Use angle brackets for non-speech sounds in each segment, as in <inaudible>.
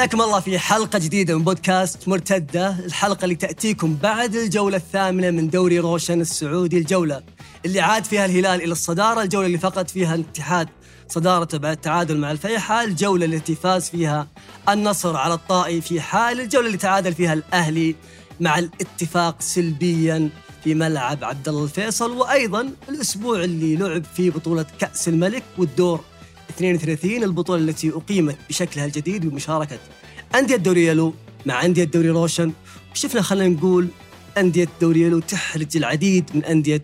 حياكم الله في حلقة جديدة من بودكاست مرتدة الحلقة اللي تأتيكم بعد الجولة الثامنة من دوري روشن السعودي الجولة اللي عاد فيها الهلال إلى الصدارة الجولة اللي فقد فيها الاتحاد صدارته بعد التعادل مع الفيحاء الجولة التي فاز فيها النصر على الطائي في حال الجولة اللي تعادل فيها الأهلي مع الاتفاق سلبيا في ملعب عبد الله الفيصل وأيضا الأسبوع اللي لعب فيه بطولة كأس الملك والدور 32 البطولة التي أقيمت بشكلها الجديد بمشاركة أندية دوري يلو مع أندية دوري روشن. وشفنا خلينا نقول أندية دوري يلو تحرج العديد من أندية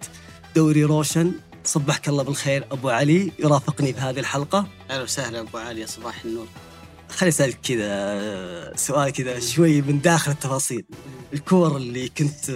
دوري روشن. صبحك الله بالخير أبو علي يرافقني في هذه الحلقة. أهلا وسهلا أبو علي صباح النور. خليني أسألك كذا سؤال كذا شوي من داخل التفاصيل. الكور اللي كنت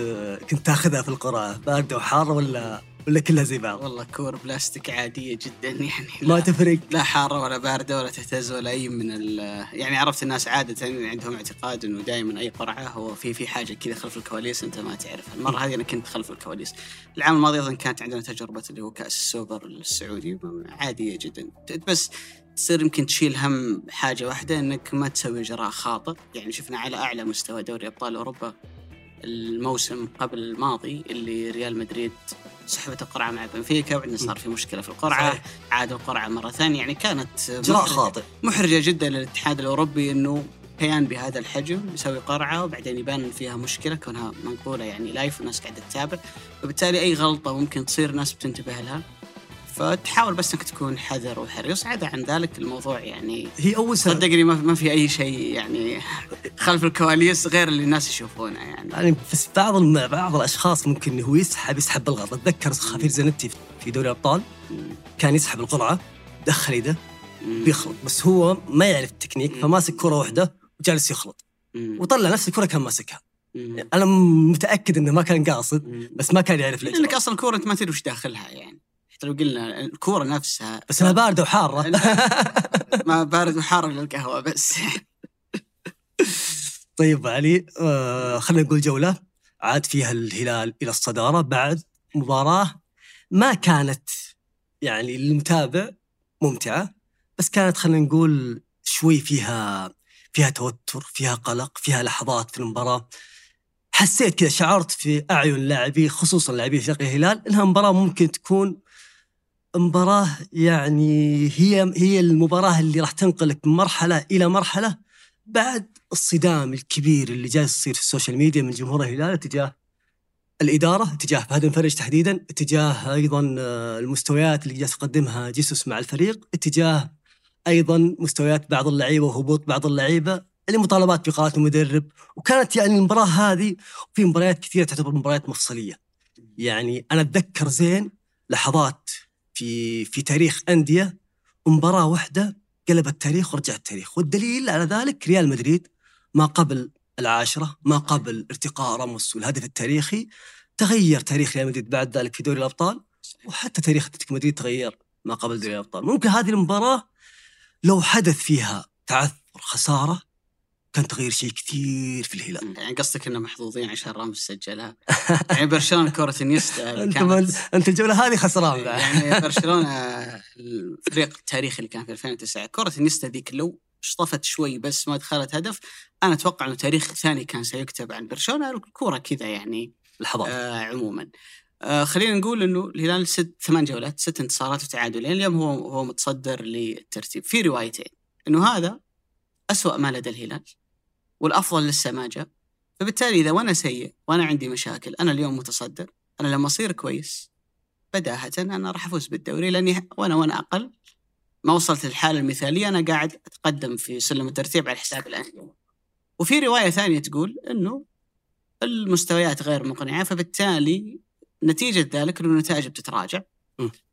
كنت تاخذها في القرعه باردة وحارة ولا ولا كلها زي بعض؟ والله كور بلاستيك عادية جدا يعني ما تفرق لا حارة ولا باردة ولا تهتز ولا أي من ال يعني عرفت الناس عادة عندهم اعتقاد إنه دائما أي قرعة هو في في حاجة كذا خلف الكواليس أنت ما تعرفها، المرة هذه أنا كنت خلف الكواليس. العام الماضي أيضا كانت عندنا تجربة اللي هو كأس السوبر السعودي عادية جدا بس تصير يمكن تشيل هم حاجة واحدة إنك ما تسوي إجراء خاطئ، يعني شفنا على أعلى مستوى دوري أبطال أوروبا الموسم قبل الماضي اللي ريال مدريد سحبت القرعة مع بنفيكا وبعدين صار في مشكلة في القرعة صحيح. عاد القرعة مرة ثانية. يعني كانت اجراء خاطئ. محرجة جدا للاتحاد الأوروبي إنه كيان بهذا الحجم يسوي قرعة وبعدين يبان فيها مشكلة كونها منقولة يعني لايف والناس قاعدة تتابع. وبالتالي أي غلطة ممكن تصير ناس بتنتبه لها. فتحاول بس إنك تكون حذر وحريص عدا عن ذلك الموضوع يعني هي أول سنة. صدقني ما في أي شيء يعني خلف الكواليس غير اللي الناس يشوفونه يعني. يعني بس بعض بعض الأشخاص ممكن هو يسحب يسحب بالغلط. أتذكر خفير زنتي في دوري الأبطال. كان يسحب القرعه دخل يده بيخلط. بس هو ما يعرف التكنيك فماسك كرة واحدة وجالس يخلط. وطلع نفس الكرة كان ماسكها. أنا متأكد إنه ما كان قاصد بس ما كان يعرف ليش. لأنك أصلا الكورة أنت ما تدري وش داخلها يعني. حتى لو قلنا الكورة نفسها بس انها بارده وحارة. ما بارد وحار للقهوه بس. <laughs> طيب علي آه خلينا نقول جولة. عاد فيها الهلال إلى الصدارة. بعد مباراة ما كانت يعني للمتابع ممتعة بس كانت خلينا نقول شوي فيها فيها توتر فيها قلق فيها لحظات في المباراة. حسيت كذا شعرت في أعين لاعبي خصوصا لاعبي فريق الهلال إنها مباراة ممكن تكون مباراة يعني هي هي المباراة اللي راح تنقلك من مرحلة إلى مرحلة بعد الصدام الكبير اللي جالس يصير في ال social media من جمهور الهلال تجاه الإدارة تجاه فهد الفرج تحديدا تجاه أيضا المستويات اللي جالس يقدمها جيسوس مع الفريق تجاه أيضا مستويات بعض اللعيبة وهبوط بعض اللعيبة لمطالبات بإقالة المدرب. وكانت يعني المباراة هذه في مباريات كثيرة تعتبر مباريات مفصلية. يعني أنا أتذكر زين لحظات في في تاريخ أندية مباراة واحدة قلب التاريخ ورجع التاريخ. والدليل على ذلك ريال مدريد ما قبل العاشرة ما قبل ارتقاء راموس والهدف التاريخي تغير تاريخ ريال مدريد بعد ذلك في دوري الأبطال وحتى تاريخ أتلتيكو مدريد تغير ما قبل دوري الأبطال. ممكن هذه المباراة لو حدث فيها تعثر خسارة كان تغير شيء كثير في الهلال. يعني قصدك إنه محظوظين عشان راموس سجلها. <laughs> يعني برشلونة كرة انيستا انت أنت الجولة هذه خسران يعني <laughs> برشلونة الفريق التاريخي اللي كان في 2009 كرة انيستا ذيك لو شطفت شوي بس ما دخلت هدف أنا أتوقع إنه تاريخ ثاني كان سيكتب عن برشلونة الكورة كذا يعني لحظات. آه عموما. آه خلينا نقول إنه الهلال ست ثمان جولات ست انتصارات وتعادلين اليوم هو هو متصدر للترتيب. في روايتين إنه هذا أسوأ ما لدى الهلال. والأفضل لسه ما جاء فبالتالي إذا وأنا سيء وأنا عندي مشاكل أنا اليوم متصدر أنا لما أصير كويس بداهة أنا راح أفوز بالدوري لأني وأنا وأنا أقل ما وصلت للحالة المثالية أنا قاعد أتقدم في سلم الترتيب على حساب الاندية. وفي رواية ثانية تقول إنه المستويات غير مقنعة فبالتالي نتيجة ذلك إنه النتائج بتتراجع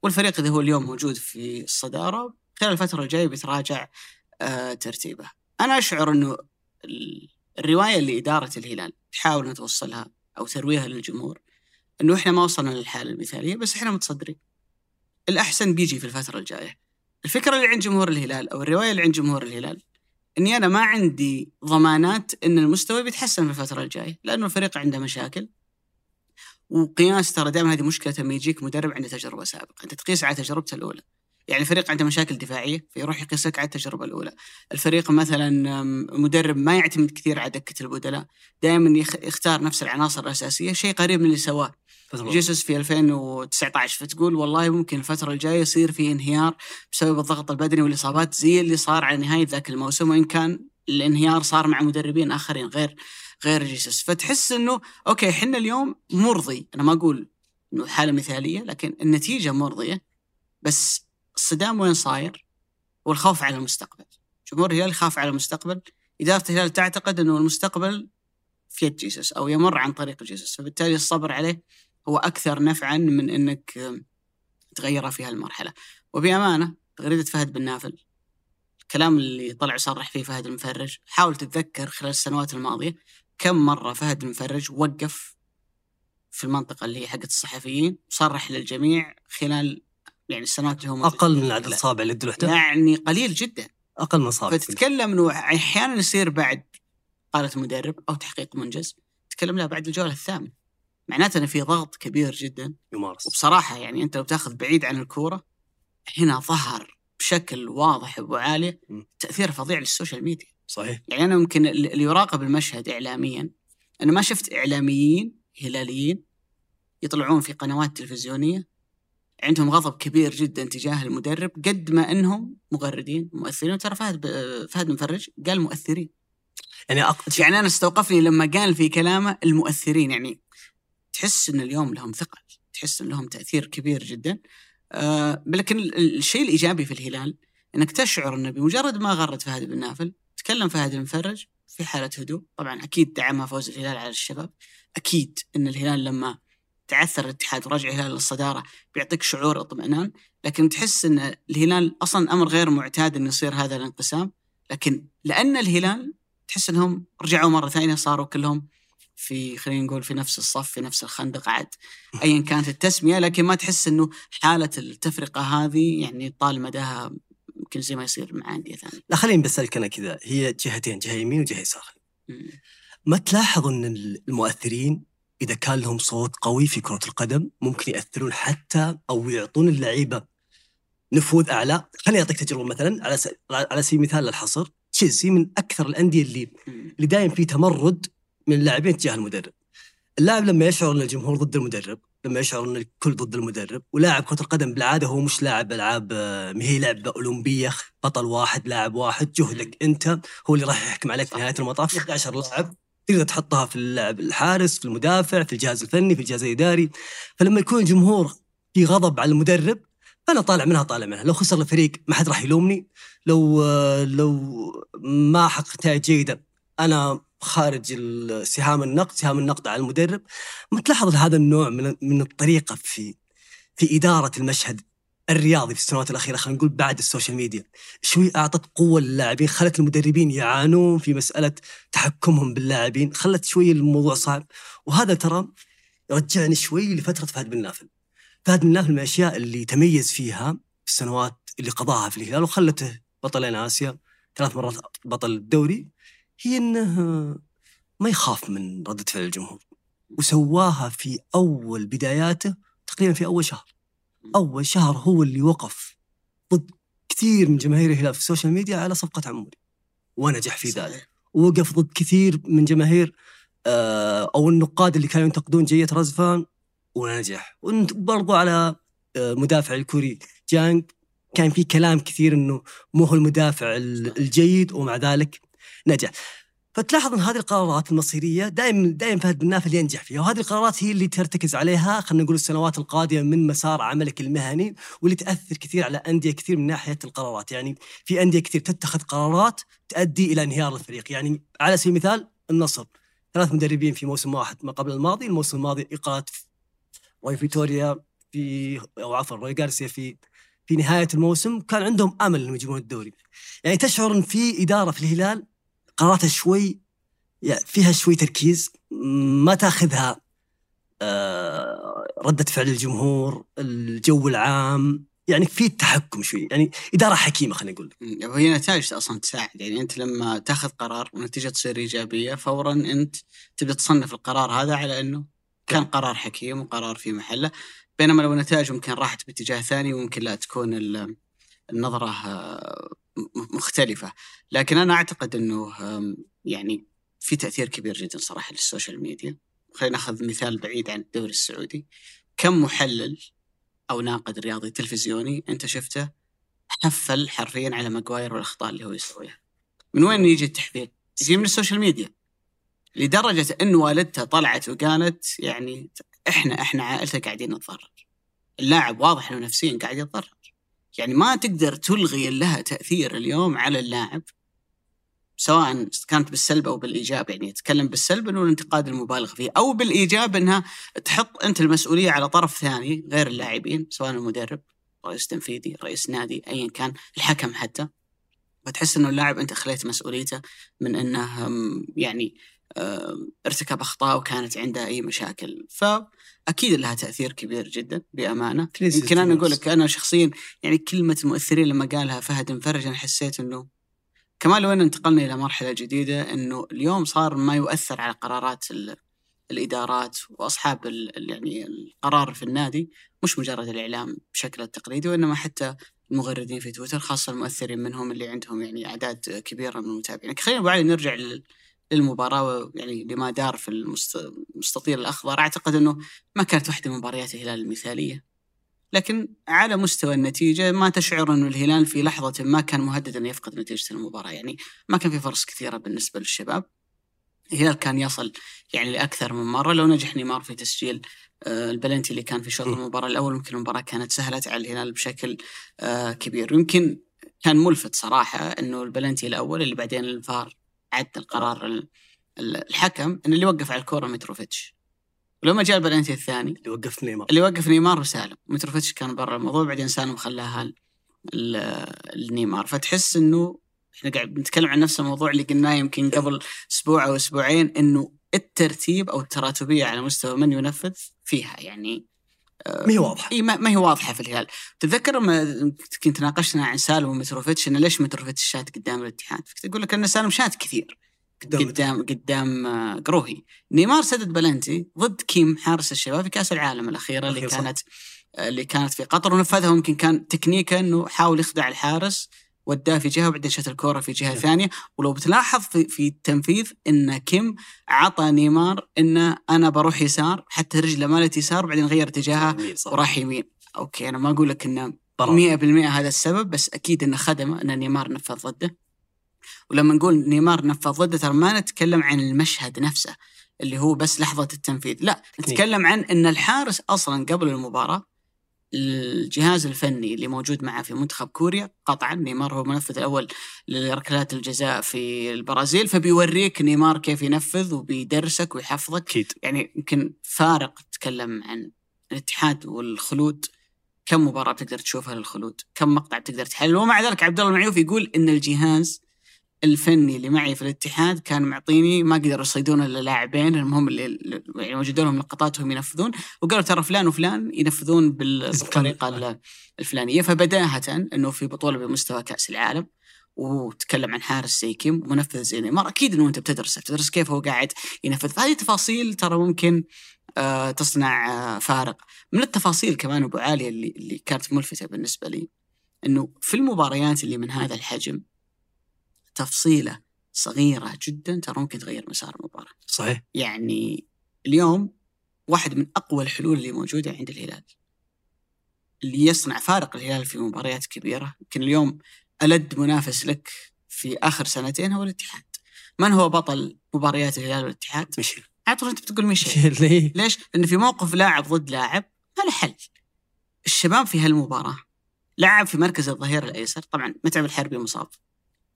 والفريق اذا هو اليوم موجود في الصدارة خلال الفترة الجاية بيتراجع آه ترتيبه. أنا أشعر إنه الرواية اللي إدارة الهلال تحاول إنها توصلها أو ترويها للجمهور إنه إحنا ما وصلنا للحالة المثالية بس إحنا متصدرين. الأحسن بيجي في الفترة الجاية. الفكرة اللي عند جمهور الهلال أو الرواية اللي عند جمهور الهلال إني أنا ما عندي ضمانات إن المستوى بيتحسن في الفترة الجاية لأنه الفريق عنده مشاكل وقياس ترى دائما هذه مشكلة لما يجيك مدرب عنده تجربة سابقة، أنت تقيس على تجربته الأولى. يعني الفريق عنده مشاكل دفاعية فيروح يقيس لك على التجربة الأولى. الفريق مثلا مدرب ما يعتمد كثير على دكة البدلاء دائما يخ- يختار نفس العناصر الأساسية شيء قريب من اللي سواه. جيسوس في 2019 فتقول والله ممكن الفترة الجاية يصير في انهيار بسبب الضغط البدني والإصابات زي اللي صار على نهاية ذاك الموسم وإن كان الانهيار صار مع مدربين آخرين غير غير جيسوس. فتحس إنه أوكي إحنا اليوم مرضي. أنا ما أقول إنه حالة مثالية لكن النتيجة مرضية بس الصدام وين صاير؟ والخوف على المستقبل. جمهور الهلال يخاف على المستقبل. إدارة الهلال تعتقد أنه المستقبل في يد جيسوس أو يمر عن طريق جيسوس فبالتالي الصبر عليه هو أكثر نفعا من أنك تغيره في هالمرحلة. وبأمانة تغريدة فهد بن نافل الكلام اللي طلع يصرح فيه فهد المفرج حاول تتذكر خلال السنوات الماضية كم مرة فهد المفرج وقف في المنطقة اللي هي حقت الصحفيين وصرح للجميع خلال يعني السنوات اللي موجود أقل من. عدد اصابع اليد الواحده يعني قليل جدا. أقل من اصابع فتتكلم إنه أحيانا يصير بعد قالة مدرب أو تحقيق منجز تتكلم لا بعد الجولة الثامنة. معناته إنه في ضغط كبير جدا. يمارس. وبصراحة يعني أنت لو تأخذ بعيد عن الكورة هنا ظهر بشكل واضح ابو عالي م. تأثير فظيع للسوشيال ميديا. صحيح. يعني أنا ممكن اللي يراقب المشهد اعلاميا أنا ما شفت إعلاميين هلاليين يطلعون في قنوات تلفزيونية عندهم غضب كبير جدا تجاه المدرب قد ما إنهم مغردين مؤثرين. ترى فهد ب- فهد مفرج قال مؤثرين. يعني أق... يعني أنا استوقفني لما قال في كلامه المؤثرين. يعني تحس إن اليوم لهم ثقل تحس إن لهم تأثير كبير جدا. آه لكن ال- ال- الشيء الإيجابي في الهلال إنك تشعر انه بمجرد ما غرد فهد بن نافل تكلم فهد المفرج في حالة هدوء. طبعا أكيد دعمها فوز الهلال على الشباب. أكيد إن الهلال لما تعثر الاتحاد ورجع الهلال للصدارة بيعطيك شعور اطمئنان لكن تحس إن الهلال أصلا أمر غير معتاد انه يصير هذا الانقسام لكن لأن الهلال تحس إنهم رجعوا مرة ثانية صاروا كلهم في خلينا نقول في نفس الصف في نفس الخندق عاد <laughs> ايا كانت التسمية لكن ما تحس إنه حالة التفرقة هذه يعني طال مداها يمكن زي ما يصير مع أندية ثانية. لا خليني بسالك أنا كذا هي جهتين جهة يمين وجهة يسار. ما تلاحظ إن المؤثرين إذا كان لهم صوت قوي في كرة القدم ممكن يأثرون حتى أو يعطون اللعيبة نفوذ أعلى. خليني أعطيك تجربة مثلا على س... على سبيل المثال للحصر. تشيلسي من أكثر الأندية اللي. اللي دايم في تمرد من اللاعبين تجاه المدرب. اللاعب لما يشعر إن الجمهور ضد المدرب لما يشعر إن الكل ضد المدرب ولاعب كرة القدم بالعادة هو مش لاعب ألعاب آه، ما هي لعبة أولمبية بطل واحد لاعب واحد جهدك أنت هو اللي راح يحكم عليك في نهاية المطاف. في 11 لاعب. تقدر تحطها في اللاعب الحارس في المدافع في الجهاز الفني في الجهاز الإداري. فلما يكون الجمهور في غضب على المدرب فأنا طالع منها طالع منها. لو خسر الفريق ما حد راح يلومني. لو لو ما حقق نتائج جيدة أنا خارج سهام النقد سهام النقد على المدرب. ما تلاحظ هذا النوع من من الطريقة في في إدارة المشهد. الرياضي في السنوات الأخيرة خلينا نقول بعد ال social media. شوي أعطت قوة للاعبين خلت المدربين يعانون في مسألة تحكمهم باللاعبين خلت شوي الموضوع صعب. وهذا ترى رجعني شوي لفترة فهد بن نافل. فهد بن نافل من الأشياء اللي تميز فيها في السنوات اللي قضاها في الهلال وخلته بطلين آسيا ثلاث مرات بطل الدوري هي إنه ما يخاف من ردة فعل الجمهور. وسواها في أول بداياته تقريبا في أول شهر. أول شهر هو اللي وقف ضد كثير من جماهير الهلال في ال social media على صفقة عموري ونجح في ذلك. ووقف ضد كثير من جماهير آه، أو النقاد اللي كانوا ينتقدون جية رزفان ونجح. وبرضو على آه، مدافع الكوري جانج كان في كلام كثير إنه مو هو المدافع ال- الجيد ومع ذلك نجح. فتلاحظ إن هذه القرارات المصيرية دائما دائما فهد بن نافل ينجح فيها. وهذه القرارات هي اللي ترتكز عليها خلينا نقول السنوات القادمة من مسار عملك المهني واللي تأثر كثير على أندية كثير من ناحية القرارات. يعني في أندية كثير تتخذ قرارات تؤدي إلى انهيار الفريق. يعني على سبيل المثال النصر. ثلاث مدربين في موسم واحد ما قبل الماضي. الموسم الماضي اقاله روي فيتوريا في أو عفوا روي جارسيا في في نهاية الموسم. كان عندهم أمل إنهم يجيبون الدوري. يعني تشعر إن في إدارة في الهلال قراراتها شوي يعني فيها شوي تركيز ما تاخذها آه، ردة فعل الجمهور الجو العام يعني في تحكم شوي يعني إدارة حكيمة خلينا نقول. وهي نتائج أصلا تساعد يعني أنت لما تاخذ قرار والنتيجة تصير إيجابية فورا أنت تبدأ تصنف القرار هذا على إنه كان قرار حكيم وقرار في محله بينما لو النتائج ممكن راحت باتجاه ثاني وممكن لا تكون ال- النظره م- مختلفة. لكن أنا أعتقد إنه آم، يعني في تأثير كبير جدا صراحة لل social media. خلينا نأخذ مثال بعيد عن الدوري السعودي. كم محلل أو ناقد رياضي تلفزيوني أنت شفته حفل حرفيا على ماجواير والأخطاء اللي هو يسويها؟ من وين يجي التحفيل؟ يجي من ال social media. لدرجة إن والدته طلعت وقالت يعني إحنا إحنا عائلته قاعدين نتضرر. اللاعب واضح إنه نفسيا قاعد يتضرر. يعني ما تقدر تلغي لها تأثير اليوم على اللاعب سواء كانت بالسلب أو بالإيجاب يعني يتكلم بالسلب إنه الانتقاد المبالغ فيه أو بالإيجاب إنها تحط أنت المسؤولية على طرف ثاني غير اللاعبين سواء المدرب رئيس تنفيذي رئيس نادي ايا كان الحكم حتى. فتحس إنه اللاعب أنت خليت مسؤوليته من إنه يعني ارتكب أخطاء وكانت عنده أي مشاكل. فأكيد لها تأثير كبير جدا بأمانة. يمكن أنا أقول. لك أنا شخصيا يعني كلمة المؤثرين لما قالها فهد انفرج أنا حسيت إنه كمان لو ان انتقلنا إلى مرحلة جديدة إنه اليوم صار ما يؤثر على قرارات ال- الإدارات وأصحاب يعني القرار في النادي مش مجرد الإعلام بشكله التقليدي وإنما حتى المغردين في تويتر خاصة المؤثرين منهم اللي عندهم يعني أعداد كبيرة من المتابعين. خلينا بعد نرجع لل- للمباراه يعني لما دار في المست- المستطيل الأخضر أعتقد إنه ما كانت واحدة من مباريات الهلال المثالية. لكن على مستوى النتيجة ما تشعر إنه الهلال في لحظة ما كان مهدد انه يفقد نتيجة المباراة. يعني ما كان في فرص كثيرة بالنسبة للشباب. الهلال كان يصل يعني لأكثر من مرة. لو نجح نيمار في تسجيل آه، البلنتي اللي كان في شوط م. المباراة الأول ممكن المباراة كانت سهلت على الهلال بشكل آه، كبير. يمكن كان ملفت صراحة إنه البلنتي الأول اللي بعدين الفار عدل قرار ال- ال- الحكم إن اللي وقف على الكورة متروفيتش ولما جاء البلنتي الثاني. اللي وقف نيمار. اللي وقف نيمار وسالم. متروفيتش كان برا الموضوع بعدين سالم خلاها النيمار فتحس إنه إحنا قاعد بنتكلم عن نفس الموضوع اللي قلناه يمكن قبل أسبوع أو أسبوعين إنه الترتيب أو التراتبية على مستوى من ينفذ فيها. يعني ما هي واضحة. إي ما, هي واضحة في الهلال. تتذكر لما كنت ناقشنا عن سالم ومتروفيتش إنه ليش متروفيتش شات قدام الاتحاد؟ كنت أقول لك إن سالم شات كثير قدام قدام قدام آه، قروهي. نيمار سدد بلنتي ضد كيم حارس الشباب في كأس العالم الأخيرة اللي صح. كانت آه، اللي كانت في قطر ونفذها يمكن كان تكنيكه إنه حاول يخدع الحارس. وداه في جهة وبعدين شت الكوره في جهة نعم. ثانية ولو بتلاحظ في, في التنفيذ إن كيم عطى نيمار انه أنا بروح يسار حتى رجله مالت يسار وبعدين غير اتجاهها. وراح يمين okay أنا ما أقول لك انه برا. 100% هذا السبب بس أكيد انه خدمه إن نيمار نفذ ضده ولما نقول نيمار نفذ ضده ترى ما نتكلم عن المشهد نفسه اللي هو بس لحظة التنفيذ لا نتكلم عن إن الحارس أصلا قبل المباراة الجهاز الفني اللي موجود معه في منتخب كوريا قطعا نيمار هو المنفذ الأول لركلات الجزاء في البرازيل فبيوريك نيمار كيف ينفذ وبيدرسك ويحفظك أكيد يعني يمكن فارق تتكلم عن الاتحاد والخلود كم مباراة بتقدر تشوفها للخلود؟ كم مقطع بتقدر تحلل؟ ومع ذلك عبد الله المعيوف يقول إن الجهاز الفني اللي معي في الاتحاد كان معطيني ما قدروا يصيدون إلا لاعبين هم اللي يعني وجدوا لهم لقطات وهم ينفذون وقالوا ترى فلان وفلان ينفذون <laughs> بالطريقة الفلانية. فبداهة إنه في بطولة بمستوى كأس العالم وتكلم عن حارس زي كيم ومنفذ زي نيمار أكيد إنه أنت بتدرسه بتدرس كيف هو قاعد ينفذ. فهذه تفاصيل ترى ممكن آه، تصنع آه، فارق. من التفاصيل كمان أبو عاليه اللي اللي كانت ملفتة بالنسبة لي إنه في المباريات اللي من هذا الحجم تفصيلة صغيرة جدا ترى ممكن تغير مسار المباراة صحيح يعني اليوم واحد من أقوى الحلول اللي موجودة عند الهلال اللي يصنع فارق الهلال في مباريات كبيرة يمكن اليوم ألد منافس لك في آخر سنتين هو الاتحاد من هو بطل مباريات الهلال والاتحاد؟ مشي عطر أنت بتقول ميشيل ليه؟ ليش؟ لأن في موقف لاعب ضد لاعب ما له حل. الشباب في هالمباراة لعب في مركز الظهير الأيسر، طبعا متعب الحربي مصاب.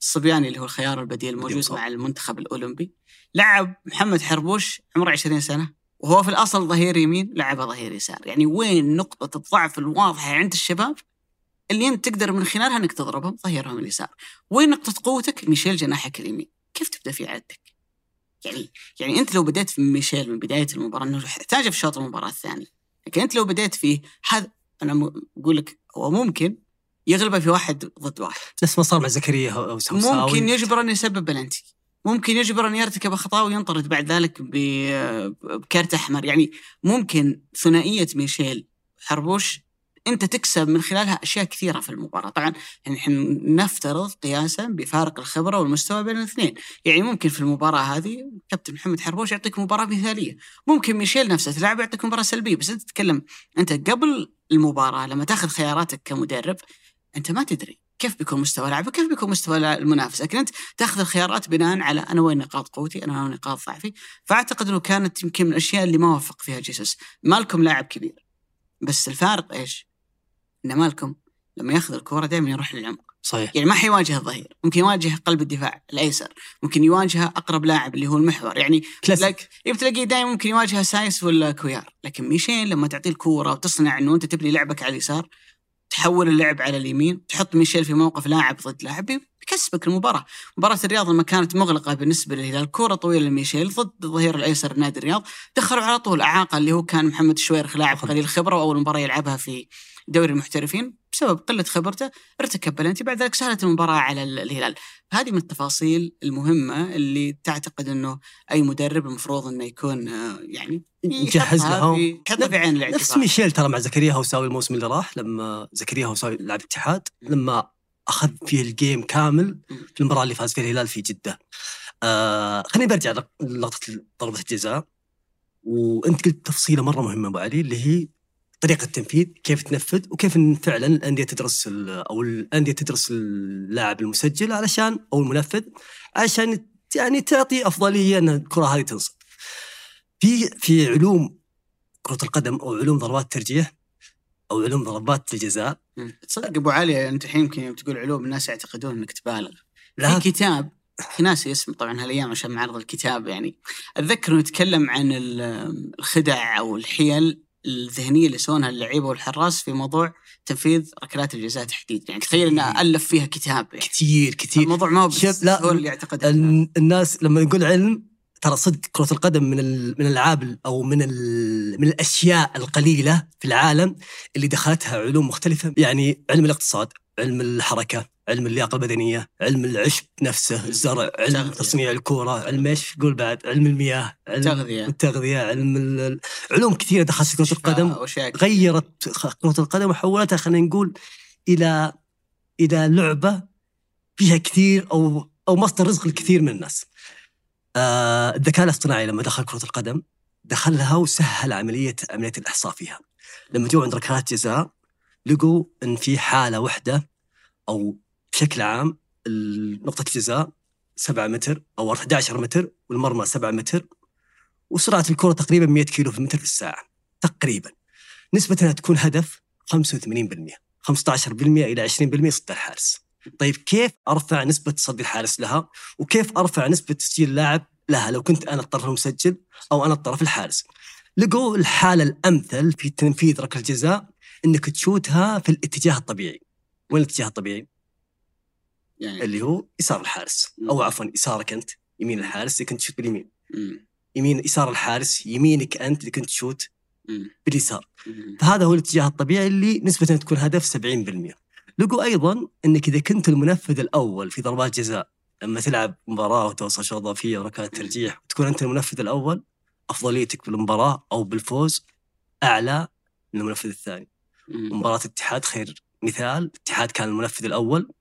الصبياني اللي هو الخيار البديل موجود. مع المنتخب الأولمبي. لعب محمد حربوش عمره 20 سنة وهو في الأصل ظهير يمين لعب ظهير يسار، يعني وين نقطة الضعف الواضحة عند الشباب اللي أنت تقدر من خلالها أنك تضربهم ظهيرهم اليسار. وين نقطة قوتك؟ ميشيل جناحك اليمين. كيف تبدأ في عدك؟ يعني يعني أنت لو بديت في ميشيل من بداية المباراة إنه احتاجه في شوط المباراة الثاني لكن أنت لو بديت فيه هذا أنا أقول لك هو ممكن يغلبه في واحد ضد واحد. نفس ما صار مع زكريا أو ممكن يجبر انه يسبب بلنتي. ممكن يجبر أن يرتكب اخطاء وينطرد بعد ذلك بكارت أحمر. يعني ممكن ثنائية ميشيل حربوش أنت تكسب من خلالها أشياء كثيرة في المباراة، طبعا يعني إحنا نفترض قياسا بفارق الخبرة والمستوى بين الاثنين، يعني ممكن في المباراة هذه كابتن محمد حربوش يعطيك مباراة مثالية، ممكن ميشيل نفسه تلعب يعطيك مباراة سلبية، بس أنت تتكلم أنت قبل المباراة لما تأخذ خياراتك كمدرب أنت ما تدري كيف بيكون مستوى لاعبك كيف بيكون مستوى المنافس لكن أنت تاخذ الخيارات بناء على أنا وين نقاط قوتي أنا وين نقاط ضعفي. فأعتقد إنه كانت يمكن من الأشياء اللي ما وفق فيها جيسوس. مالكم لاعب كبير. بس الفارق إيش؟ إن مالكم لما ياخذ الكورة دائما يروح للعمق. صحيح. يعني ما حيواجه الظهير. ممكن يواجه قلب الدفاع الأيسر. ممكن يواجه أقرب لاعب اللي هو المحور. يعني كلاسيك. لك تلاقيه دائما ممكن يواجه سايس ولا كويار. لكن ميشيل لما تعطيه الكورة وتصنع إنه أنت تبني لعبك على اليسار تحول اللعب على اليمين تحط ميشيل في موقف لاعب ضد لاعب بيكسبك المباراة. مباراة الرياض لما كانت مغلقة بالنسبة للهلال كورة طويلة لميشيل ضد الظهير الأيسر نادي الرياض دخلوا على طول أعاقة اللي هو كان محمد الشويرخ لاعب قليل خبرة وأول مباراة يلعبها في دوري المحترفين. بسبب قلة خبرته ارتكب بلنتي بعد ذلك سهلت المباراة على الهلال. هذه من التفاصيل المهمة اللي تعتقد أنه أي مدرب المفروض أنه يكون آه، يعني يجهز لها يحطها في عين الاعتبار نفس ميشيل ترى مع زكريا هوساوي الموسم اللي راح لما زكريا هوساوي لعب اتحاد لما أخذ فيه الجيم كامل في المباراة اللي فاز فيها الهلال في جدة. آه خليني برجع لقطه ضربة الجزاء وأنت قلت تفصيلة مرة مهمة أبو علي اللي هي طريقة التنفيذ كيف تنفذ وكيف إن فعلا الأندية تدرس أو الأندية تدرس اللاعب المسجل علشان أو المنفذ عشان يعني تعطي أفضلية إن الكرة هذه تنصب. في في علوم كرة القدم أو علوم ضربات الترجيح أو علوم ضربات الجزاء. تصدق أبو علي أنت الحين يمكن يوم تقول علوم الناس يعتقدون إنك تبالغ. لا. في كتاب في ناس اسم طبعا هالأيام عشان معرض الكتاب يعني. أتذكر إنه يتكلم عن الخدع أو الحيل الذهنية اللي يسوونها اللعيبة والحراس في موضوع تنفيذ ركلات الجزاء تحديدا. يعني تخيل إنه ألف فيها كتاب يعني. كثير كثير الموضوع ما هو لا، هو اللي يعتقد الناس لما نقول علم ترى صدق كرة القدم من من الألعاب أو من من الأشياء القليلة في العالم اللي دخلتها علوم مختلفة يعني علم الاقتصاد، علم الحركة، علم اللياقة البدنية، علم العشب نفسه، الزرع، علم تغذية. تصنيع الكورة، علم إيش؟ قول بعد، علم المياه، علم تغذية. التغذية، علم ال- علوم كثيرة دخلت كرة القدم. غيرت كرة القدم وحولتها خلينا نقول إلى إلى لعبة فيها كثير أو أو مصدر رزق لكثير من الناس. آه الذكاء الاصطناعي لما دخل كرة القدم دخلها وسهل عملية عملية الإحصاء فيها. لما جو عند ركلات جزاء لقوا إن في حالة واحدة أو بشكل عام نقطة الجزاء 7 متر أو 11 متر والمرمى 7 متر وسرعة الكرة تقريبا 100 كيلو في المتر في الساعة تقريبا نسبة انها تكون هدف 85% 15% إلى 20% صد الحارس. طيب كيف أرفع نسبة صد الحارس لها؟ وكيف أرفع نسبة تسجيل اللاعب لها لو كنت أنا الطرف المسجل أو أنا الطرف الحارس؟ لقوا الحالة الأمثل في تنفيذ ركلة الجزاء إنك تشوتها في الاتجاه الطبيعي. وين الاتجاه الطبيعي؟ يعني اللي هو يسار الحارس أو عفوا يسارك أنت يمين الحارس اللي كنت تشوت باليمين. مم. يمين يسار الحارس يمينك أنت اللي كنت تشوت. باليسار. فهذا هو الاتجاه الطبيعي اللي نسبة تكون هدف 70% لقوا أيضا أنك إذا كنت المنفذ الأول في ضربات جزاء لما تلعب مباراة وتوصل شوط إضافية وركلات ترجيح وتكون أنت المنفذ الأول أفضليتك بالمباراة أو بالفوز أعلى من المنفذ الثاني مم. مباراة الاتحاد خير مثال الاتحاد كان المنفذ الأول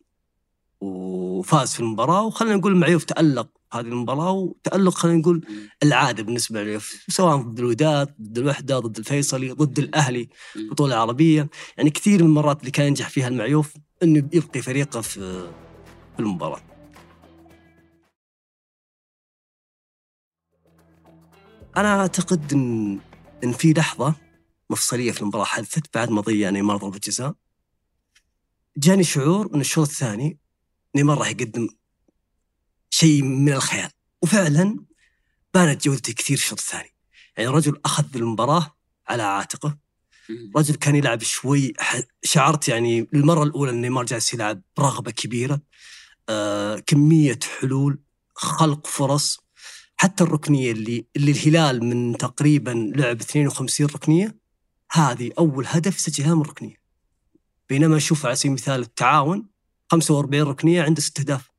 وفاز في المباراة وخلينا نقول معيوف تألق هذه المباراة وتألق خلينا نقول. العادة بالنسبة لي سواء ضد الوداد ضد الوحدة ضد الفيصلي ضد الأهلي مم. البطوله العربيه يعني كثير من المرات اللي كان ينجح فيها المعيوف إنه يبقي فريقه في في المباراة أنا أعتقد إن إن في لحظة مفصلية في المباراة حدثت بعد ما ضيع نيمار ضربة جزاء جاني شعور إن الشوط الثاني نيمار راح يقدم شيء من الخيال. وفعلا بانت جودته كثير في الشوط الثاني يعني رجل أخذ المباراة على عاتقه. رجل كان يلعب شوي شعرت يعني المرة الأولى ان نيمار جالس يلعب برغبة كبيرة. آه كمية حلول خلق فرص. حتى الركنية اللي اللي الهلال من تقريبا لعب 52 ركنية هذه أول هدف سجلها من ركنية. بينما أشوف على سبيل المثال التعاون 45 ركنية عنده ست أهداف.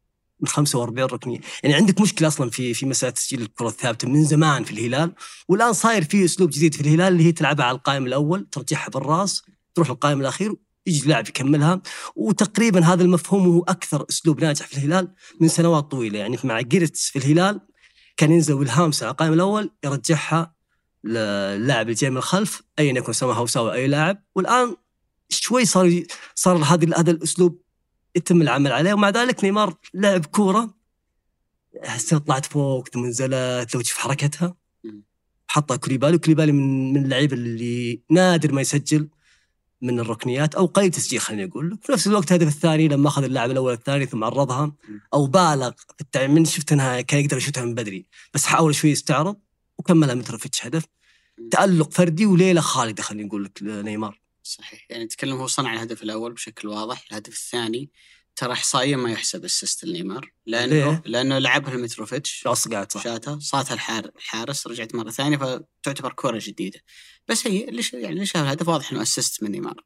من 45 ركنية، يعني عندك مشكلة أصلا في في مسألة تسجيل الكرة الثابتة من زمان في الهلال والآن صاير في أسلوب جديد في الهلال اللي هي تلعبها على القائم الأول ترجعها بالراس تروح القائم الأخير يجي لاعب يكملها وتقريبا هذا المفهوم هو أكثر أسلوب ناجح في الهلال من سنوات طويلة. يعني مع جيرتس في الهلال كان ينزل والهامس على القائم الأول يرجعها للاعب اللي جاي من الخلف ايا يكن سواء هوساوي أي لاعب. والآن شوي صار صار هذا هذا الأسلوب يتم العمل عليه ومع ذلك نيمار لعب كورة. حسيت طلعت فوق ثم نزلت لو تشوف حركتها. حطها كوليبالي وكوليبالي من من اللعيبه اللي نادر ما يسجل من الركنيات أو قليل تسجيل خليني أقول في نفس الوقت الهدف الثاني لما أخذ اللاعب الأول الثاني ثم عرضها أو بالغ في التعميم من شفت إنها كان يقدر يشوتها من بدري بس حاول شوي يستعرض وكملها متروفيتش هدف. تألق فردي وليلة خالدة خلينا نقول لك نيمار. صحيح. يعني نتكلم هو صنع الهدف الأول بشكل واضح الهدف الثاني ترى احصائيا ما يحسب assist لنيمار لأنه ليه؟ لأنه لعبها لمتروفيتش اصقعت صح. شاتها صاتها الحار الحارس رجعت مرة ثانية فتعتبر كره جديدة. بس هي اللي يعني اللي شاف الهدف واضح إنه assist من نيمار.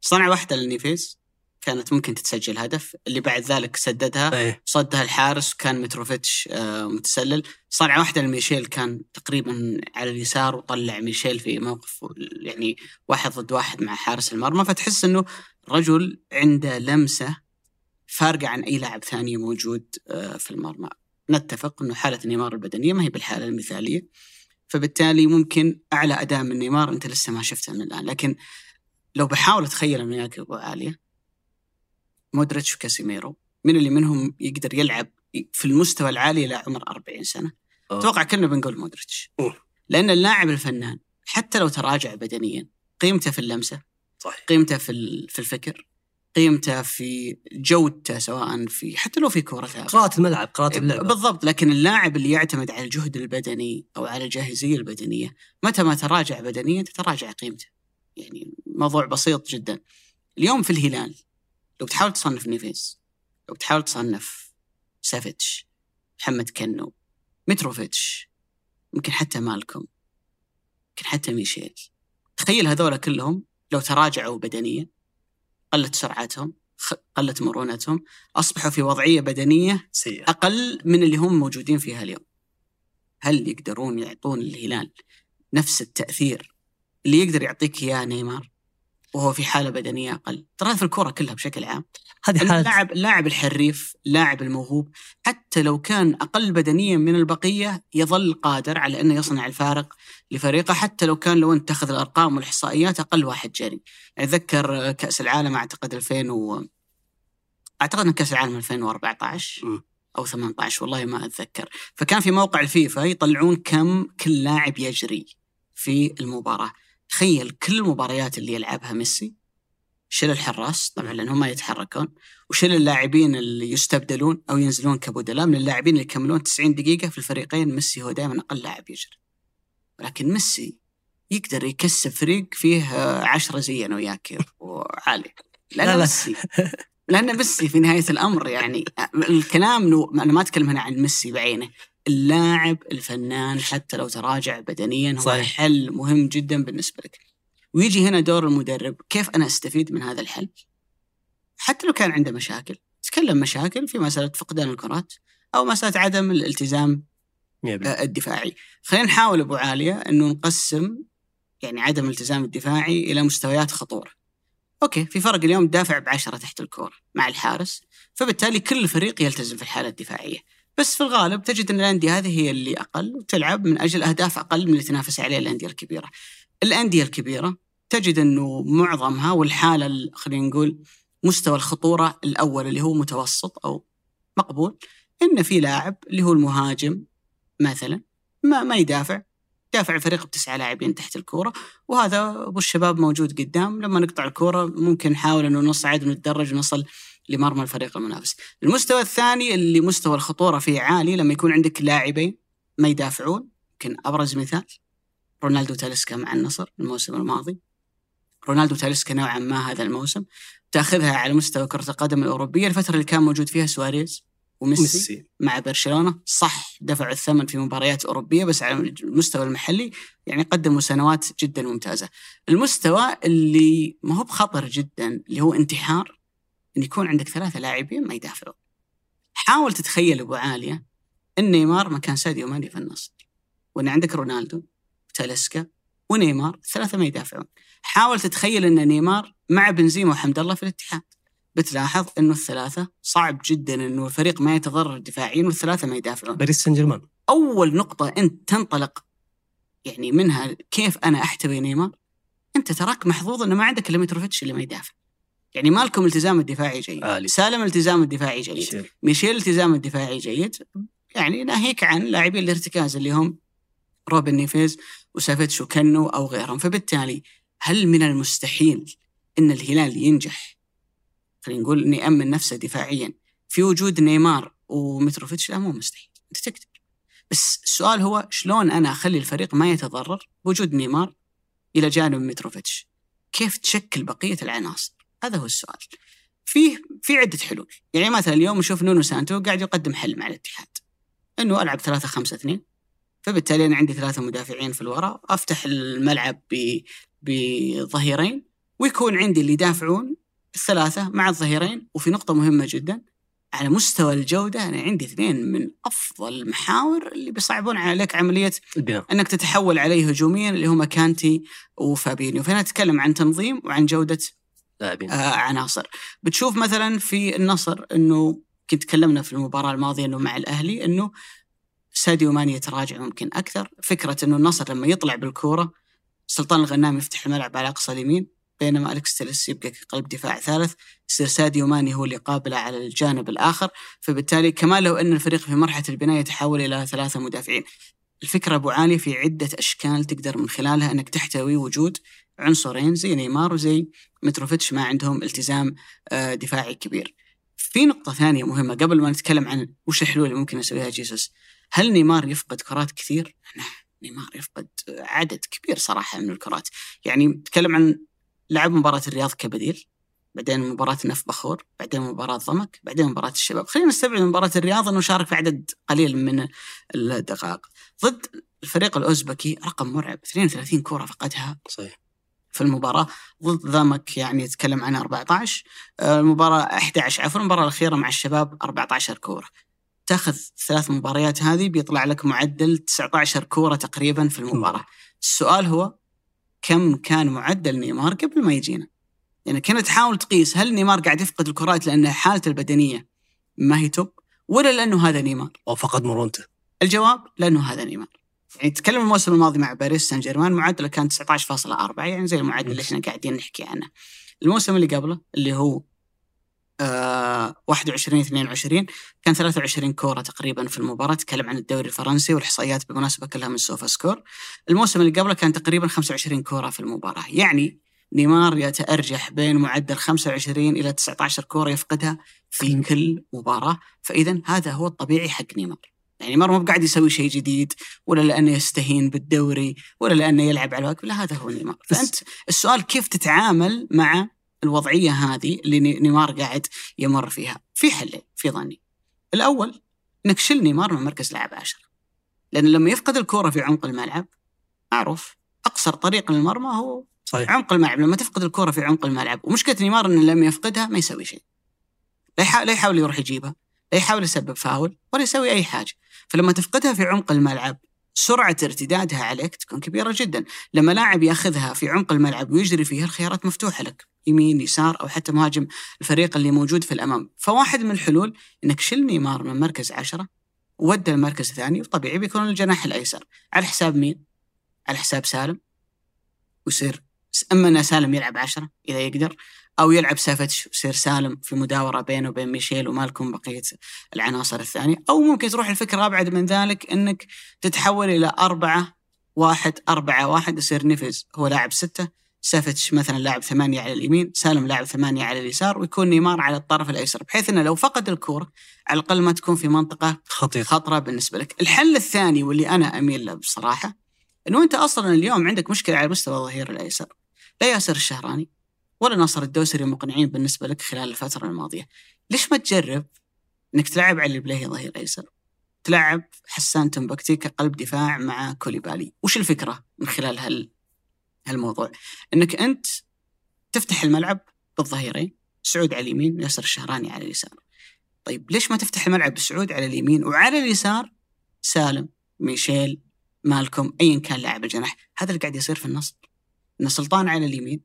صنع واحدة لنيفيز كانت ممكن تتسجل هدف اللي بعد ذلك سددها. أيه. صدها الحارس كان متروفيتش آه، متسلل. صنع واحدة لميشيل كان تقريبا على اليسار وطلع ميشيل في موقف يعني واحد ضد واحد مع حارس المرمى. فتحس إنه رجل عنده لمسة فارقة عن أي لاعب ثاني موجود آه، في المرمى. نتفق إنه حالة نيمار البدنية ما هي بالحالة المثالية. فبالتالي ممكن أعلى أداء من نيمار أنت لسه ما شفته من الآن. لكن لو بحاول أتخيل أنا وياك ابو عاليه مودريتش وكاسيميرو من اللي منهم يقدر يلعب في المستوى العالي إلى عمر 40 سنة؟ أتوقع كلنا بنقول مودريتش. لأن اللاعب الفنان حتى لو تراجع بدنيا قيمته في اللمسة صحيح. قيمته في في الفكر قيمته في جودته سواء في حتى لو في كورته قراءة الملعب قراءة اللعبة. بالضبط. لكن اللاعب اللي يعتمد على الجهد البدني أو على الجاهزية البدنية متى ما تراجع بدنيا تتراجع قيمته. يعني موضوع بسيط جدا. اليوم في الهلال لو بتحاول تصنف نيفيز لو بتحاول تصنف سافيتش محمد كنو متروفيتش ممكن حتى مالكم ممكن حتى ميشيل. تخيل هذول كلهم لو تراجعوا بدنيا قلت سرعتهم قلت مرونتهم أصبحوا في وضعية بدنية سيئة. أقل من اللي هم موجودين فيها اليوم. هل يقدرون يعطون الهلال نفس التأثير اللي يقدر يعطيك إياه نيمار؟ وهو في حالة بدنية أقل. ترى في الكره كلها بشكل عام. هذه حالة. اللاعب اللاعب الحريف اللاعب الموهوب حتى لو كان أقل بدنيا من البقية يظل قادر على أنه يصنع الفارق لفريقه حتى لو كان لو انت تاخذ الأرقام والإحصائيات أقل واحد جري. أتذكر كأس العالم أعتقد 2000 و أعتقد إن كأس العالم 2014 م. أو 18 والله ما أتذكر. فكان في موقع الفيفا يطلعون كم كل لاعب يجري في المباراة. تخيل كل المباريات اللي يلعبها ميسي شيل الحراس؟ طبعا لأنهم ما يتحركون. وشيل اللاعبين اللي يستبدلون أو ينزلون كبدلاء من اللاعبين اللي يكملون 90 دقيقة في الفريقين ميسي هو دائما أقل لاعب يجري. ولكن ميسي يقدر يكسب فريق فيه عشرة زي أنا وياك وعالي لأن لا ميسي لأن ميسي في نهاية الأمر يعني الكلام أنا ما أتكلم هنا عن ميسي بعينه. اللاعب الفنان حتى لو تراجع بدنيا هو صحيح. حل مهم جدا بالنسبة لك. ويجي هنا دور المدرب. كيف أنا أستفيد من هذا الحل؟ حتى لو كان عنده مشاكل. تكلم مشاكل في مسألة فقدان الكرات أو مسألة عدم الالتزام يبقى. الدفاعي. خلينا نحاول أبو عالية أنه نقسم يعني عدم الالتزام الدفاعي إلى مستويات خطورة. أوكي في فرق اليوم دافع بعشرة تحت الكوره مع الحارس فبالتالي كل فريق يلتزم في الحالة الدفاعية. بس في الغالب تجد إن الأندية هذه هي اللي أقل وتلعب من أجل أهداف أقل من اللي تنافس عليها الأندية الكبيرة. الأندية الكبيرة تجد إنه معظمها والحالة خلينا نقول مستوى الخطورة الأول اللي هو متوسط أو مقبول إن في لاعب اللي هو المهاجم مثلا ما ما يدافع دافع الفريق بتسعة لاعبين تحت الكورة وهذا أبو الشباب موجود قدام لما نقطع الكورة ممكن نحاول إنه نصعد ونتدرج ونصل لمرمى الفريق المنافس. المستوى الثاني اللي مستوى الخطورة فيه عالي لما يكون عندك لاعبين ما يدافعون يمكن أبرز مثال رونالدو تاليسكا مع النصر الموسم الماضي. رونالدو تاليسكا نوعا ما هذا الموسم تأخذها على مستوى كرة القدم الأوروبية الفترة اللي كان موجود فيها سواريز وميسي ميسي. مع برشلونة صح دفعوا الثمن في مباريات أوروبية بس على المستوى المحلي يعني قدموا سنوات جدا ممتازة. المستوى اللي ما هو بخطر جدا اللي هو انتحار إن يكون عندك ثلاثة لاعبين ما يدافعون. حاول تتخيل أبو عالية إن نيمار مكان ساديو ماني في النصر وإن عندك رونالدو وتاليسكا ونيمار الثلاثه ما يدافعون. حاول تتخيل إن نيمار مع بنزيما وحمد الله في الاتحاد. بتلاحظ إنه الثلاثة صعب جدا إنه الفريق ما يتضرر دفاعيا والثلاثة ما يدافعون. باريس سان جيرمان أول نقطة أنت تنطلق يعني منها كيف أنا أحتوي نيمار؟ أنت تراك محظوظ إنه ما عندك إلا متروفيتش اللي ما يدافع. يعني مالكم التزام الدفاعي جيد. عالي. سالم التزام الدفاعي جيد. شير. ميشيل التزام الدفاعي جيد. يعني ناهيك عن لاعبين الارتكاز اللي هم روبن نيفيز وسافيتش وكنو أو غيرهم. فبالتالي هل من المستحيل إن الهلال ينجح؟ خلينا نقول انه يامن نفسه دفاعيا. في وجود نيمار ومتروفيتش لا مو مستحيل. أنت تقدر بس السؤال هو شلون أنا أخلي الفريق ما يتضرر بوجود نيمار إلى جانب متروفيتش؟ كيف تشكل بقية العناصر؟ هذا هو السؤال. في في عدة حلول. يعني مثلا اليوم نشوف نونو سانتو قاعد يقدم حل مع الاتحاد. إنه ألعب 3 5 2 فبالتالي أنا عندي ثلاثة مدافعين في الوراء أفتح الملعب بظهيرين. ويكون عندي اللي يدافعون الثلاثة مع الظهيرين. وفي نقطة مهمة جدا. على مستوى الجودة أنا عندي اثنين من أفضل المحاور اللي بيصعبون عليك عملية البناء إنك تتحول عليه هجوميا اللي هما كانتي وفابينيو. فهنا نتكلم عن تنظيم وعن جودة لاعبين. آه عناصر بتشوف مثلا في النصر إنه كنت تكلمنا في المباراة الماضية إنه مع الأهلي إنه ساديو ماني يتراجع ممكن أكثر. فكرة إنه النصر لما يطلع بالكورة سلطان الغنام يفتح الملعب على أقصى اليمين بينما أليكس تيليس يبقى قلب دفاع ثالث يصير ساديو ماني هو اللي قابله على الجانب الآخر. فبالتالي كمان لو إن الفريق في مرحلة البناء يتحول إلى ثلاثة مدافعين. الفكرة أبو علي في عدة أشكال تقدر من خلالها أنك تحتوي وجود عنصرين زي نيمار وزي متروفيتش ما عندهم التزام آه، دفاعي كبير. في نقطة ثانية مهمة قبل ما نتكلم عن وش الحلول اللي ممكن يسويها جيسوس. هل نيمار يفقد كرات كثير؟ نيمار يفقد عدد كبير صراحة من الكرات. يعني نتكلم عن لعب مباراة الرياض كبديل بعدين مباراة نف بخور بعدين مباراة ضمك بعدين مباراة الشباب. خلينا نستبعد مباراة الرياض أنه شارك في عدد قليل من الدقائق. ضد الفريق الأوزبكي رقم مرعب 32 كرة فقدها صحيح. في المباراة. ضد ضمك يعني يتكلم عن 14 آه، المباراة 11 عفوا المباراة الأخيرة مع الشباب 14 كورة. تأخذ ثلاث مباريات هذه بيطلع لك معدل 19 كورة تقريبا في المباراة. السؤال هو كم كان معدل نيمار قبل ما يجينا؟ يعني كنا تحاول تقيس هل نيمار قاعد يفقد الكرات لأن حالته البدنية ما هي top ولا لأنه هذا نيمار؟ أو فقد مرونته. الجواب لأنه هذا نيمار. يعني تكلم الموسم الماضي مع باريس سان جيرمان معدله كان 19.4 يعني زي المعدل اللي إحنا قاعدين نحكي عنه الموسم اللي قبله اللي هو آه 21 22 كان 23 كورة تقريبا في المباراة تكلم عن الدوري الفرنسي والإحصائيات بالمناسبه كلها من سوفا سكور الموسم اللي قبله كان تقريبا 25 كورة في المباراة يعني نيمار يتأرجح بين معدل 25 إلى 19 كورة يفقدها في كل مباراة. فإذا هذا هو الطبيعي حق نيمار. يعني نيمار مو قاعد يسوي شيء جديد ولا لأنه يستهين بالدوري ولا لأنه يلعب على الوقت لا هذا هو نيمار. فأنت السؤال كيف تتعامل مع الوضعية هذه اللي ني- نيمار قاعد يمر فيها؟ في حلين في ظني. الأول إنك شل نيمار من مركز لاعب عشرة لأن لما يفقد الكرة في عمق الملعب معروف. أقصر طريق للمرمى هو صحيح. عمق الملعب لما تفقد الكرة في عمق الملعب ومشكلة نيمار انه لما يفقدها ما يسوي شيء. لا يحاول, يروح يجيبها. لا يحاول يسبب فاول ولا يسوي أي حاجة. فلما تفقدها في عمق الملعب سرعة ارتدادها عليك تكون كبيرة جدا. لما لاعب يأخذها في عمق الملعب ويجري فيها الخيارات مفتوحة لك. يمين يسار أو حتى مهاجم الفريق اللي موجود في الأمام. فواحد من الحلول أنك شل نيمار من مركز عشرة وودى المركز الثاني وطبيعي بيكون الجناح الأيسر. على حساب مين؟ على حساب سالم. ويصير أما ان سالم يلعب عشرة إذا يقدر أو يلعب سافتش ويصير سالم في مداورة بينه وبين ميشيل ومالكم بقية العناصر الثانية. أو ممكن تروح الفكرة أبعد من ذلك إنك تتحول إلى أربعة واحد أربعة واحد يصير نفز هو لاعب ستة سافتش مثلا لاعب ثمانية على اليمين سالم لاعب ثمانية على اليسار ويكون نيمار على الطرف الأيسر بحيث أنه لو فقد الكورة على الأقل ما تكون في منطقة خطير. خطرة بالنسبة لك. الحل الثاني واللي أنا أميل له بصراحة أنه أنت أصلا اليوم عندك مشكلة على مستوى الظهير الأيسر. لا ياسر الشهراني ولا ناصر الدوسري مقنعين بالنسبة لك خلال الفترة الماضية. ليش ما تجرب أنك تلعب علي بليهي ظهير أيسر تلعب حسان تنبكتي كقلب دفاع مع كوليبالي. وش الفكرة من خلال هال هالموضوع؟ أنك أنت تفتح الملعب بالظهيرين سعود على اليمين ياسر الشهراني على اليسار. طيب ليش ما تفتح الملعب بسعود على اليمين وعلى اليسار سالم ميشيل مالكم ايا كان لاعب الجناح؟ هذا اللي قاعد يصير في النصر إن سلطان على اليمين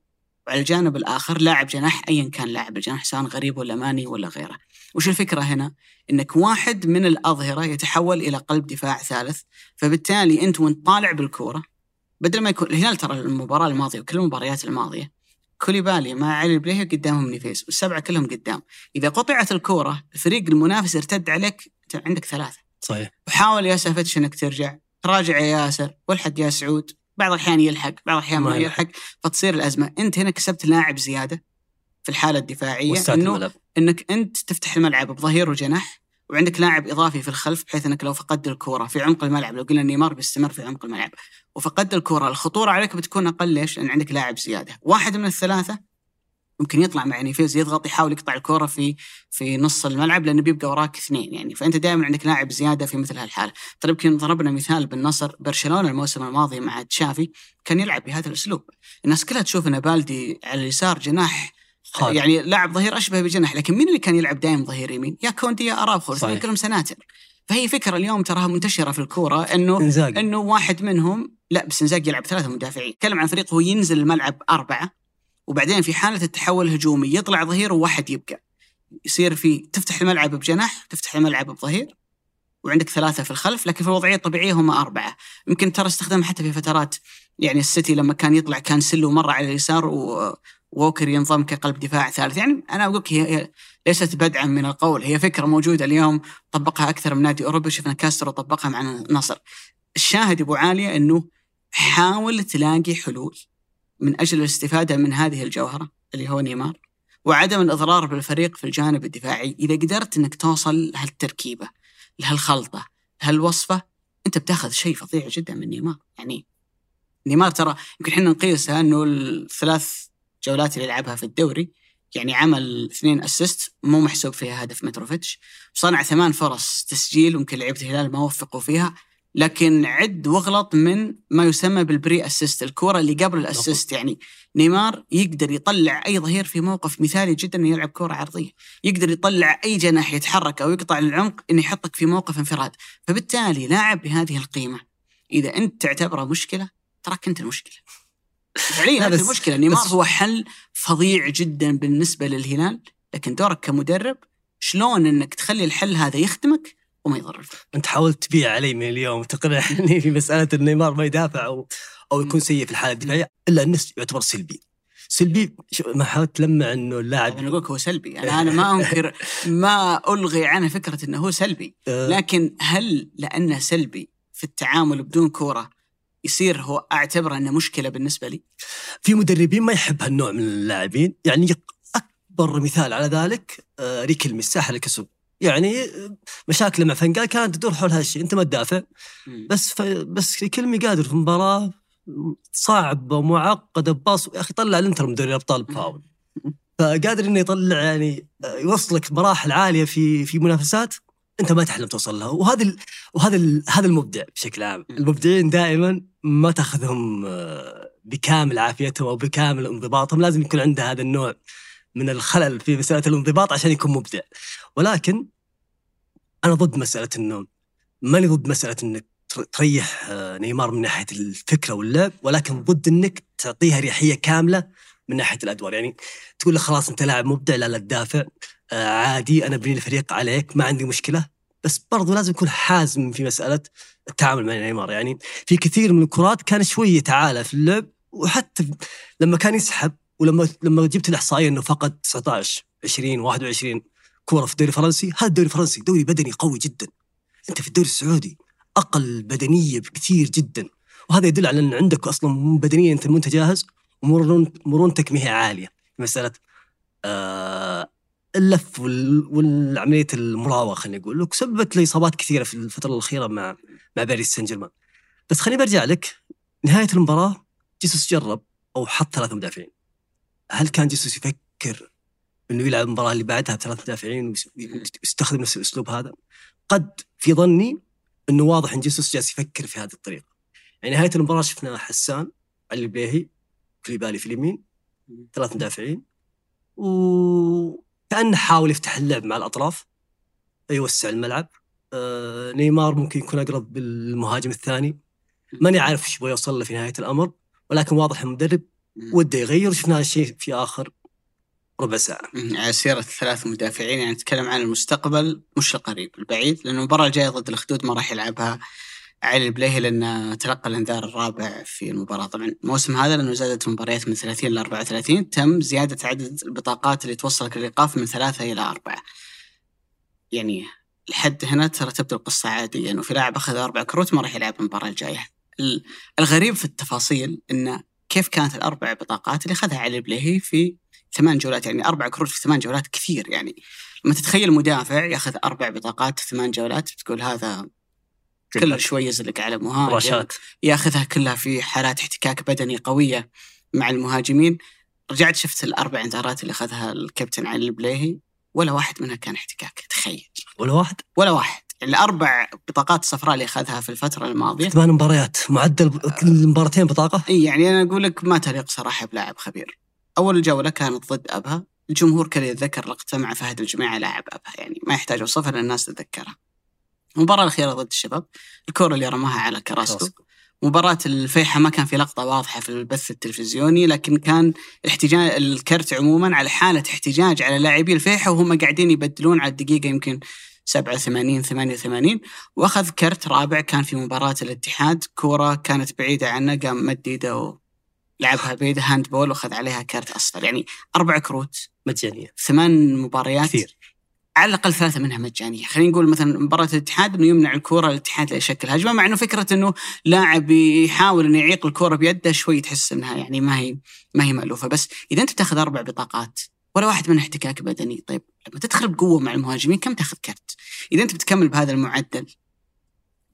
وعلى الجانب الآخر لاعب جناح ايا كان لاعب الجناح سواء غريب ولا ماني ولا غيره. وش الفكرة هنا؟ إنك واحد من الأظهرة يتحول إلى قلب دفاع ثالث فبالتالي أنت وأنت طالع بالكورة بدل ما يكون الهلال ترى المباراة الماضية وكل المباريات الماضية كوليبالي مع علي البليهي قدامهم نيفيس والسبعة كلهم قدام. إذا قطعت الكورة الفريق المنافس ارتد عليك عندك ثلاثة. صحيح. وحاول يا سافتش انك ترجع تراجع يا ياسر والحق يا سعود. بعض الأحيان يلحق بعض الأحيان ما يلحق. فتصير الأزمة. أنت هنا كسبت لاعب زيادة في الحالة الدفاعية وسعت إنه الملعب. إنك أنت تفتح الملعب بظهير وجناح وعندك لاعب إضافي في الخلف بحيث إنك لو فقدت الكورة في عمق الملعب لو قلنا نيمار بيستمر في عمق الملعب وفقدت الكورة الخطورة عليك بتكون أقل ليش؟ لأن عندك لاعب زيادة، واحد من الثلاثة ممكن يطلع مع نيفيز يضغط يحاول يقطع الكورة في في نص الملعب لأنه بيبقى وراك اثنين يعني. فأنت دائما عندك لاعب زيادة في مثل هالحاله، ترى يمكن ضربنا مثال بالنصر. برشلونة الموسم الماضي مع تشافي كان يلعب بهذا الأسلوب، الناس كلها تشوف إن بالدي على اليسار جناح خالد. يعني لاعب ظهير أشبه بجناح. لكن مين اللي كان يلعب دائما ظهير يمين؟ يا كوندي يا اراوخو صحيح. كلهم سناتر. فهي فكرة اليوم تراها منتشرة في الكورة إنه إنزاجي. إنه واحد منهم لا بس إنزاجي يلعب ثلاثة مدافعين، تكلم عن فريق هو ينزل الملعب أربعة. وبعدين في حالة التحول الهجومي يطلع ظهير وواحد يبقى. يصير في تفتح الملعب بجناح، تفتح الملعب بظهير وعندك ثلاثة في الخلف لكن في الوضعية الطبيعية هم أربعة. يمكن ترى استخدمها حتى في فترات يعني السيتي لما كان يطلع كانسيلو مرة على اليسار و ووكر ينضم كقلب دفاع ثالث يعني أنا أقول هي ليست بدعا من القول هي فكرة موجودة اليوم طبقها أكثر من نادي اوروبي شفنا كاسترو طبقها مع النصر الشاهد أبو علي إنه حاول تلاقي حلول من أجل الاستفادة من هذه الجوهرة اللي هو نيمار وعدم الإضرار بالفريق في الجانب الدفاعي. إذا قدرت إنك توصل لهالتركيبة لهالخلطة لهالوصفة أنت بتاخذ شيء فظيع جدا من نيمار. يعني نيمار ترى يمكن إحنا نقيسها أنه الثلاث جولات اللي لعبها في الدوري يعني عمل اثنين assist مو محسوب فيها هدف متروفيتش. صنع ثمان فرص تسجيل ممكن لعيبه الهلال ما وفقوا فيها. لكن عد واغلط من ما يسمى بال pre-assist الكورة اللي قبل ال assist. يعني نيمار يقدر يطلع أي ظهير في موقف مثالي جدا إنه يلعب كورة عرضية. يقدر يطلع أي جناح يتحرك أو يقطع للعمق إنه يحطك في موقف انفراد. فبالتالي لاعب بهذه القيمة إذا أنت تعتبره مشكلة تراك أنت المشكلة. فعليا هذه المشكلة. نيمار هو حل فظيع جدا بالنسبة للهلال. لكن دورك كمدرب شلون إنك تخلي الحل هذا يخدمك؟ وما يضر الفريق أنت حاولت تبيع علي من اليوم تقنعني <laughs> في مسألة إن نيمار ما يدافع أو أو يكون سيء في الحالة الدفاعية إلا أنه يعتبر سلبي. سلبي ما حاولت تلمع إنه اللاعب أنا أقول هو سلبي. أنا <laughs> أنا ما انكر ما ألغي عنه فكرة إنه هو سلبي. آه، لكن هل لأنه سلبي في التعامل بدون كورة يصير هو أعتبره إنه مشكلة بالنسبة لي؟ في مدربين ما يحب هالنوع من اللاعبين. يعني أكبر مثال على ذلك آه، ريكلمي الساحل الكسب يعني مشاكله مع فنقال كانت تدور حول هالشيء أنت ما تدافع. بس ف... بس ريكلمي قادر في مباراة صعبه ومعقده بباص يا أخي طلع الإنتر من دوري الابطال بفاول. فقادر إنه يطلع يعني يوصلك مراحل عالية في في منافسات أنت ما تحلم توصل لها. وهذا ال... وهذا ال... هذا المبدع بشكل عام. المبدعين دائما ما تأخذهم آه، بكامل عافيتهم أو بكامل انضباطهم. لازم يكون عنده هذا النوع من الخلل في مسألة الانضباط عشان يكون مبدع. ولكن أنا ضد مسألة انه ماني ضد مسألة إنك تر- تريح آه، نيمار من ناحية الفكرة واللعب ولكن ضد إنك تعطيها اريحيه كاملة من ناحية الأدوار. يعني تقول له خلاص أنت لاعب مبدع لا لا تدافع آه، عادي أنا بني الفريق عليك ما عندي مشكلة. بس برضو لازم يكون حازم في مسألة التعامل مع نيمار. يعني في كثير من الكرات كان شوي يتعالى في اللعب وحتى لما كان يسحب ولما لما جبت الإحصائية إنه فقد 19 20 21 كورة في الدوري الفرنسي هذا الدوري الفرنسي دوري بدني قوي جدا. أنت في الدوري السعودي أقل بدنية بكثير جدا. وهذا يدل على إن عندك أصلا بدنيا انت منت جاهز ومرون مرونتك ما هي عالية. مسألة آه اللف وال- والعملية المراوغة خلينا نقول سببت لي إصابات كثيرة في الفترة الأخيرة مع مع باريس سان جيرمان. بس خليني برجع لك نهاية المباراة جيسوس جرب أو حط ثلاث مدافعين. هل كان جيسوس يفكر إنه يلعب المباراة اللي بعدها بثلاث مدافعين ويس- ويستخدم نفس الأسلوب هذا؟ قد في ظني إنه واضح إن جيسوس جالس يفكر في هذه الطريقة. يعني نهاية المباراة شفنا حسان علي البيهي كليبالي في اليمين ثلاث مدافعين وكانه حاول يفتح اللعب مع الأطراف يوسع الملعب آه نيمار ممكن يكون أقرب بالمهاجم الثاني ماني عارف إيش يبغى يوصل له في نهاية الأمر ولكن واضح المدرب. وده يغير شفنا هذا الشيء في آخر ربع ساعة. على سيرة الثلاث مدافعين يعني نتكلم عن المستقبل مش القريب البعيد لأنه المباراة الجاية ضد الأخدود ما راح يلعبها علي البليهي لأنه تلقى الإنذار الرابع في المباراة. طبعا الموسم هذا لأنه زادت المباريات من 30 ل 34 تم زيادة عدد البطاقات اللي توصلك للإيقاف من ثلاثة إلى أربعة. يعني لحد هنا ترى تبدو القصة عادية إنه في لاعب أخذ أربع كروت ما راح يلعب المباراة الجاية. ال- الغريب في التفاصيل إنه كيف كانت الأربع بطاقات اللي أخذها علي البليهي في ثمان جولات؟ يعني أربع كروت في ثمان جولات كثير. يعني لما تتخيل مدافع يأخذ أربع بطاقات في ثمان جولات بتقول هذا كل شوي يزلق على مهاجم يأخذها كلها في حالات احتكاك بدني قوية مع المهاجمين. رجعت شفت الأربع إنذارات اللي أخذها الكابتن علي البليهي ولا واحد منها كان احتكاك. تخيل. ولا واحد؟ ولا واحد. الأربع بطاقات صفراء اللي أخذها في الفترة الماضية. ثمان مباريات معدل كل مباراتين بطاقة؟ إي يعني أنا أقول لك ما تليق صراحة بلاعب خبير. أول جولة كانت ضد أبها، الجمهور كان يتذكر لقطة مع فهد الجماعه لاعب أبها يعني ما يحتاج أوصفها لأن الناس تتذكرها. المباراة الأخيرة ضد الشباب، الكره اللي رماها على كراسكو، مباراة الفيحة ما كان في لقطة واضحة في البث التلفزيوني لكن كان احتجاج الكرت عموما على حالة احتجاج على لاعبي الفيحة وهم قاعدين يبدلون على الدقيقة يمكن 87 88 وأخذ كرت رابع كان في مباراة الاتحاد. كورة كانت بعيدة عنه قام مد ايده ولعبها بيده hand ball وأخذ عليها كرت أصفر. يعني أربع كروت مجانية. ثمان مباريات. كثير. على الأقل ثلاثة منها مجانية، خلينا نقول مثلا مباراة الاتحاد إنه يمنع الكورة الاتحاد لا يشكل هجمة مع إنه فكرة إنه لاعب يحاول إنه يعيق الكورة بيده شوي تحس إنها يعني ما هي ما هي مألوفة. بس إذا أنت بتاخذ أربع بطاقات ولا واحد منها احتكاك بدني، طيب لما تدخل بقوة مع المهاجمين كم تاخذ كرت؟ إذا أنت بتكمل بهذا المعدل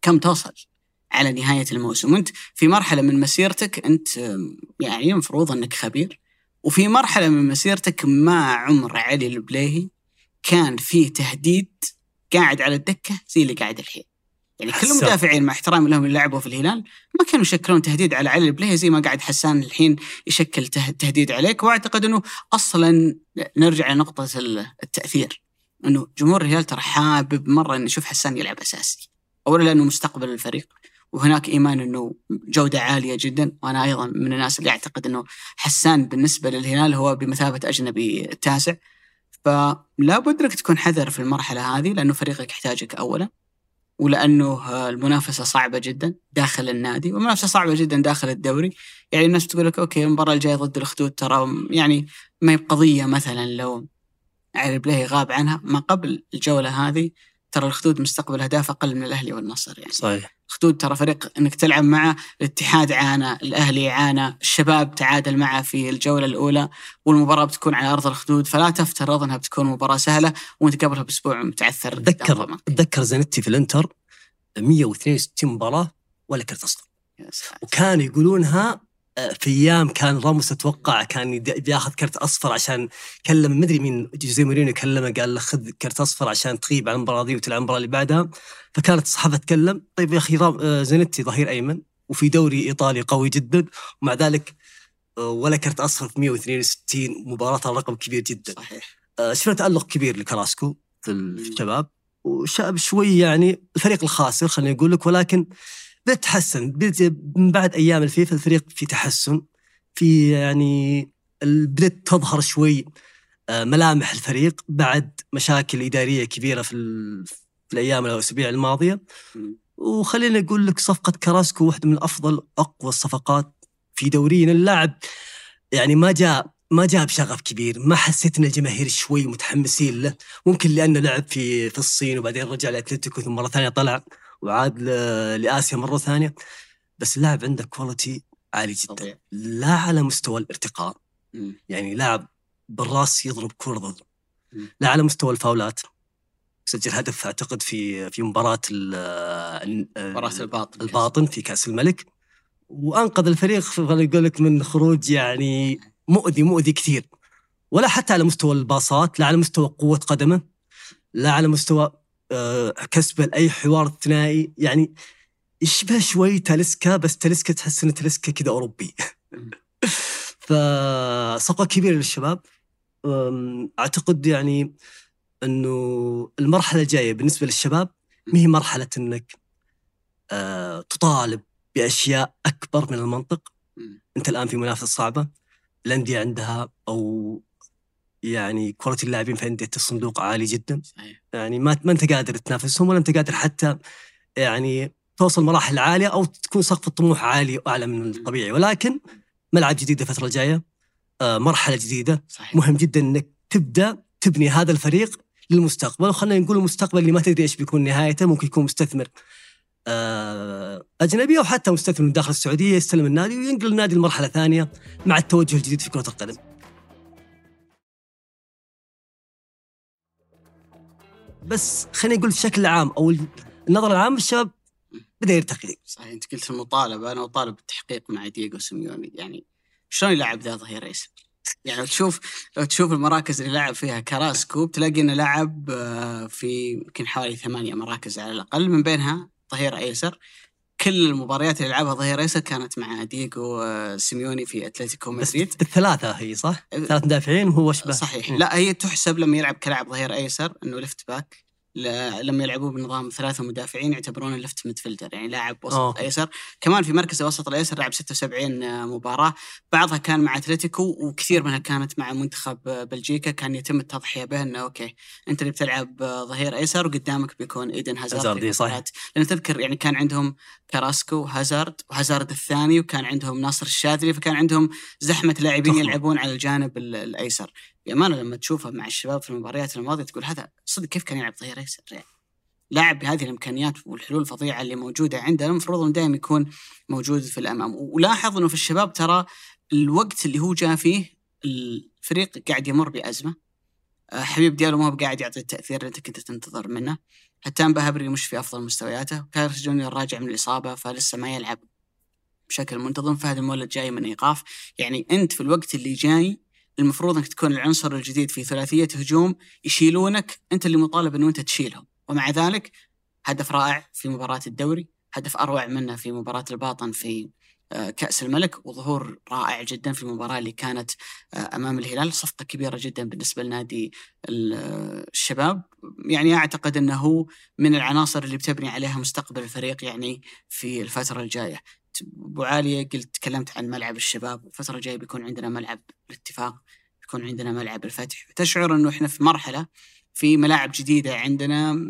كم توصل على نهاية الموسم؟ وأنت في مرحلة من مسيرتك أنت يعني المفروض أنك خبير وفي مرحلة من مسيرتك ما عمر علي البليهي كان فيه تهديد قاعد على الدكة زي اللي قاعد الحين. يعني كل. المدافعين مع احترامي لهم اللي لعبوا في الهلال. ما كانوا يشكلون تهديد على علي البليهي زي ما قاعد حسان الحين يشكل ته- تهديد عليك. واعتقد إنه أصلا نرجع لنقطه ال- التأثير. إنه جمهور الهلال ترى حابب مرة إنه يشوف حسان يلعب أساسي. اولا لأنه مستقبل الفريق وهناك إيمان إنه جودة عالية جدا. وأنا أيضا من الناس اللي أعتقد إنه حسان بالنسبة للهلال هو بمثابة أجنبي تاسع. فلا بد إنك تكون حذر في المرحلة هذه لأنه فريقك يحتاجك اولا. ولأنه المنافسة صعبة جدا داخل النادي والمنافسة صعبة جدا داخل الدوري. يعني الناس بتقول لك أوكي المباراة الجاية ضد الأخدود ترى يعني ما هي بقضية مثلا لو علي البليهي غاب عنها. ما قبل الجولة هذه ترى الاخدود مستقبل أهداف أقل من الأهلي والنصر يعني صحيح خدود ترى فريق إنك تلعب معه الاتحاد عانى الأهلي عانى الشباب تعادل معه في الجولة الأولى والمباراة بتكون على أرض الأخدود فلا تفترض انها بتكون مباراة سهلة وأنت قبلها بأسبوع متعثر ضمك. اتذكر زانيتي في الإنتر 162 مباراة ولا كرت اصفر. وكانوا يقولونها في أيام كان راموس أتوقع كان بياخذ كرت أصفر عشان كلم مدري مين جوزيه مورينيو كلمه قال له خذ كرت أصفر عشان تغيب عن المباراة دي وتلعب المباراة اللي بعدها. فكانت الصحافة تتكلم طيب يا أخي آه، زانيتي ظهير أيمن وفي دوري إيطالي قوي جدا ومع ذلك آه، ولا كرت أصفر في 162 مباراة رقم كبير جدا. صحيح. آه، شفنا تألق كبير لكراسكو في الشباب؟ وشاب شوي يعني الفريق الخاسر خليني أقول لك ولكن بدأت تحسن بدأت من بعد أيام الفيفا الفريق في تحسن في يعني بدأت تظهر شوي آه، ملامح الفريق بعد مشاكل إدارية كبيرة في, في الأيام الاسابيع الماضية. وخليني أقول لك صفقة كراسكو واحدة من أفضل اقوى الصفقات في دورينا. اللاعب يعني ما جاء ما جاء بشغف كبير ما حسيت ان الجماهير شوي متحمسين له. ممكن لأنه لعب في في الصين وبعدين رجع لأتلتيكو ثم مرة ثانية طلع. وعاد لآسيا مرة ثانية. بس اللاعب عنده quality عالي جدا. طبيعي. لا على مستوى الارتقاء. مم. يعني لاعب بالراس يضرب كرة ضد. لا على مستوى الفاولات. سجل هدف أعتقد في في مباراة مباراة الباطن. الباطن في كأس الملك. وأنقذ الفريق أقول لك من خروج يعني مؤذي مؤذي كثير. ولا حتى على مستوى الباصات لا على مستوى قوة قدمه لا على مستوى كسبه لأي حوار ثنائي يعني يشبه شوي تاليسكا بس تاليسكا تحس ان تاليسكا كذا أوروبي. <laughs> فصفقة كبيرة للشباب. أعتقد يعني إنه المرحلة الجاية بالنسبة للشباب ما هي مرحلة إنك آه، تطالب بأشياء أكبر من المنطق. أنت الآن في منافسة صعبة. الأندية عندها أو يعني كواليتي اللاعبين في انديه الصندوق عالي جدا. صحيح. يعني ما ما انت قادر تنافسهم ولا انت قادر حتى يعني توصل مراحل عالية أو تكون سقف الطموح عالي وأعلى من الطبيعي. ولكن ملعب جديد الفترة الجاية آه، مرحلة جديدة. صحيح. مهم جدا إنك تبدأ تبني هذا الفريق للمستقبل. وخلينا نقول المستقبل اللي ما تدري إيش بيكون نهايته ممكن يكون مستثمر آه، أجنبي أو حتى مستثمر من داخل السعودية يستلم النادي وينقل النادي لمرحلة ثانية مع التوجه الجديد في كرة القدم. بس خلينا نقول بشكل عام أو النظره العامه الشباب بدأ يرتقي. صحيح أنت قلت المطالبه أنا أطالب بالتحقيق مع دييغو سيميوني. يعني شلون يلعب ذا ظهير ايسر؟ يعني لو تشوف لو تشوف المراكز اللي لعب فيها كراسكو بتلاقي إنه لعب آه، في يمكن حوالي ثمانية مراكز على الأقل من بينها ظهير أيسر. كل المباريات اللي لعبها ظهير أيسر كانت مع دييغو سيميوني في أتلتيكو مدريد بالثلاثه هي صح؟ ثلاث مدافعين وهو اشبه صحيح مم. لا هي تحسب لما يلعب كلاعب ظهير أيسر إنه left back لما يلعبوا بنظام ثلاثة مدافعين يعتبرونه left midfielder يعني لاعب وسط okay. ايسر كمان في مركز الوسط الأيسر لعب 76 مباراة بعضها كان مع أتلتيكو وكثير منها كانت مع منتخب بلجيكا كان يتم التضحية به إنه okay أنت اللي بتلعب ظهير أيسر وقدامك بيكون إيدن هازارد. فترات. لأن تذكر يعني كان عندهم كراسكو وهازارد وهازارد الثاني وكان عندهم ناصر الشاذلي فكان عندهم زحمة لاعبين. يلعبون على الجانب ال- الأيسر بأمانة لما تشوفه مع الشباب في المباريات الماضية تقول هذا صدق كيف كان يلعب ظهير ايسر يعني لاعب بهذه الإمكانيات والحلول الفظيعة اللي موجودة عنده المفروض إنه دائما يكون موجود في الأمام. ولاحظ إنه في الشباب ترى الوقت اللي هو جاء فيه الفريق قاعد يمر بأزمة. آه، حبيب ديالو ما هو قاعد يعطي التأثير اللي أنت كنت تنتظر منه. حتى بهبري مش في أفضل مستوياته. كارس جونيور راجع من الإصابة فلسه ما يلعب بشكل منتظم. فهد المولد جاي من إيقاف. يعني أنت في الوقت اللي جاي المفروض انك تكون العنصر الجديد في ثلاثية هجوم يشيلونك انت اللي مطالب انه انت تشيلهم. ومع ذلك هدف رائع في مباراة الدوري هدف أروع منه في مباراة الباطن في آه، كأس الملك وظهور رائع جدا في المباراه اللي كانت آه، أمام الهلال صفقة كبيرة جدا بالنسبة لنادي آه، الشباب. يعني أعتقد إنه هو من العناصر اللي بتبني عليها مستقبل الفريق يعني في الفترة الجاية. أبو عالية قلت تكلمت عن ملعب الشباب الفترة الجاية بيكون عندنا ملعب الاتفاق بيكون عندنا ملعب الفتح. تشعر إنه إحنا في مرحلة في ملاعب جديدة عندنا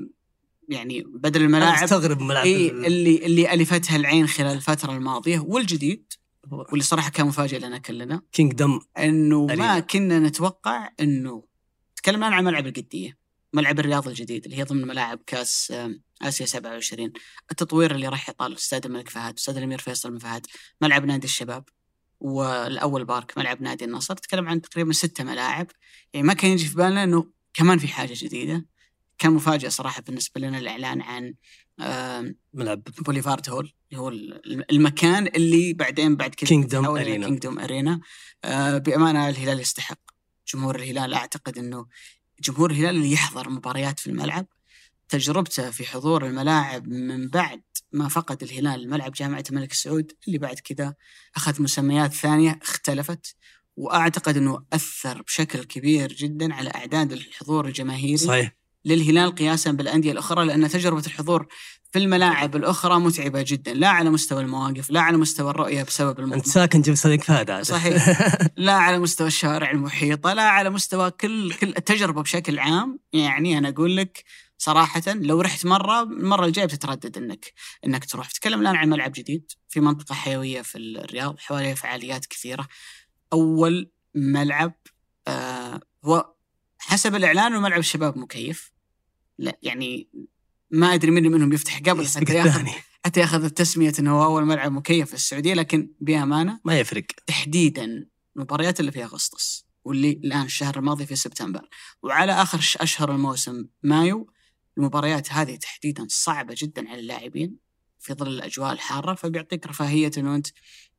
يعني بدل الملاعب استغرب ملعب إي ال- اللي اللي ألفتها العين خلال الفترة الماضية والجديد واللي صراحة كان مفاجئ لنا كلنا. كينجدم إنه ما. كنا نتوقع إنه تكلمنا عن ملعب القدية. ملعب الرياض الجديد اللي هي ضمن ملاعب كاس آم، آسيا 27 التطوير اللي راح يطال استاد الملك فهد استاد الأمير فيصل بن فهد ملعب نادي الشباب والأول بارك ملعب نادي النصر. تكلم عن تقريبا ستة ملاعب. يعني ما كان يجي في بالنا إنه كمان في حاجة جديدة. كان مفاجأة صراحة بالنسبة لنا الإعلان عن ملعب بوليفارد هول اللي هو ال- المكان اللي بعدين بعد كذا إلى arena. كينجدوم ارينا آه بأمانة الهلال يستحق. جمهور الهلال أعتقد إنه جمهور الهلال اللي يحضر مباريات في الملعب. تجربته في حضور الملاعب من بعد ما فقد الهلال ملعب جامعة الملك سعود اللي بعد كذا أخذ مسميات ثانية اختلفت. وأعتقد إنه أثر بشكل كبير جدا على أعداد الحضور الجماهيري. صحيح. للهلال قياسا بالأندية الأخرى لأن تجربة الحضور في الملاعب الأخرى متعبة جدا لا على مستوى المواقف لا على مستوى الرؤية بسبب أنت المضمار ساكن جنب صديق فهد. صحيح. <laughs> لا على مستوى الشوارع المحيطة لا على مستوى كل كل التجربة بشكل عام. يعني أنا أقول لك صراحة لو رحت مرة المرة الجاية بتتردد إنك إنك تروح. تتكلم الآن عن ملعب جديد في منطقة حيوية في الرياض حواليها فعاليات كثيرة. أول ملعب آه هو حسب الإعلان انه ملعب الشباب مكيف. لا يعني ما أدري من منهم يفتح قبل حتى ياخذ حتى ياخذ التسمية إنه هو أول ملعب مكيف في السعودية لكن بأمانة ما يفرق. تحديدا المباريات اللي في أغسطس واللي الآن الشهر الماضي في سبتمبر. وعلى آخر أشهر الموسم مايو المباريات هذه تحديدا صعبة جدا على اللاعبين. في ظل الأجواء الحارة فبيعطيك رفاهية إنه أنت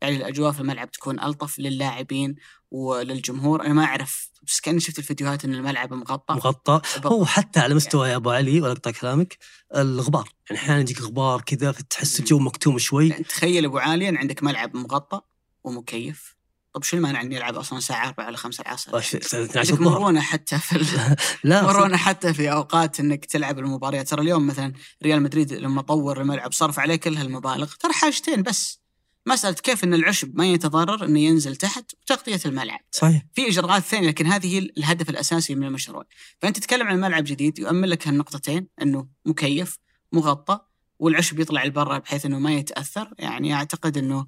يعني الأجواء في الملعب تكون ألطف للاعبين وللجمهور. أنا ما أعرف بس كأني شفت الفيديوهات إن الملعب مغطى. مغطى. هو حتى على مستوى يا أبو علي ولا أقطع كلامك الغبار. يعني أحيانا يجيك غبار كذا فتحس الجو مكتوم شوي. تخيل أبو عالي إن عندك ملعب مغطى ومكيف. طب شو المانع إني ألعب أصلا الساعة 4 ولا 5 العصر؟ وش- سنة 12 عندك الظهر. مرونة حتى في ال- <laughs> لا مرونة حتى في أوقات إنك تلعب المباريات. ترى اليوم مثلا ريال مدريد لما طور الملعب صرف عليه كل هالمبالغ ترى حاجتين بس. مسألة كيف إن العشب ما يتضرر إنه ينزل تحت وتغطية الملعب. صحيح. في إجراءات ثانية لكن هذه هي الهدف الأساسي من المشروع. فأنت تتكلم عن ملعب جديد يؤمن لك هالنقطتين إنه مكيف مغطى والعشب يطلع لبرا بحيث إنه ما يتأثر. يعني أعتقد إنه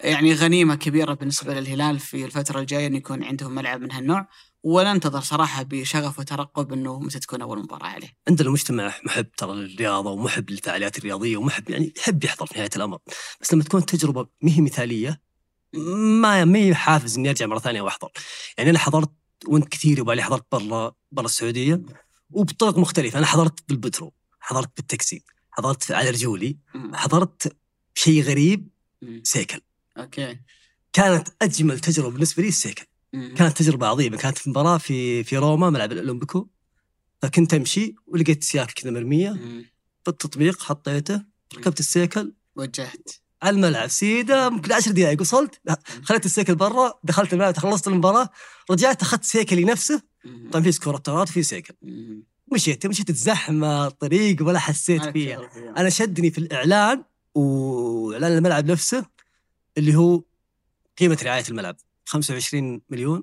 يعني غنيمة كبيرة بالنسبة للهلال في الفترة الجاية إنه يكون عندهم ملعب من هالنوع. وننتظر صراحة بشغف وترقب إنه متى تكون أول مباراة عليه. عندنا مجتمع محب ترى للرياضة ومحب للفعاليات الرياضية ومحب يعني يحب يحضر في نهاية الأمر. بس لما تكون تجربة ما هي مثالية ما ما هي حافز إني أرجع مرة ثانية وأحضر. يعني أنا حضرت وأنت كثير يبغى لي حضرت برا برا السعودية وبطرق مختلفة. أنا حضرت بالبترو حضرت بالتاكسي. حضرت على رجولي. حضرت شيء غريب. سيكل okay. كانت أجمل تجربة بالنسبة لي السيكل. كانت تجربة عظيمة كانت في مباراة في في روما ملعب الأولمبيكو فكنت أمشي ولقيت سياكل كذا مرمية. بالتطبيق حطيته ركبت السيكل وجهت. على الملعب سيدة ممكن 10 دقائق وصلت خليت السيكل برا دخلت الملعب خلصت المباراة رجعت أخذت سيكلي نفسه. طبعا في سكوترات وفي سيكل. مشيت مشيت الزحمه طريق ولا حسيت فيها. أنا شدني في الإعلان وإعلان الملعب نفسه اللي هو قيمة رعاية الملعب 25 مليون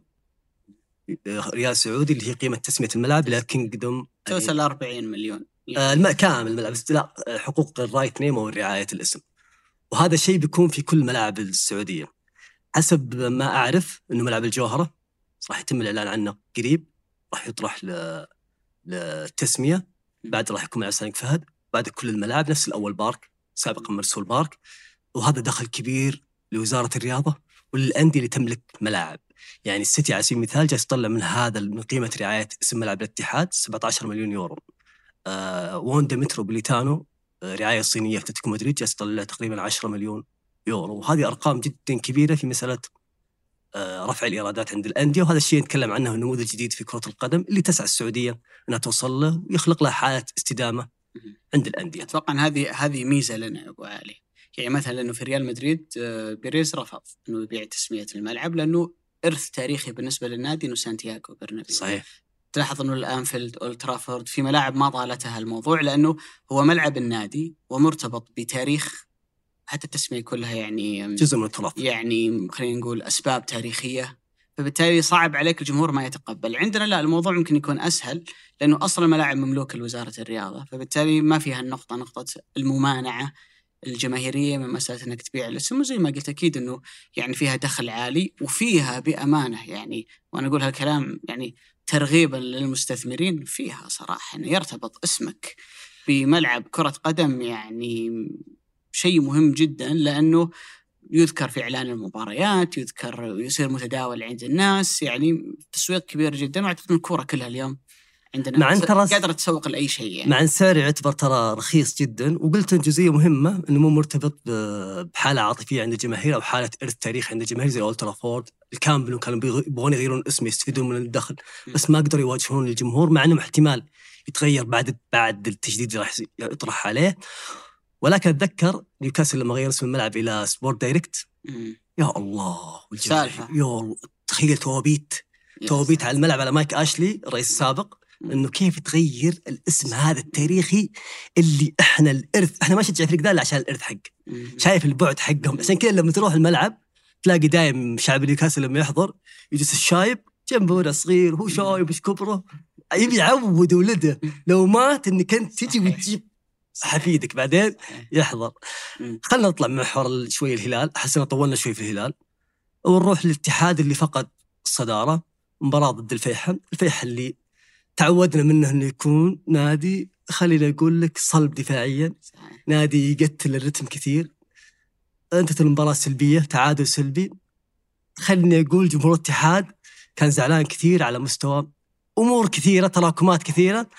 ريال سعودي اللي هي قيمة تسمية الملعب إلى كينجدوم توصل 40 مليون. آه،. كامل الملعب بس لا آه، حقوق ال right name أو رعاية الاسم وهذا الشيء بيكون في كل ملاعب السعودية حسب ما أعرف إنه ملعب الجوهرة راح يتم الإعلان عنه قريب راح يطرح ل... للتسميه بعد راح يكون مع سانك فهد بعد كل الملاعب نفس الأول بارك سابقا مرسول بارك وهذا دخل كبير لوزارة الرياضة وللأندية اللي تملك ملاعب. يعني السيتي على سبيل المثال جالس يطلع من هذا من قيمة رعاية اسم ملعب الاتحاد 17 مليون يورو. آه ووندا متروبوليتانو آه رعاية صينية في أتلتيكو مدريد جالس يطلع تقريبا 10 مليون يورو. وهذه أرقام جدا كبيرة في مسألة رفع الإيرادات عند الأندية وهذا الشيء نتكلم عنه نموذج جديد في كرة القدم اللي تسعى السعودية إنها توصل له ويخلق لها حاله استدامة عند الأندية. أتوقع إن هذه هذه ميزة لنا يا أبو علي. يعني مثلا إنه في ريال مدريد آه، بيريز رفض إنه يبيع تسمية الملعب لأنه إرث تاريخي بالنسبة للنادي إنه سانتياغو برنابيو. صحيح. تلاحظ إنه الأنفيلد أولد ترافورد في ملاعب ما طالتها الموضوع لأنه هو ملعب النادي ومرتبط بتاريخ حتى التسمية كلها يعني جزء من التراث. يعني خلينا نقول أسباب تاريخية. فبالتالي صعب عليك الجمهور ما يتقبل. عندنا لا الموضوع ممكن يكون أسهل لأنه أصلا الملاعب مملوكة لوزارة الرياضة. فبالتالي ما فيها النقطة نقطة الممانعة الجماهيرية من مسألة إنك تبيع الاسم. وزي ما قلت أكيد إنه يعني فيها دخل عالي وفيها بأمانة يعني وأنا أقول هالكلام يعني ترغيبا للمستثمرين فيها صراحة إنه يرتبط اسمك بملعب كرة قدم يعني شيء مهم جدا لأنه يذكر في إعلان المباريات يذكر ويصير متداول عند الناس يعني تسويق كبير جدا وأعتقد الكورة كلها اليوم عندنا مع أن ترى- قادرة تسوق لأي شيء يعني. مع إن سعره يعتبر ترى رخيص جدا وقلت إن جزئية مهمة إنه مو مرتبط بحالة عاطفية عند الجماهير أو حالة إرث تاريخي عند الجماهير زي أولد ترافورد. الكامبلو كانوا يبغون يغيرون الاسم يستفيدون من الدخل بس ما قدروا يواجهون الجمهور مع انهم احتمال يتغير بعد بعد التجديد اللي راح يصير- يطرح عليه. ولكن أتذكر نيوكاسل لما غير اسم الملعب إلى سبورت دايركت. يا الله سالفة. يا الله تخيل توابيت توابيت. على الملعب على مايك أشلي الرئيس السابق. إنه كيف تغير الاسم هذا التاريخي اللي إحنا الإرث إحنا ما نشجع الفريق ذا الا عشان الإرث مم. شايف البعد حقهم عشان كذا لما تروح الملعب تلاقي دايم شعب نيوكاسل لما يحضر يجلس الشايب جنبه ولد صغير هو شايب إيش كبره يبي يعود ولده لو مات إنك أنت تجي. وتجيب حفيدك بعدين يحضر. مم. خلينا نطلع من محور شوي الهلال. احس طولنا شوي في الهلال. ونروح للاتحاد اللي فقد الصداره مباراة ضد الفيحة الفيحة اللي تعودنا منه إنه يكون نادي خلينا أقول لك صلب دفاعيا. نادي يقتل الرتم كثير. انتهت المباراه سلبية تعادل سلبي. خليني أقول جمهور الاتحاد كان زعلان كثير على مستوى أمور كثيرة تراكمات كثيرة.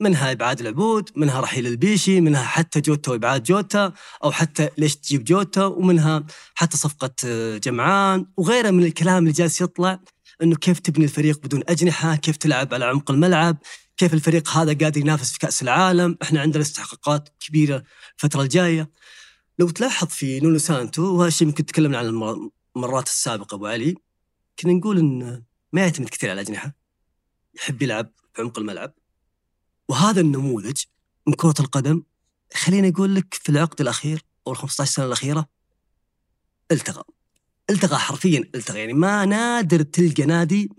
منها إبعاد العبود، منها رحيل البيشي، منها حتى جوتا وإبعاد جوتا أو حتى ليش تجيب جوتا ومنها حتى صفقة آه، جمعان وغيرها من الكلام اللي جالس يطلع إنه كيف تبني الفريق بدون أجنحة، كيف تلعب على عمق الملعب، كيف الفريق هذا قادر ينافس في كأس العالم، إحنا عندنا استحقاقات كبيرة الفترة الجاية. لو تلاحظ في نونو سانتو وهذا الشيء يمكن تكلمنا عنه المره مرات السابقة أبو علي كنا نقول إن ما يعتمد كثير على الأجنحة. يحب يلعب في عمق الملعب. وهذا النموذج من كرة القدم خليني أقول لك في العقد الأخير أو ال 15 سنة الأخيرة التغى. التغى حرفيا التغى. يعني ما نادر تلقى نادي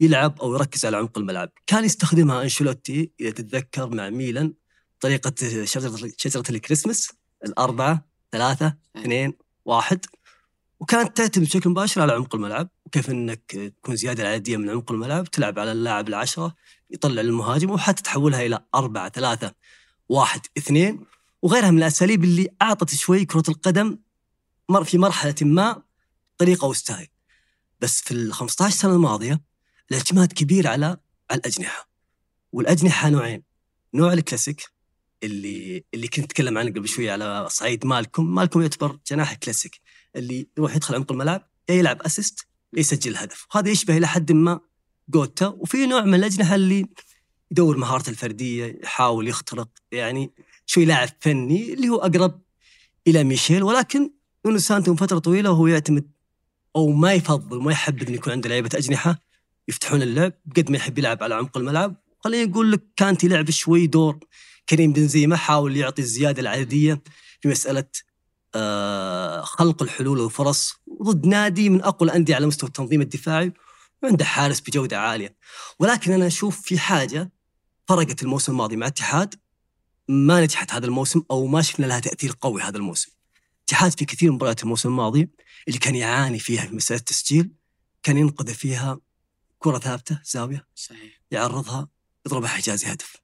يلعب أو يركز على عمق الملعب. كان يستخدمها أنشيلوتي إذا تتذكر مع ميلان طريقة شجرة شجرة الكريسماس الأربعة ثلاثة اثنين واحد. وكانت تعتمد بشكل مباشر على عمق الملعب. وكيف إنك تكون زيادة العدديه من عمق الملعب تلعب على اللاعب العشرة يطلع للمهاجم وحتى تحولها إلى أربعة ثلاثة واحد اثنين وغيرها من الأساليب اللي أعطت شوي كرة القدم في مرحلة ما طريقة و style. بس في ال 15 سنة الماضية الاعتماد كبير على على الأجنحة والأجنحة نوعين. نوع الكلاسيك اللي اللي كنت أتكلم عنه قبل شوي على صعيد مالكم. مالكم يعتبر جناح كلاسيك اللي يروح يدخل عمق الملعب يا يلعب assist يسجل هدف. وهذا يشبه إلى حد ما جوتا وفي نوع من الأجنحة اللي يدور مهارته الفردية يحاول يخترق يعني شوي لاعب فني اللي هو أقرب إلى ميشيل. ولكن نونو سانتو من فترة طويلة وهو يعتمد أو ما يفضل ما يحبذ انه يكون عنده لعيبة أجنحة يفتحون اللعب قد ما يحب يلعب على عمق الملعب. خليني أقول لك كانت لعب شوي دور. كريم بنزيما حاول يعطي الزيادة العدديه في مسألة آه خلق الحلول والفرص. ضد نادي من أقوى الأندية على مستوى التنظيم الدفاعي وعنده حارس بجودة عالية. ولكن أنا أشوف في حاجة فرقت الموسم الماضي مع اتحاد ما نجحت هذا الموسم أو ما شفنا لها تأثير قوي هذا الموسم. اتحاد في كثير من مباريات الموسم الماضي اللي كان يعاني فيها في مساله التسجيل كان ينقذ فيها كرة ثابتة زاوية صحيح. يعرضها يضربها حجازي هدف.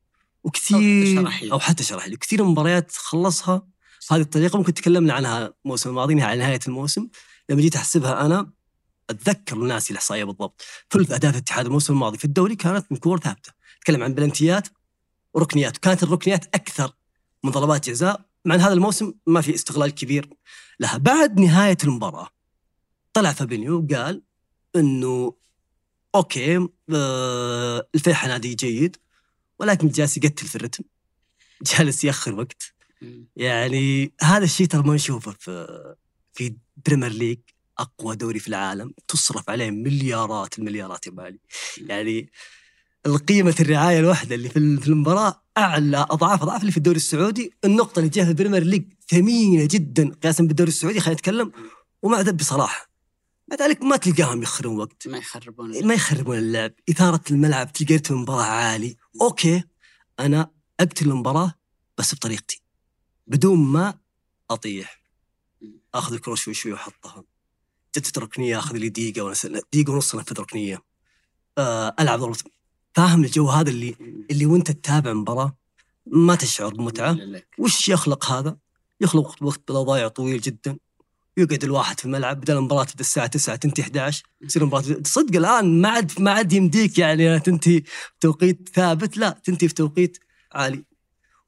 وكثير. أو حتى شرحي وكثير من المباريات خلصها بهذه الطريقة ممكن تكلمنا عنها الموسم الماضي على نهاية الموسم. لما جيت أحسبها أنا أتذكر ناسي الاحصائيه بالضبط. ثلث أهداف الاتحاد الموسم الماضي في الدوري كانت من كور ثابتة. تكلم عن بلنتيات وركنيات وكانت الركنيات أكثر من ضربات جزاء. مع إن هذا الموسم ما في استغلال كبير لها. بعد نهاية المباراة طلع فابينيو وقال إنه okay آه الفيحة نادي جيد ولكن جالس يقتل في الرتم. جالس يأخر وقت. يعني هذا الشيء ترى ما نشوفه في في Premier League أقوى دوري في العالم تصرف عليه مليارات المليارات يا أبو علي. يعني القيمة الرعاية الواحدة اللي في المباراة أعلى أضعاف أضعاف اللي في الدوري السعودي النقطة اللي جاها في ال Premier League ثمينة جدا. قياسا بالدوري السعودي خلينا نتكلم. ومع ذا بصراحة مع ذلك ما تلقاهم يأخرون وقت. ما يخربون ما يخربون اللعب. إثارة الملعب تلقى رتم المباراة عالي. okay أنا أقتل المباراة بس بطريقتي بدون ما أطيح. أخذ الكرة شوي شوي وأحطها جدت ركنية أخذ لي دقيقة ونس... دقيقة ونص أنفذ ركنية آه، ألعب ضربة فاهم الجو هذا اللي اللي وأنت تتابع مباراة ما تشعر بمتعة. لك. وش يخلق هذا؟ يخلق وقت ضايع طويل جدا. يقعد الواحد في الملعب بدل المباراة تبدأ الساعة 9 تنتهي 11 تصير المباراة صدق الآن ما عاد ما عاد يمديك يعني تنتهي بتوقيت ثابت. لا تنتهي في توقيت عالي.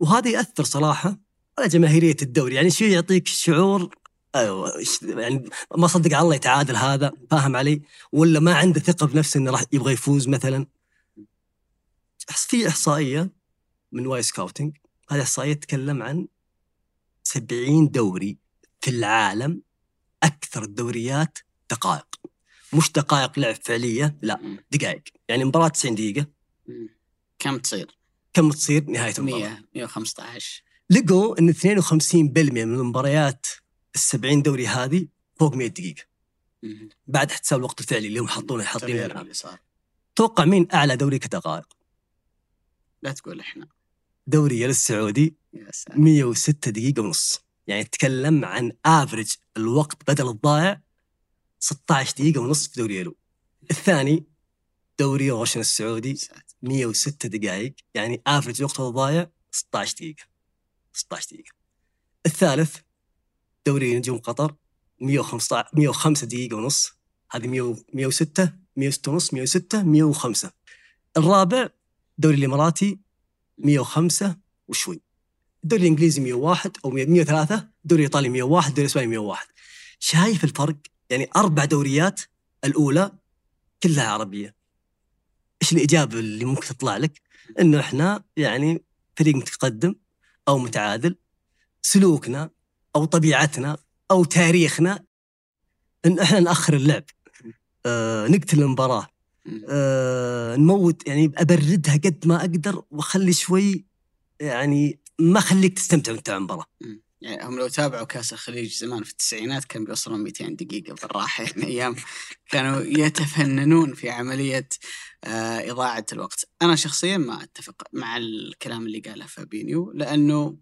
وهذا يأثر صراحة على جماهيرية الدوري. يعني شيء يعطيك شعور أيوه يعني ما صدق على الله يتعادل هذا فاهم علي؟ ولا ما عنده ثقة بنفسه إنه راح يبغى يفوز مثلا؟ في إحصائية من WyScouting هذه الاحصائية تتكلم عن 70 دوري في العالم أكثر الدوريات دقائق. مش دقائق لعب فعلية لا. دقائق. يعني مباراة 90 دقيقة. كم تصير؟ كم تصير نهاية المباراة؟ 100 115 لقوا إن 52% من المباريات ال 70 دوري هذه فوق 100 دقيقة. بعد احتساب الوقت الفعلي اللي هم حاطونه حاطينه الآن. توقع مين أعلى دوري كدقائق لا تقول إحنا. دوري السعودي يا سلام. 106 دقيقة ونص. يعني تتكلم عن افرج الوقت بدل الضائع 16 دقيقة ونص في دوري يلو الثاني دوري روشن السعودي 106 دقائق. يعني افرج الوقت الضايع 16 دقيقة. 16 دقيقة. الثالث دوري نجوم قطر 115 105 دقيقة ونص. هذه 100 106 106 ونص 106 105 الرابع دوري الإماراتي 105 وشوي. الدوري الإنجليزي 101 أو 100 103 الدوري الإيطالي 101 الدوري الإسباني 101 شايف الفرق؟ يعني أربع دوريات الأولى كلها عربية. إيش الإجابة اللي ممكن تطلع لك؟ إنه إحنا يعني فريق متقدم أو متعادل سلوكنا أو طبيعتنا أو تاريخنا إن إحنا نأخر اللعب آه نقتل المباراة. آه نموت يعني أبردها قد ما أقدر وأخلي شوي يعني ما أخليك تستمتع وأنت المباراة. يعني هم لو تابعوا كأس الخليج زمان في التسعينات كانوا بيوصلون 200 دقيقة بالراحة يعني أيام كانوا يتفننون في عملية آه إضاعة الوقت أنا شخصيا ما أتفق مع الكلام اللي قاله فابينيو لأنه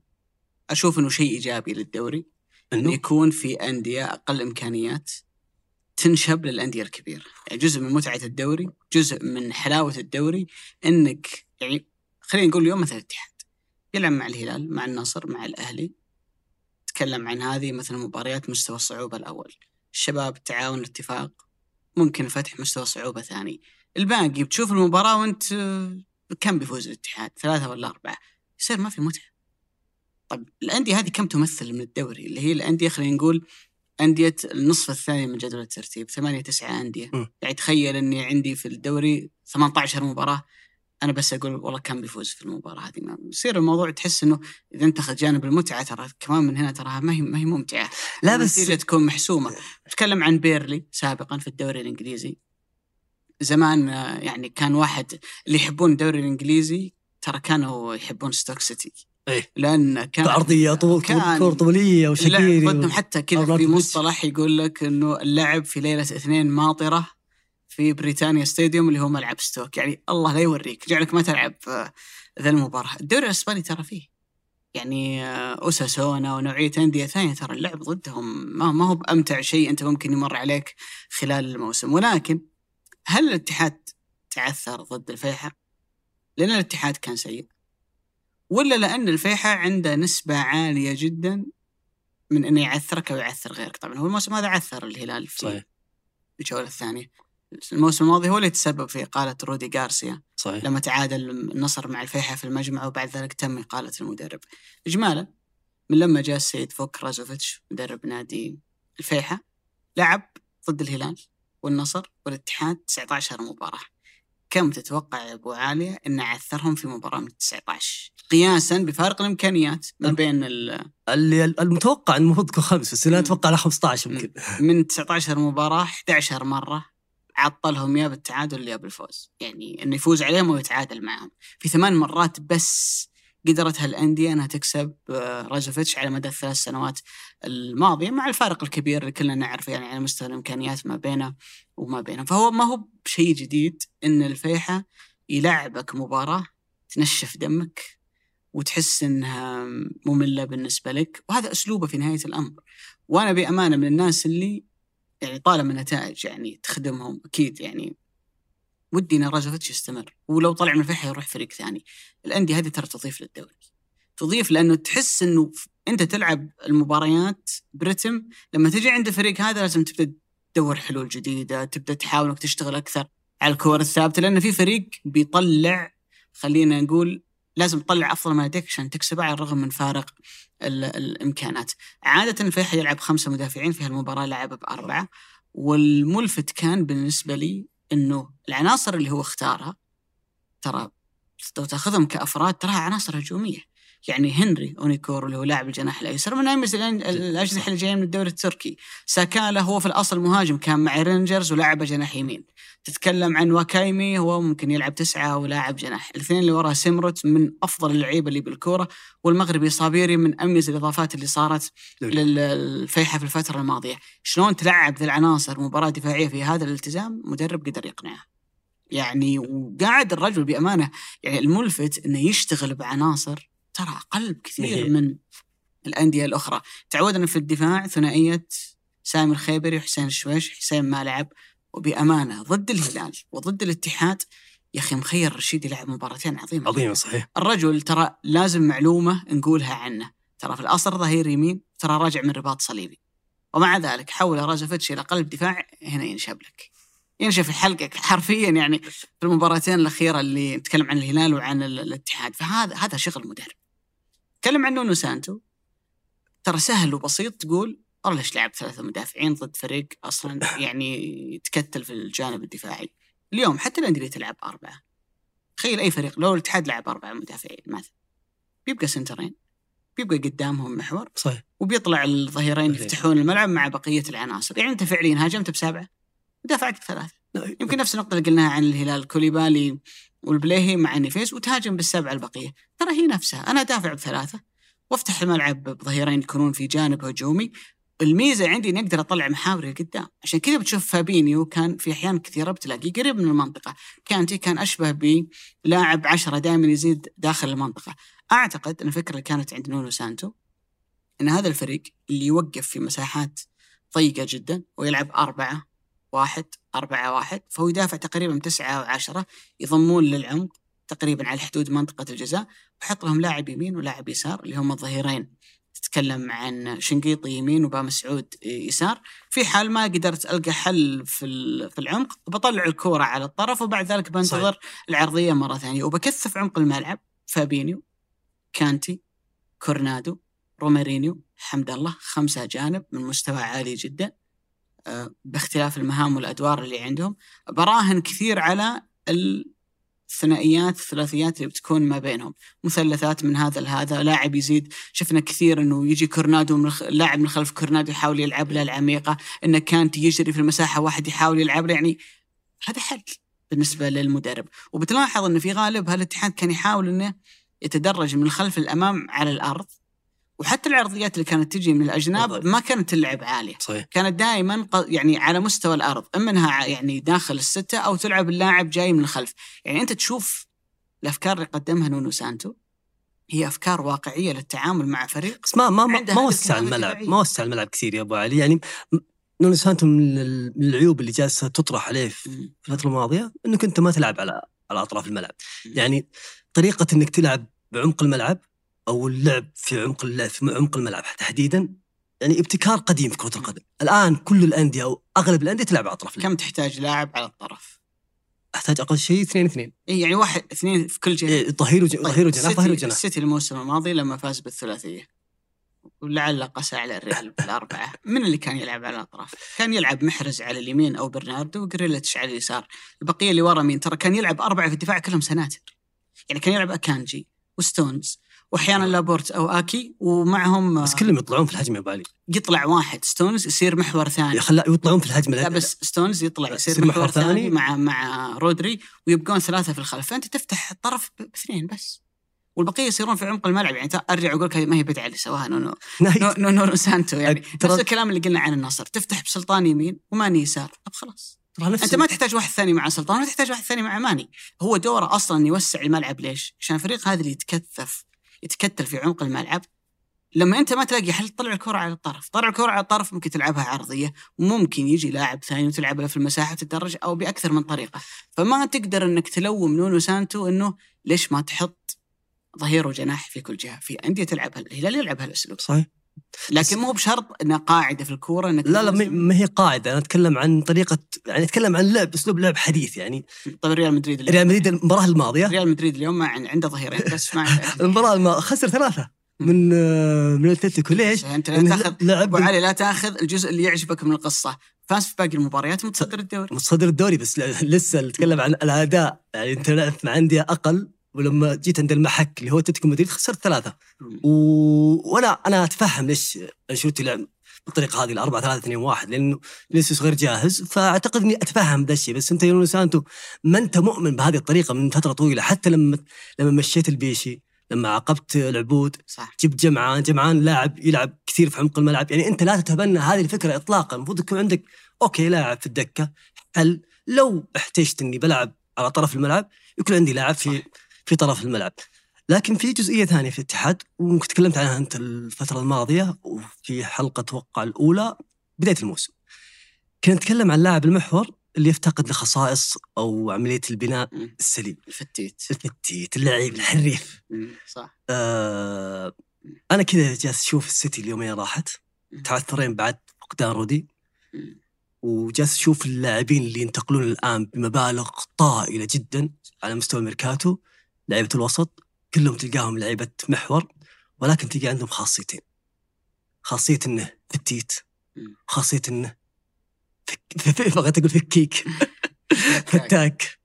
أشوف أنه شيء إيجابي للدوري. إنه يكون في أندية أقل إمكانيات تنشب للأندية الكبيرة. يعني جزء من متعة الدوري جزء من حلاوة الدوري أنك يعني خلينا نقول اليوم مثلا الاتحاد يلعب مع الهلال مع النصر مع الأهلي. تكلم عن هذه مثلا مباريات مستوى الصعوبة الأول. الشباب التعاون الاتفاق. ممكن الفتح مستوى صعوبة ثاني. الباقي بتشوف المباراة وأنت كم بيفوز الاتحاد؟ ثلاثة ولا أربعة. يصير ما في متعة. طب الأندية هذه كم تمثل من الدوري؟ اللي هي الأندية خلينا نقول أندية النصف الثاني من جدول الترتيب ثمانية تسعة أندية. م. يعني تخيل أني عندي في الدوري 18 مباراة أنا بس أقول والله كم بيفوز في المباراة هذه؟ ما يصير الموضوع تحس أنه إذا أنت أخذ جانب المتعة ترى كمان من هنا تراها ما هي ما هي ممتعة. <laughs> لا بس النتيجة تكون محسومة. نتكلم عن بيرنلي سابقا في الدوري الإنجليزي. زمان يعني كان واحد اللي يحبون الدوري الإنجليزي ترى كانوا يحبون ستوك سيتي. إيه. لأن كان عرضيه طول كان كور طوليه وشكيري ضدهم حتى كذا في مصطلح يقول لك إنه اللعب في ليلة اثنين ماطرة في Britannia Stadium اللي هو ملعب ستوك. يعني الله لا يوريك جعلك ما تلعب آه، ذا المباراة. الدوري الإسباني ترى فيه. يعني آه، أوساسونا ونوعية أندية ثانية ترى اللعب ضدهم ما, ما هو بأمتع شيء أنت ممكن يمر عليك خلال الموسم. ولكن هل الاتحاد تعثر ضد الفيحة؟ لأن الاتحاد كان سيء. ولا لأن الفيحة عنده نسبة عالية جدا من أنه يعثرك أو يعثر غيرك. طبعا هو الموسم هذا عثر الهلال في صحيح. الجولة الثانية. الموسم الماضي هو اللي تسبب في إقالة رودي غارسيا. صحيح. لما تعادل النصر مع الفيحة في المجمع وبعد ذلك تم إقالة المدرب. إجمالا من لما جاء السيد فوك رازوفيتش مدرب نادي الفيحة لعب ضد الهلال والنصر والاتحاد 19 مباراة. كم تتوقع يا أبو عالية أن عثرهم في مباراة من 19 قياسا بفارق الإمكانيات ما بين ال- اللي المتوقع إنه المفروض تكون خمس بس أنا. أتوقع انها 15 يمكن. من 19 مباراة 11 مرة عطلهم يا بالتعادل يا بالفوز. يعني إنه يفوز عليهم ويتعادل معهم. في ثمان مرات بس قدرت هالأندية إنها تكسب آه، رازوفيتش على مدى الثلاث سنوات الماضية مع الفارق الكبير اللي كلنا نعرفه يعني على مستوى الإمكانيات ما بينه وما بينهم فهو ما هو بشيء جديد إن الفيحة يلعبك مباراة تنشف دمك وتحس إنها مملة بالنسبة لك وهذا أسلوبه في نهاية الأمر. وأنا بأمانة من الناس اللي يعني طالما النتائج يعني تخدمهم أكيد يعني ودي إن رازوفيتش يستمر ولو طلع من الفيحة يروح فريق ثاني الأندية هذه ترى تضيف للدوري تضيف لأنه تحس إنه أنت تلعب المباريات برتم لما تجي عند الفريق هذا لازم تبدأ تدور حلول جديدة تبدأ تحاول إنك تشتغل أكثر على الكور الثابتة لأن في فريق بيطلع خلينا نقول لازم تطلع أفضل ما لديك عشان تكسبه على الرغم من فارق ال- الإمكانات. عادة الفيحة يلعب خمسة مدافعين في هالمباراة لعب بأربعة والملفت كان بالنسبة لي إنه العناصر اللي هو اختارها ترى لو تأخذهم كأفراد تراها عناصر هجومية. يعني هنري أونيكورو اللي هو لاعب الجناح الأيسر من أميز الأجنحة اللي جاية من الدوري التركي. ساكالا هو في الأصل مهاجم كان مع رينجرز ولعب جناح يمين. تتكلم عن واكايمي هو ممكن يلعب تسعة ولاعب جناح الاثنين اللي وراه سمرت من أفضل اللعيبة اللي بالكورة والمغربي صابيري من أميز الإضافات اللي صارت. للفيحة في الفترة الماضية شلون تلعب ذي العناصر مباراة دفاعية في هذا الالتزام مدرب قدر يقنعه يعني وقاعد الرجل بأمانة يعني الملفت أنه يشتغل بعناصر ترى أقل بكثير. من الأندية الأخرى. تعودنا في الدفاع ثنائية سامي الخيبري وحسين الشويش حسين ما لعب وبأمانة ضد الهلال وضد الاتحاد يا أخي مخير رشيد يلعب مباراتين عظيمة. عظيمة صحيح. الرجل ترى لازم معلومة نقولها عنه. ترى في الأصل ظهير يمين ترى راجع من رباط صليبي. ومع ذلك حول رازوفيتش إلى قلب دفاع هنا ينشب لك. ينشف الحلقة حرفيا يعني في المباراتين الأخيرة اللي نتكلم عن الهلال وعن ال- الاتحاد. فهذا هذا شغل مدرب. تكلم عن نونو سانتو. ترى سهل وبسيط تقول والله ليش لعب ثلاثة مدافعين ضد فريق أصلا <laughs> يعني يتكتل في الجانب الدفاعي؟ اليوم حتى اللي تلعب أربعة. تخيل أي فريق لو الاتحاد لعب أربعة مدافعين مثلا بيبقى سنترين بيبقى قدامهم محور صحيح. وبيطلع الظهيرين. يفتحون الملعب مع بقية العناصر. يعني أنت فعليا هاجمت بسبعة ودافعت بثلاثة. يمكن نفس النقطة اللي قلناها عن الهلال كوليبالي. والبليهي مع نيفيس وتهاجم بالسبعة البقية. ترى هي نفسها. أنا أدافع بثلاثة. وأفتح الملعب بظهيرين يكونون في جانب هجومي. الميزة عندي إني أقدر أطلع محاوري قدام عشان كذا بتشوف فابينيو كان في أحيان كثيرة بتلاقيه قريب من المنطقة. كانتي كان أشبه بلاعب عشرة دائما يزيد داخل المنطقة. أعتقد أن الفكرة اللي كانت عند نونو سانتو إن هذا الفريق اللي يوقف في مساحات ضيقة جدا ويلعب أربعة واحد أربعة واحد فهو يدافع تقريبا تسعة وعشرة يضمون للعمق تقريبا على حدود منطقة الجزاء وحط لهم لاعب يمين ولاعب يسار اللي هم الظهيرين. تتكلم عن شنقيطي يمين وبا مسعود يسار. في حال ما قدرت ألقى حل في في العمق بطلع الكورة على الطرف وبعد ذلك بنتظر صحيح. العرضية مرة ثانية. وبكثف عمق الملعب. فابينيو كانتي كورنادو رومارينيو حمد الله خمسة أجانب من مستوى عالي جدا. باختلاف المهام والأدوار اللي عندهم براهن كثير على الثنائيات الثلاثيات اللي بتكون ما بينهم. مثلثات من هذا لهذا لاعب يزيد شفنا كثير إنه يجي كورنادو من الخ... لاعب من خلف كورنادو يحاول يلعب له العميقة انه كانت يجري في المساحة واحد يحاول يلعب له يعني هذا حل بالنسبة للمدرب. وبتلاحظ إنه في غالب هالاتحاد كان يحاول إنه يتدرج من الخلف للأمام على الأرض. وحتى العرضيات اللي كانت تجي من الأجناب بالضبط. ما كانت اللعب عالية. صحيح. كانت دائما يعني على مستوى الأرض أما إنها يعني داخل الستة أو تلعب اللاعب جاي من الخلف. يعني أنت تشوف الأفكار اللي قدمها نونو سانتو. هي أفكار واقعية للتعامل مع فريق. بس ما ما ما, وسع الملعب. ما وسع الملعب كثير يا أبو علي. يعني نونو سانتو من ال- من العيوب اللي جالسة تطرح عليه في الفترة الماضية إنك أنت ما تلعب على على أطراف الملعب. يعني طريقة إنك تلعب بعمق الملعب أو اللعب في عمق اللعب في عمق الملعب تحديدا. يعني ابتكار قديم في كرة القدم. الآن كل الأندية أو أغلب الأندية تلعب على اطراف الملعب كم تحتاج لاعب على الطرف؟ أحتاج أقل شيء اثنين اثنين. إيه يعني واحد اثنين في كل جهة. إيه، ظهير وج- طيب، ظهير وجناح ظهير وجناح. السيتي الموسم الماضي لما فاز بالثلاثية. ولعل قسى على الريال <laughs> بالأربعة. من اللي كان يلعب على الأطراف؟ كان يلعب محرز على اليمين أو برناردو وجريليتش على اليسار، البقية اللي ورا مين؟ ترى كان يلعب أربعة في الدفاع كلهم سناتر. يعني كان يلعب أكانجي وستونز وأحيانا لابورت أو آكي ومعهم بس كلهم يطلعون في الهجمة يا علي يطلع واحد. ستونز يصير محور ثاني. خلا يطلعون في الهجمة. لا بس ستونز يطلع يصير يصير محور محور ثاني. ثاني مع مع رودري ويبقون ثلاثة في الخلف. فأنت تفتح الطرف باثنين بس. والبقية يصيرون في عمق الملعب. يعني أرجع أقول لك هذه ما هي بدعة اللي سواها نونو. <laughs> نو نو نو سانتو يعني. نفس الكلام اللي قلنا عن النصر. تفتح بسلطان يمين وماني يسار. طب خلاص. أنت ما تحتاج واحد ثاني مع سلطان ولا تحتاج واحد ثاني مع ماني. هو دوره أصلا يوسع الملعب. ليش؟ عشان الفريق هذا اللي يتكثف. يتكتل في عمق الملعب. لما أنت ما تلاقي حل طلع الكرة على الطرف، طلع الكرة على الطرف ممكن تلعبها عرضية، وممكن يجي لاعب ثاني وتلعب له في المساحة وتتدرج أو بأكثر من طريقة، فما تقدر إنك تلوم نونو سانتو إنه ليش ما تحط ظهير وجناح في كل جهة، في أندية تلعب الهلال يلعب هالاسلوب، صحيح. لكن مو بشرط إنها قاعدة في الكورة إنك لا لا ما- هي قاعدة. أنا أتكلم عن طريقة يعني أتكلم عن لعب أسلوب لعب حديث يعني. طيب ريال مدريد اليوم. ريال مدريد المباراة الماضية. ريال مدريد اليوم ما عن- عنده ظهيرين بس ما <laughs> المباراة الم- خسر ثلاثة من آه، من الاتلتيكو ليش؟ أنت لا تاخذ لعب أبو علي لا تاخذ الجزء اللي يعجبك من القصة. فاز في باقي المباريات متصدر الدوري. متصدر الدوري بس لسه نتكلم عن الأداء. يعني أنت لعبت مع أندية أقل. ولما جيت عند المحك اللي هو اتلتيكو مدريد خسرت ثلاثة. و... وأنا أنا أتفهم ليش أنشيلوتي لعب بالطريقة هذه الأربعة ثلاثة اثنين واحد لأنه فينيسيوس غير جاهز. فأعتقد إني أتفهم ذا الشيء. بس أنت يا نونو سانتو ما أنت مؤمن بهذه الطريقة من فترة طويلة؟ حتى لما لما مشيت البيشي لما عاقبت العبود صح. جبت جمعان جمعان لاعب يلعب كثير في عمق الملعب. يعني أنت لا تتبنى هذه الفكرة اطلاقا. المفروض يكون عندك okay لاعب في الدكة. حل لو احتجت إني بلعب على طرف الملعب يكون عندي لاعب في صح. في طرف الملعب لكن في جزئية ثانية في الاتحاد وممكن تكلمت عنها أنت الفترة الماضية وفي حلقة توقع الأولى بداية الموسم كنا نتكلم عن لاعب المحور اللي يفتقد لخصائص أو عملية البناء مم. السليم الفتيت الفتيت اللعيب الحريف مم. صح آه أنا كذا جالس أشوف السيتي اليومين راحت. تعثرين بعد فقدان رودري. وجالس أشوف اللاعبين اللي ينتقلون الآن بمبالغ طائلة جدا على مستوى الميركاتو لعيبة الوسط كلهم تلقاهم لعيبة محور ولكن تلقى عندهم خاصيتين. خاصية إنه فتيت. خاصية إنه فك... <laughs> بغيت أقول؟ فكيك. <laughs> فتاك.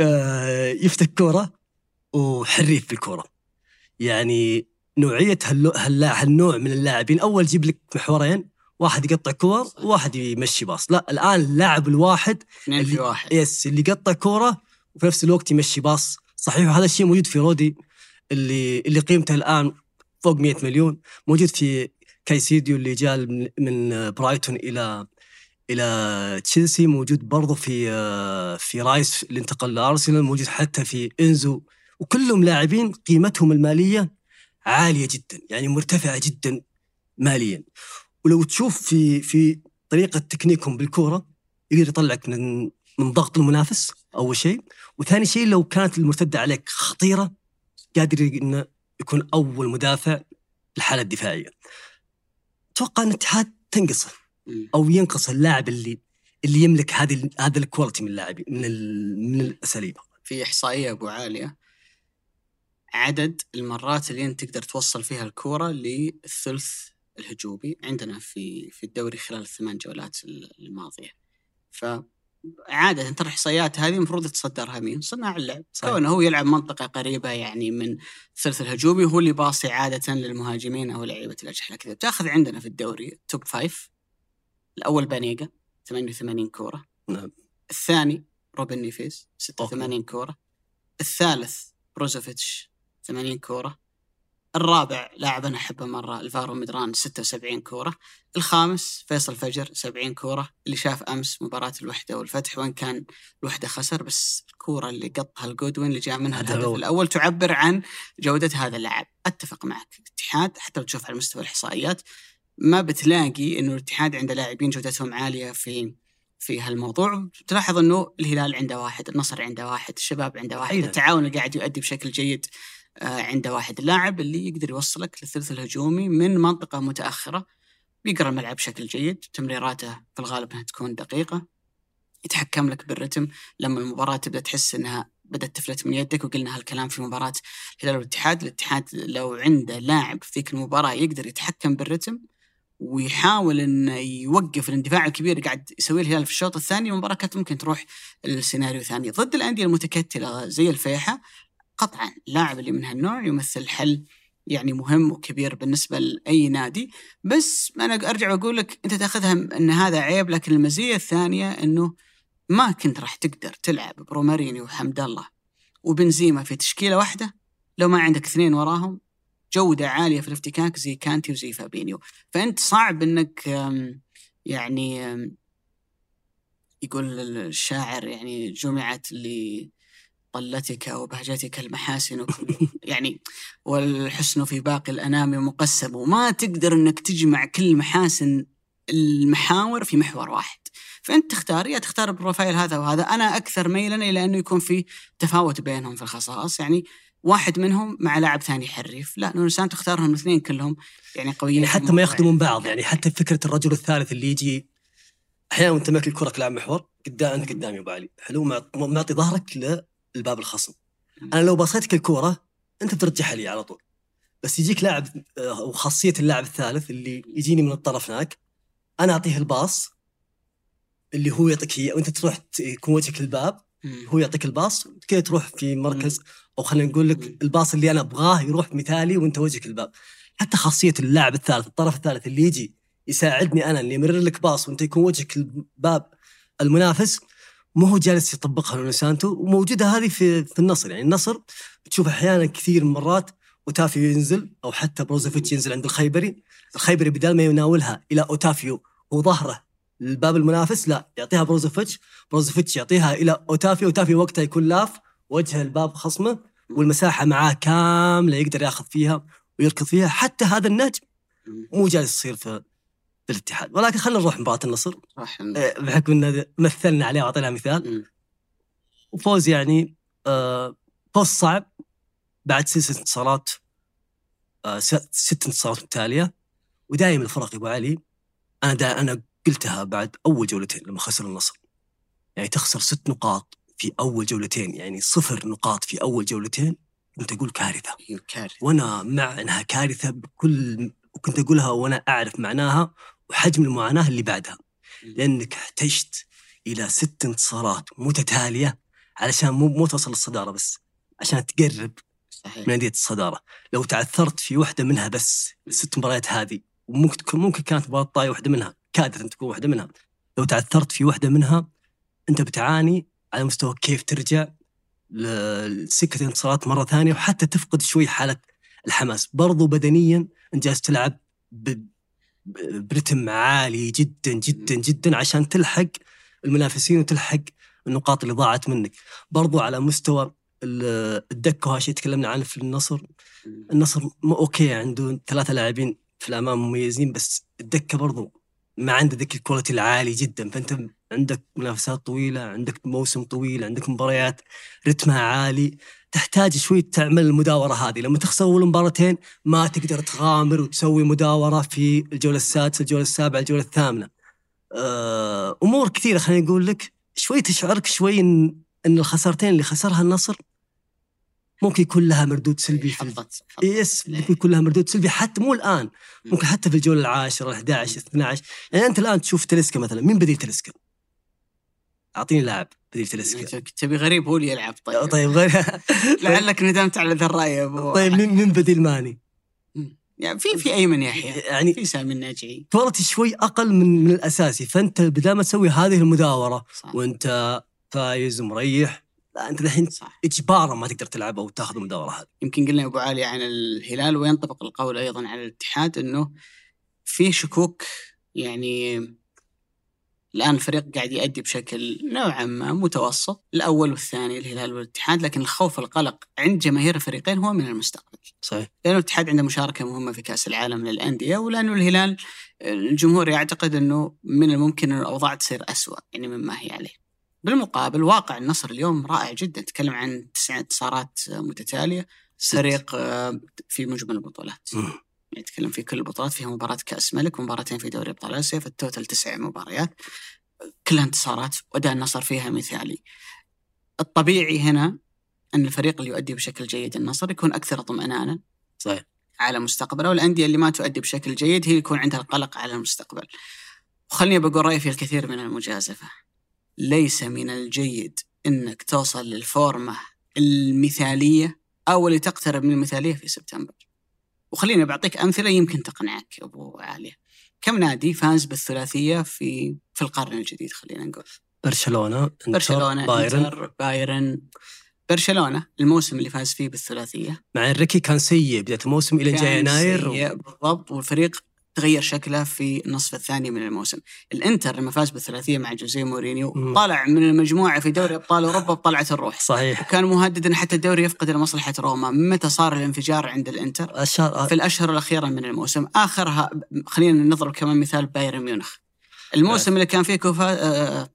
آه، يفتك كورة وحريف بالكورة. يعني نوعية هالنو- هالا- هالنوع من اللاعبين أول يجيب لك محورين واحد يقطع كور وواحد يمشي باص. لا الآن اللاعب الواحد اثنين في واحد. بس اللي يقطع كورة وفي نفس الوقت يمشي باص. صحيح وهذا الشيء موجود في رودري اللي اللي قيمته الآن فوق 100 مليون. موجود في كايسيدو اللي جاء من برايتون إلى إلى تشيلسي. موجود برضه في في رايس اللي انتقل لارسنال موجود حتى في إنزو. وكلهم لاعبين قيمتهم المالية عالية جدا يعني مرتفعة جدا ماليا. ولو تشوف في في طريقة تكنيكهم بالكورة يقدر يطلعك من من ضغط المنافس أول شيء. وثاني شيء لو كانت المرتدة عليك خطيرة قادر انه يكون أول مدافع الحاله الدفاعية. أتوقع إن الاتحاد تنقصه. أو ينقص اللاعب اللي اللي يملك هذه هذا الكواليتي من اللاعبين من من الأساليب. في إحصائية أبو عالية. عدد المرات اللي أنت تقدر توصل فيها الكورة للثلث الهجومي عندنا في في الدوري خلال الثمان جولات الماضية. ف عادة ترى الإحصائيات هذه المفروض يتصدرها مين؟ صناع اللعب، صحيح. كونه هو يلعب منطقة قريبة يعني من الثلث الهجومي هو اللي يباصي عادة للمهاجمين أو لعيبة الأجنحة كذا، بتأخذ عندنا في الدوري top five الأول بانيجا 88 كورة نعم. الثاني روبن نيفيز 86 أوكي. كورة الثالث بروزوفيتش 80 كورة الرابع لاعب أنا أحبه مرة الفارو مدران 76 كورة. الخامس فيصل فجر 70 كورة. اللي شاف أمس مباراة الوحدة والفتح وان كان الوحدة خسر بس الكورة اللي قطها الجودوين اللي جاء منها الهدف. الأول تعبر عن جودة هذا اللاعب. أتفق معك. الاتحاد حتى لو تشوف على مستوى الإحصائيات ما بتلاقي إنه الاتحاد عنده لاعبين جودتهم عالية في في هالموضوع. تلاحظ إنه الهلال عنده واحد النصر عنده واحد الشباب عنده واحد أيضاً. التعاون اللي قاعد يؤدي بشكل جيد عنده واحد اللاعب اللي يقدر يوصلك للثلث الهجومي من منطقة متأخرة بيقرأ الملعب بشكل جيد تمريراته في الغالب إنها تكون دقيقة يتحكم لك بالرتم. لما المباراة تبدأ تحس إنها بدأت تفلت من يدك وقلنا هالكلام في مباراة الهلال والاتحاد الاتحاد لو عنده لاعب في ذيك المباراة يقدر يتحكم بالرتم ويحاول إنه يوقف الاندفاع الكبير اللي قاعد يسويه الهلال في الشوط الثاني المباراة كانت ممكن تروح السيناريو ثاني. ضد الأندية المتكتلة زي الفيحة قطعا اللاعب اللي من هالنوع يمثل حل يعني مهم وكبير بالنسبة لأي نادي. بس أنا أرجع وأقول لك أنت تأخذها أن هذا عيب لكن المزية الثانية أنه ما كنت راح تقدر تلعب بروماريني وحمد الله وبنزيما في تشكيلة واحدة. لو ما عندك اثنين وراهم جودة عالية في الافتكاك زي كانتي وزي فابينيو. فأنت صعب أنك يعني يقول الشاعر يعني جمعت لي طلتك وبهجتك المحاسن <laughs> يعني والحسن في باقي الأنام مقسم وما تقدر أنك تجمع كل محاسن المحاور في محور واحد. فأنت تختار يا تختار ال profile هذا وهذا. أنا أكثر ميلا إلى أنه يكون في تفاوت بينهم في الخصائص. يعني واحد منهم مع لاعب ثاني حريف. لا نونو سانتو اختارهم الاثنين كلهم يعني قويين يعني حتى ما يخدمون بعض. يعني حتى فكرة الرجل الثالث اللي يجي أحيانا وانت ماكل الكره كلاعب محور قدام أنت قدامي أبو علي. حلو معطي ظهرك للباب الخصم. أنا لو بصيتك الكورة أنت بترجعها لي على طول. بس يجيك لاعب آه، وخاصية اللاعب الثالث اللي يجيني من الطرف هناك. أنا أعطيه الباص اللي هو يعطيك اياه وأنت تروح يكون وجهك للباب. هو يعطيك الباص كذا تروح في مركز. أو خلينا نقول. لك الباص اللي أنا أبغاه يروح مثالي وأنت وجهك الباب. حتى خاصية اللاعب الثالث الطرف الثالث اللي يجي يساعدني أنا اني امرر لك باص وأنت يكون وجهك الباب المنافس مو هو جالس يطبقها نونو سانتو وموجودة هذه في في النصر. يعني النصر تشوف أحيانا كثير من مرات أوتافيو ينزل أو حتى بروزوفيتش ينزل عند الخيبري. الخيبري بدال ما يناولها إلى أوتافيو وظهره للباب المنافس لا يعطيها بروزوفيتش. بروزوفيتش يعطيها إلى أوتافيو. أوتافيو وقتها يكون لاف ووجه الباب خصمه والمساحة معاه كاملة يقدر ياخذ فيها ويركض فيها. حتى هذا النجم. مو جالس يصير في الاتحاد. ولكن خلينا نروح مباراة النصر. صح آه، بحكم إن مثلنا عليها واعطينا مثال. مم. وفوز يعني آه، فوز صعب. بعد سلسله انتصارات آه، ست انتصارات متتالية. ودائما الفرق يا أبو علي أنا دا أنا قلتها بعد أول جولتين لما خسر النصر. يعني تخسر ست نقاط في أول جولتين يعني صفر نقاط في أول جولتين كنت أقول كارثة. كارثة. وأنا مع إنها كارثة بكل وكنت أقولها وأنا أعرف معناها. وحجم المعاناة اللي بعدها. لأنك احتجت إلى ست انتصارات متتالية علشان مو مو توصل للصدارة بس عشان تقرب صحيح. من أندية الصدارة. لو تعثرت في واحدة منها بس الست مباريات هذه وممكن تكون ممكن كانت مباراة طاي واحدة منها كادت أن تكون واحدة منها. لو تعثرت في واحدة منها أنت بتعاني على مستوى كيف ترجع لسكة الانتصارات مرة ثانية وحتى تفقد شوي حالة الحماس. برضو بدنيا أنت جالس تلعب برتم عالي جدا جدا جدا عشان تلحق المنافسين وتلحق النقاط اللي ضاعت منك. برضو على مستوى ال- الدكة وهذا شيء تكلمنا عنه في النصر. النصر أوكي عنده ثلاثة لاعبين في الأمام مميزين بس الدكة برضو ما عنده ذاك ال quality العالي جدا. فأنت عندك منافسات طويلة عندك موسم طويل عندك مباريات رتمها عالي. تحتاج شوي تعمل المداورة هذه. لما تخسر اول مباراتين ما تقدر تغامر وتسوي مداورة في الجولة السادسة الجولة السابعة الجولة الثامنة. آه، أمور كثيرة خليني أقول لك. شوي تشعرك شوي إن إن الخسارتين اللي خسرها النصر ممكن يكون لها مردود سلبي في. يس ممكن يكون لها مردود سلبي حتى مو الآن. ممكن حتى في الجولة العاشرة 11 12 يعني أنت الآن تشوف تلسكا مثلا. مين بديل تلسكا؟ أعطيني لاعب بديل تلسكا. تبي غريب هو اللي يلعب طيب. طيب غير <laughs> لعلك ندمت على ذا الرأي يا أبو. طيب مين مين بديل ماني؟ يعني في في ايمن يحيى يعني في سامي الناجعي quality شوي أقل من من الأساسي. فأنت بدل ما تسوي هذه المداورة صح. وأنت فايز ومريح لا أنت الحين إجبارا ما تقدر تلعب أو تاخذ المداورة هذه. يمكن قلنا يا أبو علي عن الهلال وينطبق القول أيضا على الاتحاد إنه في شكوك يعني الآن الفريق قاعد يؤدي بشكل نوعا ما متوسط الأول والثاني الهلال والاتحاد لكن الخوف والقلق عند جماهير الفريقين هو من المستقبل. صحيح. لأنه الاتحاد عنده مشاركة مهمة في كأس العالم للأندية ولأنه الهلال الجمهور يعتقد إنه من الممكن إن الأوضاع تصير اسوء يعني مما هي عليه. بالمقابل واقع النصر اليوم رائع جدا. تكلم عن تسع انتصارات متتالية فريق آه، في مجمل البطولات. نتكلم في كل البطولات فيها مباراة كأس ملك ومباراتين في دوري أبطال آسيا فالتوتل تسع مباريات. كلها انتصارات وأداء النصر فيها مثالي. الطبيعي هنا أن الفريق اللي يؤدي بشكل جيد النصر يكون أكثر اطمئنانا صحيح. على مستقبله والأندية اللي ما تؤدي بشكل جيد هي يكون عندها القلق على المستقبل. وخلني بقول رأيي في الكثير من المجازفة. ليس من الجيد أنك توصل للفورمة المثالية أو اللي تقترب من المثالية في سبتمبر. وخليني بعطيك أمثلة يمكن تقنعك يا أبو عالية كم نادي فاز بالثلاثية في في القرن الجديد خلينا نقول؟ برشلونة إنتر، برشلونة بايرن. إنتر بايرن. برشلونة الموسم اللي فاز فيه بالثلاثية. مع إنريكي كان سيء بداية الموسم إلى جاي يناير و... بالضبط. والفريق تغير شكله في النصف الثاني من الموسم. الإنتر لما فاز بالثلاثيه مع جوزيه مورينيو. طلع من المجموعة في دوري أبطال أوروبا بطلعة الروح. صحيح. وكان مهدد ان حتى الدوري يفقد لمصلحة روما. متى صار الانفجار عند الإنتر؟ أشار... في الأشهر الأخيرة من الموسم. آخرها خلينا نضرب كمان مثال بايرن ميونخ. الموسم اللي كان فيه كوفاتش آه،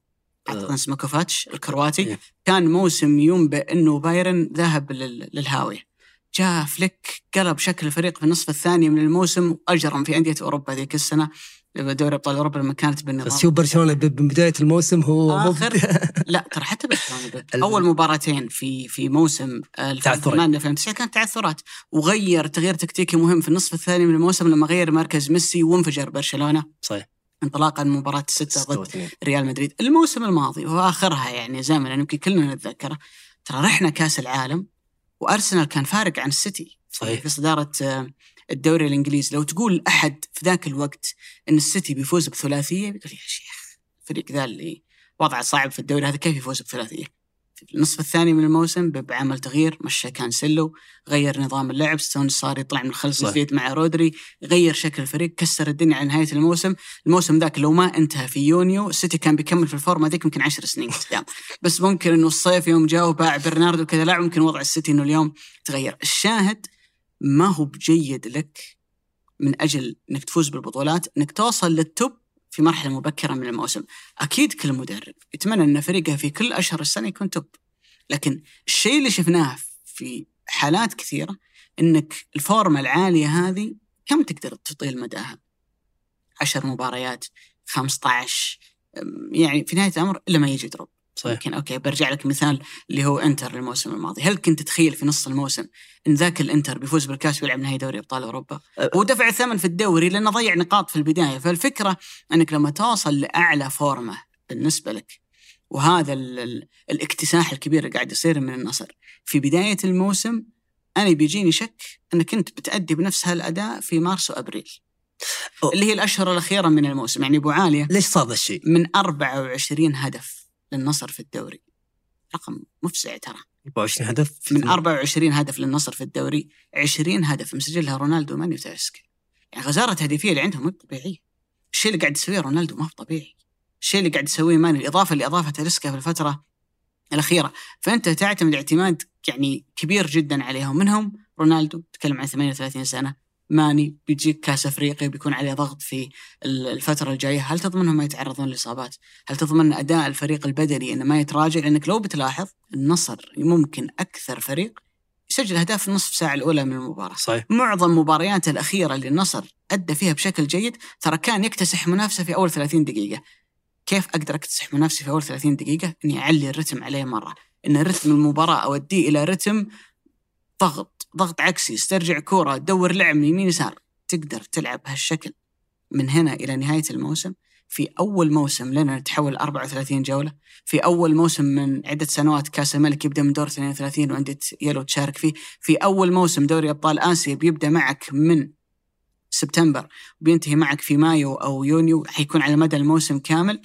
أعتقد اسمه كوفاتش الكرواتي إيه. كان موسم ينبئ إنه بايرن ذهب لل- للهاوية. جاء فليك قلب شكل الفريق في النصف الثاني من الموسم واجرم في أندية أوروبا ذيك السنة دوري أبطال أوروبا لما كانت بالنظام. بس شوف برشلونة من بدايه الموسم هو مب- <laughs> لا ترى حتى برشلونة أول مباراتين في في موسم 2008 2009 كانت تعثرات. وغير تغيير تكتيكي مهم في النصف الثاني من الموسم لما غير مركز ميسي وانفجر برشلونة. صحيح. انطلاقا من مباراة الستة ضد 26. ريال مدريد. الموسم الماضي واخرها يعني زمنا يمكن كلنا نتذكره ترى رحنا كأس العالم. وأرسنال كان فارق عن السيتي صحيح. في صدارة آه، الدوري الإنجليزي. لو تقول أحد في ذاك الوقت إن السيتي بيفوز بثلاثية بيقول يا شيخ الفريق ذا اللي وضعه صعب في الدوري هذا كيف يفوز بثلاثية؟ النصف الثاني من الموسم بعمل تغيير مشى كانسيلو غير نظام اللعب ستونز صار يطلع من الخلف. يزيد مع رودري غير شكل الفريق كسر الدنيا على نهاية الموسم. الموسم ذاك لو ما انتهى في يونيو السيتي كان بيكمل في الفورمة ذيك يمكن عشر سنين <laughs> قدام. بس ممكن إنه الصيف يوم جاء وباع برناردو كذا لاعب ممكن وضع السيتي إنه اليوم تغير. الشاهد ما هو بجيد لك من أجل إنك تفوز بالبطولات إنك توصل لل top في مرحلة مبكرة من الموسم. أكيد كل مدرب يتمنى أن فريقه في كل أشهر السنة يكون top. لكن الشيء اللي شفناه في حالات كثيرة إنك الفورمة العالية هذه كم تقدر تطيل مداها؟ 10 مباريات 15 أم، يعني في نهاية الأمر إلا ما يجي drop. صحيح يمكن أوكي برجع لك مثال اللي هو إنتر الموسم الماضي، هل كنت تتخيل في نص الموسم إن ذاك الإنتر بيفوز بالكاس ويلعب نهائي دوري أبطال أوروبا؟ أه. ودفع الثمن في الدوري لأنه ضيع نقاط في البداية، فالفكرة إنك لما توصل لأعلى فورمة بالنسبة لك وهذا ال ال الاكتساح الكبير اللي قاعد يصير من النصر في بداية الموسم أنا بيجيني شك إنك انت بتأدي بنفس هالأداء في مارس وأبريل أوه. اللي هي الأشهر الأخيرة من الموسم يعني أبو عالية ليش صار ذا الشيء؟ من 24 هدف للنصر في الدوري. رقم مفزع ترى. 24 هدف في من 24 هدف للنصر في الدوري 20 هدف مسجلها رونالدو ماني وتاسكا يعني غزارة الهدفيه اللي عندهم مو طبيعية. الشيء اللي قاعد يسويه رونالدو ما هو طبيعي. الشيء اللي قاعد يسويه ماني الإضافة اللي أضافها تاليسكا في الفترة الأخيرة. فأنت تعتمد اعتماد يعني كبير جدا عليهم منهم رونالدو. تكلم عن 38 سنة. ماني بيجيك كاس افريقيا بيكون عليه ضغط في ال- الفترة الجاية. هل تضمن ما يتعرضون لإصابات؟ هل تضمن أداء الفريق البدني إنه ما يتراجع؟ لأنك لو بتلاحظ النصر ممكن أكثر فريق يسجل أهداف في النصف ساعة الأولى من المباراة. صحيح. معظم مبارياته الأخيرة اللي النصر أدى فيها بشكل جيد ترى كان يكتسح منافسة في أول 30 دقيقة. كيف أقدر أكتسح منافسي في أول 30 دقيقة؟ إني أعلي الرتم عليه مرة. إن رتم المباراة أوديه إلى رتم ضغط ضغط عكسي استرجع كورة تدور لعب من يمين يسار تقدر تلعب بهالشكل من هنا إلى نهاية الموسم في أول موسم لنا نتحول 34 جولة. في أول موسم من عدة سنوات كأس الملك يبدأ من دور 32 وأندية يلو تشارك فيه. في أول موسم دوري أبطال آسيا بيبدأ معك من سبتمبر وبينتهي معك في مايو أو يونيو حيكون على مدى الموسم كامل.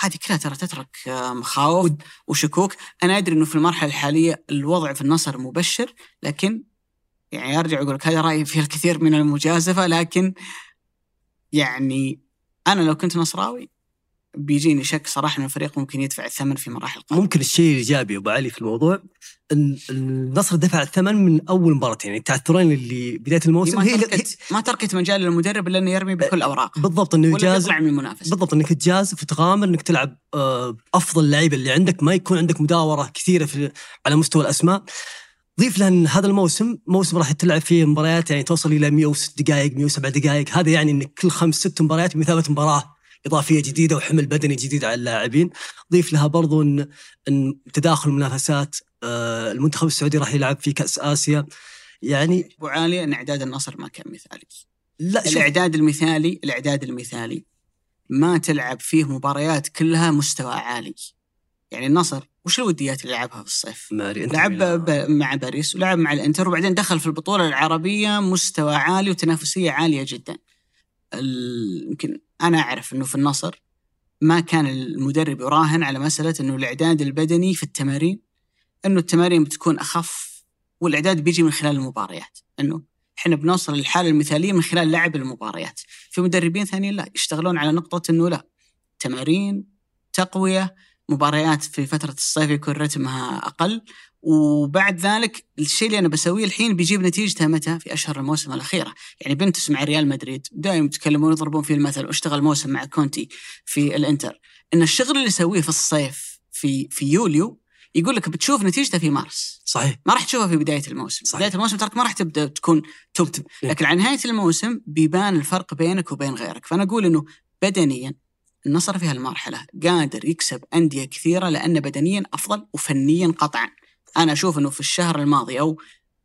هذه كلها ترى تترك مخاوف وشكوك. أنا أدري أنه في المرحلة الحالية الوضع في النصر مبشر لكن يعني أرجع أقول لك هذا رأيي فيه الكثير من المجازفة لكن يعني أنا لو كنت نصراوي بيجيني شك صراحة أن الفريق ممكن يدفع الثمن في مراحل قادمة. ممكن الشيء الإيجابي أبو علي في الموضوع إن النصر دفع الثمن من أول مباراة يعني التعثرين اللي بداية الموسم ما هي, هي تركت ما تركت مجال للمدرب إلا إنه يرمي بكل اوراقه بالضبط إنه يطلع من المنافسة. بالضبط إنك تجازف وتغامر إنك تلعب آه، أفضل اللعيبه اللي عندك ما يكون عندك مداورة كثيرة في على مستوى الأسماء. ضيف له ان هذا الموسم موسم راح تلعب فيه مباريات يعني توصل إلى 106 دقائق 107 دقائق هذا يعني انك كل خمس ست مباريات بمثابه مباراة. إضافية جديدة وحمل بدني جديد على اللاعبين. ضيف لها برضو إن إن تداخل المنافسات آه، المنتخب السعودي راح يلعب في كأس آسيا. يعني أبو عالي أن إعداد النصر ما كان مثالي. لا الإعداد المثالي الإعداد المثالي ما تلعب فيه مباريات كلها مستوى عالي. يعني النصر وش الوديات اللي لعبها في الصيف؟ لعب ب- مع باريس ولعب مع الإنتر وبعدين دخل في البطولة العربية مستوى عالي وتنافسية عالية جدا. ال- يمكن أنا أعرف إنه في النصر ما كان المدرب يراهن على مسألة إنه الإعداد البدني في التمارين إنه التمارين بتكون أخف والإعداد بيجي من خلال المباريات إنه إحنا بنوصل للحالة المثالية من خلال لعب المباريات. في مدربين ثانيين لا يشتغلون على نقطة إنه لا تمارين تقوية مباريات في فترة الصيف يكون رتمها أقل وبعد ذلك الشيء اللي أنا بسويه الحين بيجيب نتيجته متى؟ في أشهر الموسم الأخيرة. يعني بينتوس مع ريال مدريد دائما يتكلمون يضربون فيه المثل واشتغل موسم مع كونتي في الإنتر إن الشغل اللي يسويه في الصيف في في يوليو يقول لك بتشوف نتيجته في مارس. صحيح. ما راح تشوفها في بداية الموسم. صحيح. بداية الموسم تراك ما راح تبدأ تكون top إيه. لكن على نهاية الموسم بيبان الفرق بينك وبين غيرك. فأنا أقول أنه بدنيا النصر في هالمرحلة قادر يكسب أندية كثيرة لأنه بدنيا أفضل وفنيا قطعا. أنا أشوف أنه في الشهر الماضي أو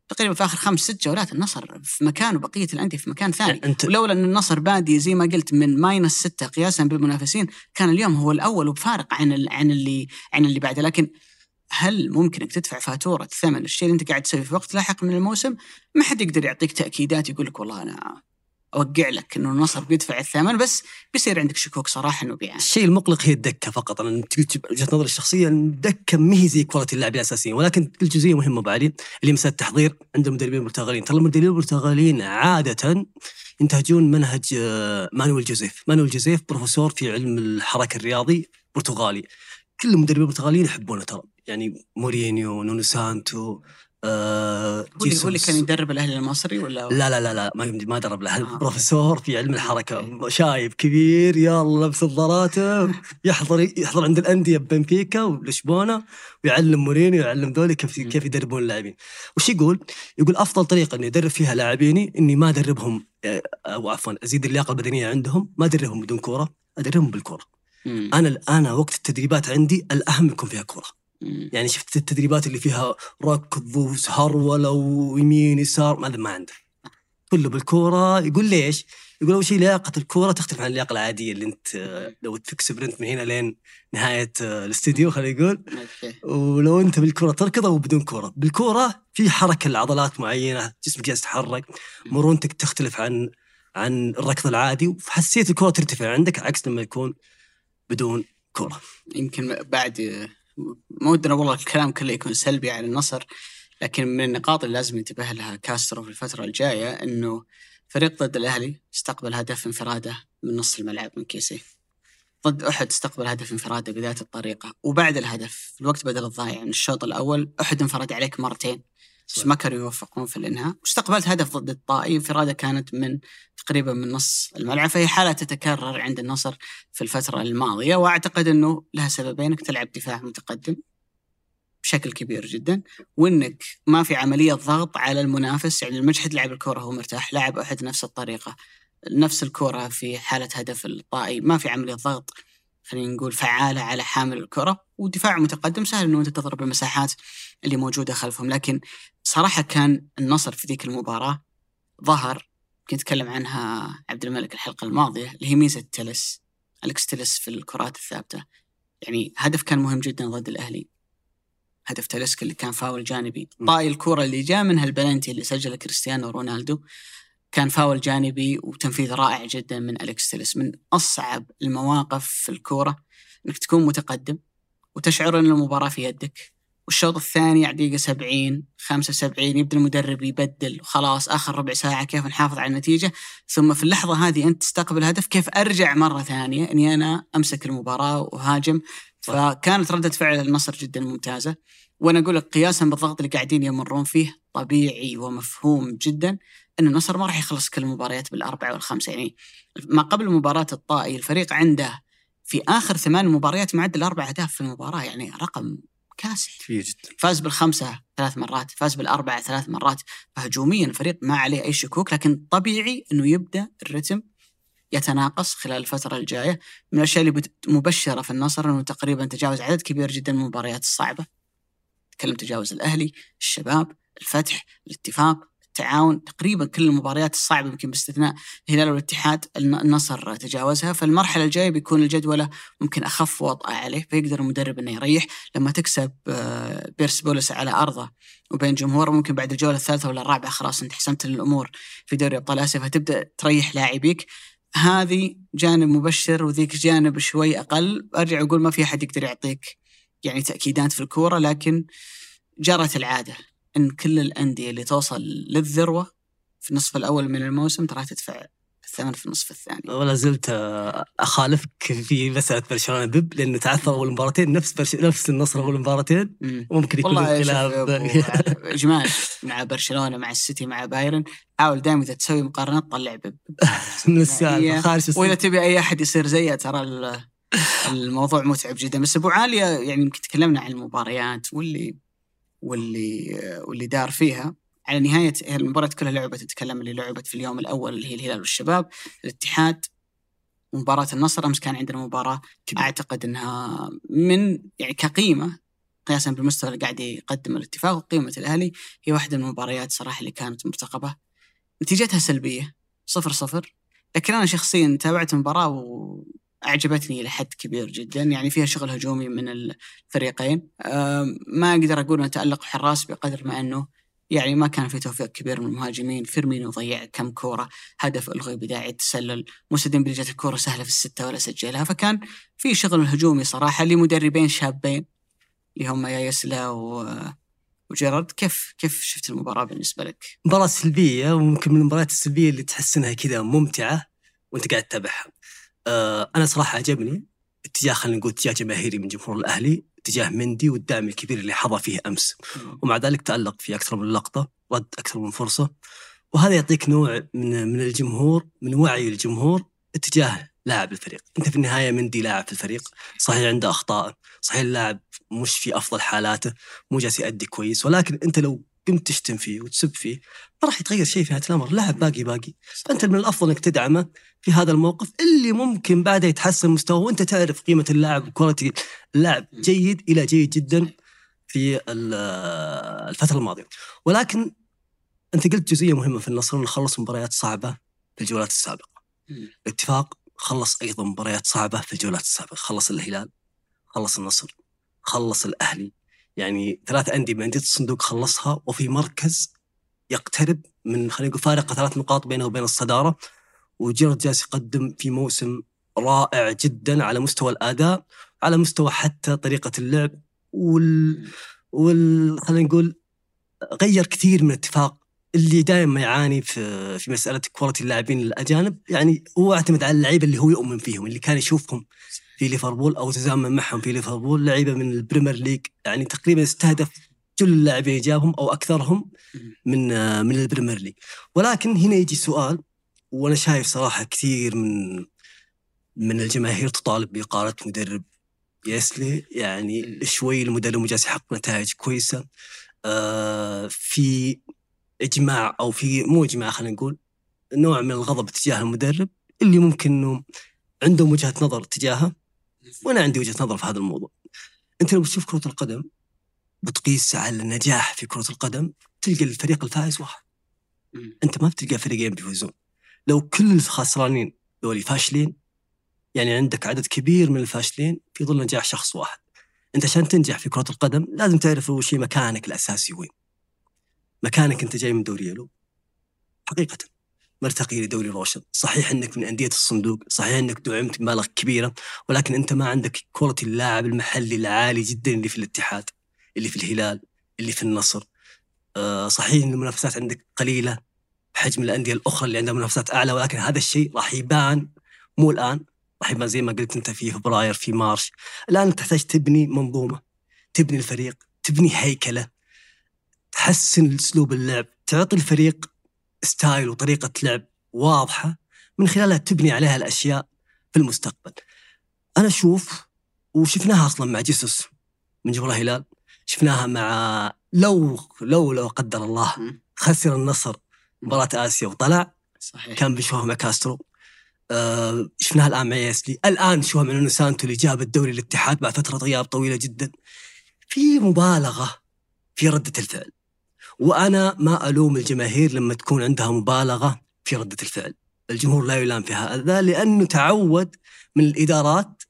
تقريبا في آخر خمس ست جولات النصر في مكان وبقية الأندية في مكان ثاني انت ولولا أن النصر بادي زي ما قلت من minus ستة قياسا بالمنافسين كان اليوم هو الأول وبفارق عن ال- عن اللي عن اللي بعده لكن هل ممكن انك تدفع فاتورة ثمن الشيء اللي أنت قاعد تسويه في وقت لاحق من الموسم؟ ما حد يقدر يعطيك تأكيدات يقول لك والله أنا أوقع لك إنه النصر بيدفع الثمن بس بيصير عندك شكوك صراحة إنه بيعاني. الشيء المقلق هي الدكة فقط. أنا وجهة نظري الشخصية الدكة ما هي زي quality اللاعبين الأساسيين ولكن كل جزئيه مهمة أبو علي اللي مسألة التحضير عند المدربين البرتغاليين ترى المدربين البرتغاليين عادة ينتهجون منهج آه، مانويل جوزيف. مانويل جوزيف بروفيسور في علم الحركة الرياضي برتغالي. كل المدربين البرتغاليين يحبونه ترى. يعني مورينيو نونو سانتو آه هو اللي. كان يدرب الأهلي المصري ولا لا لا لا لا ما ما درب له آه. بروفيسور في علم الحركة شايب كبير يلا لبس نظاراته يحضر يحضر عند الأندية بنفيكا ولشبونه ويعلم مورينيو ويعلم ذولي كيف. كيف يدربون اللاعبين وش يقول؟ يقول أفضل طريقة إني أدرب فيها لاعبيني إني ما أدربهم آه، أو عفوا أزيد اللياقة البدنية عندهم ما أدربهم بدون كورة أدربهم بالكورة. أنا أنا وقت التدريبات عندي الأهم يكون فيها كورة. يعني شفت التدريبات اللي فيها ركض وهرولة ويمين يسار ما ما عنده كله بالكورة يقول ليش؟ يقول أول شيء لياقة الكورة تختلف عن اللياقة العادية اللي أنت لو تفك سبرنت من هنا لين نهاية آه، الاستديو خلينا نقول. ولو أنت بالكره تركض أو بدون كره بالكره في حركة لعضلات معينة جسمك جالس يتحرك مرونتك تختلف عن عن الركض العادي وحسيت الكره ترتفع عندك عكس لما يكون بدون كره يمكن بعد ما ودنا والله الكلام كله يكون سلبي على النصر لكن من النقاط اللي لازم ينتبه لها كاسترو في الفترة الجاية إنه فريق ضد الأهلي استقبل هدف انفراده من نص الملعب من كيسي. ضد أحد استقبل هدف انفراده بذات الطريقة وبعد الهدف الوقت بدل الضايع من الشوط الأول أحد انفرد عليك مرتين. بس ما كانوا يوفقون في الإنهاء. واستقبلت هدف ضد الطائي انفراده كانت من تقريبا من نص الملعب فهي حالة تتكرر عند النصر في الفترة الماضية. وأعتقد إنه لها سببين إنك تلعب دفاع متقدم بشكل كبير جدا وإنك ما في عملية ضغط على المنافس يعني المجحد لعب الكرة هو مرتاح لعب أحد نفس الطريقة نفس الكرة في حالة هدف الطائي. ما في عملية ضغط خلينا نقول فعالة على حامل الكرة. ودفاع متقدم سهل إنه أنت تضرب المساحات اللي موجودة خلفهم لكن صراحة كان النصر في ذيك المباراة ظهر كنت أتكلم عنها عبد الملك الحلقة الماضية اللي هي ميزة تلس الكس تلس في الكرات الثابتة. يعني هدف كان مهم جدا ضد الأهلي. هدف تلس اللي كان فاول جانبي. طاي الكرة اللي جاء منها البلنتي اللي سجله كريستيانو رونالدو كان فاول جانبي وتنفيذ رائع جدا من أليكس تلس من أصعب المواقف في الكورة أنك تكون متقدم وتشعر أن المباراة في يدك. والشوط الثاني على دقيقة 70 75 يبدأ المدرب يبدل وخلاص آخر ربع ساعة كيف نحافظ على النتيجة؟ ثم في اللحظة هذه أنت تستقبل هدف كيف أرجع مرة ثانية أني أنا أمسك المباراة وهاجم؟ فكانت ردة فعل النصر جدا ممتازة. وأنا أقول لك قياسا بالضغط اللي قاعدين يمرون فيه طبيعي ومفهوم جدا إن النصر ما راح يخلص كل المباريات بالأربعة والخمسة. يعني ما قبل مباراة الطائي الفريق عنده في آخر ثمان مباريات معدل أربع أهداف في المباراة يعني رقم كاسح كبير جدا. فاز بالخمسة ثلاث مرات فاز بالأربعة ثلاث مرات. فهجوميا الفريق ما عليه أي شكوك لكن طبيعي إنه يبدأ الرتم يتناقص خلال الفترة الجاية. من الأشياء اللي مبشرة في النصر أنه تقريبا تجاوز عدد كبير جدا من المباريات الصعبة. تكلم تجاوز الأهلي الشباب الفتح الاتفاق. التعاون تقريبا كل المباريات الصعبة يمكن باستثناء الهلال والاتحاد النصر تجاوزها فالمرحلة الجاية بيكون الجدولة ممكن أخف وطأة عليه فيقدر المدرب أنه يريح. لما تكسب آه، بيرس بولس على أرضه وبين جمهوره ممكن بعد الجولة الثالثة ولا الرابعة خلاص أنت حسمت الأمور في دوري أبطال آسيا فتبدأ تريح لاعبيك. هذه جانب مبشر وذيك جانب شوي أقل. أرجع أقول ما في أحد يقدر يعطيك يعني تأكيدات في الكورة لكن جرت العادة. إن كل الأندية اللي توصل للذروة في النصف الأول من الموسم ترى تدفع الثمن في النصف الثاني. ولا زلت أخالفك في مسألة برشلونة بيب لأنه تعثر أول مباراتين نفس برش... نفس النصر أول مباراتين. وممكن يكون الخلاف اجمال <laughs> مع برشلونة مع السيتي مع بايرن حاول دائما إذا تسوي مقارنات طلع بيب <laughs> من السالفة خارج وإذا تبي أي أحد يصير زيه ترى الموضوع متعب جدا. بس أبو عالية يعني يمكن تكلمنا عن المباريات واللي واللي واللي دار فيها. على نهاية المباراة كلها لعبة تتكلم اللي لعبت في اليوم الأول اللي هي الهلال والشباب. الاتحاد مباراة النصر أمس كان عندنا مباراة كبير. أعتقد أنها من يعني كقيمة قياسا بالمستوى اللي قاعد يقدم الاتفاق وقيمة الأهلي هي واحدة من المباريات صراحة اللي كانت مرتقبة. نتيجتها سلبية صفر صفر. لكن أنا شخصيا تابعت المباراة وأعجبتني إلى حد كبير جدا يعني فيها شغل هجومي من الفريقين. ما أقدر أقول أن تألق حراس بقدر ما أنه يعني ما كان في توفيق كبير من المهاجمين. فيرمينو ضيع كم كورة هدف ألغي بداعي التسلل موسى جت الكورة سهلة في الستة ولا سجلها. فكان في شغل هجومي صراحة لمدربين شابين اللي هم ياسلا و وجيرارد. كيف كيف شفت المباراة بالنسبة لك؟ مباراة سلبية وممكن من المباريات السلبية اللي تحس إنها كذا ممتعة وأنت قاعد تتابعها. أه أنا صراحة عجبني اتجاه خلينا نقول اتجاه جماهيري من جمهور الأهلي تجاه مندي والدعم الكبير اللي حظى فيه أمس. ومع ذلك تألق في أكثر من لقطة رد أكثر من فرصة. وهذا يعطيك نوع من من الجمهور من وعي الجمهور اتجاه لاعب الفريق. أنت في النهاية مندي لاعب في الفريق صحيح عنده أخطاء صحيح اللاعب مش في أفضل حالاته مو جالس يأدي كويس ولكن أنت لو قمت تشتم فيه وتسب فيه ما راح يتغير شيء في هذا الأمر. لاعب باقي باقي. فأنت من الأفضل إنك تدعمه في هذا الموقف اللي ممكن بعدها يتحسن مستواه وأنت تعرف قيمة اللاعب وكواليتي اللاعب جيد إلى جيد جدا في الفترة الماضية. ولكن أنت قلت جزئية مهمة في النصر إنه خلص مباريات صعبة في الجولات السابقة. الاتفاق خلص أيضا مباريات صعبة في الجولات السابقة. خلص الهلال خلص النصر خلص الأهلي يعني ثلاث أندية من أندية الصندوق خلصها وفي مركز يقترب من خلينا نقول فارق ثلاث نقاط بينه وبين الصدارة. وجيرارد جالس يقدم في موسم رائع جدا على مستوى الأداء على مستوى حتى طريقة اللعب وال وال خلينا نقول غير كثير من اتفاق اللي دائما يعاني في في مسألة quality اللاعبين الاجانب يعني هو اعتمد على اللعيبه اللي هو يؤمن فيهم اللي كان يشوفهم. في ليفربول أو تزامن معهم في ليفربول لعيبة من البريمير ليج يعني تقريبا استهدف كل اللاعبين جابهم أو أكثرهم من من البريمير ليج. ولكن هنا يجي سؤال وأنا شايف صراحة كثير من من الجماهير تطالب بإقالة مدرب يايسله يعني شوي المدرب جالس يحقق نتائج كويسة. آه في إجماع أو في مو إجماع خلينا نقول نوع من الغضب تجاه المدرب اللي ممكن إنه عندهم وجهة نظر تجاهه. وأنا عندي وجهة نظر في هذا الموضوع. أنت لو بتشوف كرة القدم بتقيس على النجاح في كرة القدم تلقى الفريق الفائز واحد. أنت ما بتلقى فريقين بيفوزون. لو كل الخسرانين دولي فاشلين يعني عندك عدد كبير من الفاشلين في ظل نجاح شخص واحد. أنت عشان تنجح في كرة القدم لازم تعرف شيء مكانك الأساسي وين. مكانك أنت جاي من دوري يلو حقيقة مرتقي لدوري روشن. صحيح إنك من أندية الصندوق صحيح إنك دعمت بمبالغ كبيرة ولكن أنت ما عندك quality اللاعب المحلي العالي جدا اللي في الاتحاد اللي في الهلال اللي في النصر. آه صحيح إن المنافسات عندك قليلة بحجم الأندية الأخرى اللي عندها منافسات أعلى ولكن هذا الشيء راح يبان مو الآن راح يبان زي ما قلت أنت في فبراير في March. الآن تحتاج تبني منظومة تبني الفريق تبني هيكلة تحسن أسلوب اللعب تعطي الفريق style وطريقة لعب واضحة من خلالها تبني عليها الأشياء في المستقبل. أنا أشوف وشفناها أصلا مع جيسوس من جمهور الهلال شفناها مع لو لو لو قدر الله. خسر النصر مباراة آسيا وطلع صحيح. كان بيشوفها مع كاسترو. آه شفناها الآن مع يايسله الآن نشوفها مع نونو سانتو اللي جاب الدوري الاتحاد بعد فترة غياب طويلة جدا. في مبالغة في ردة الفعل. وأنا ما ألوم الجماهير لما تكون عندها مبالغة في ردة الفعل. الجمهور لا يلام في هذا لأنه تعود من الإدارات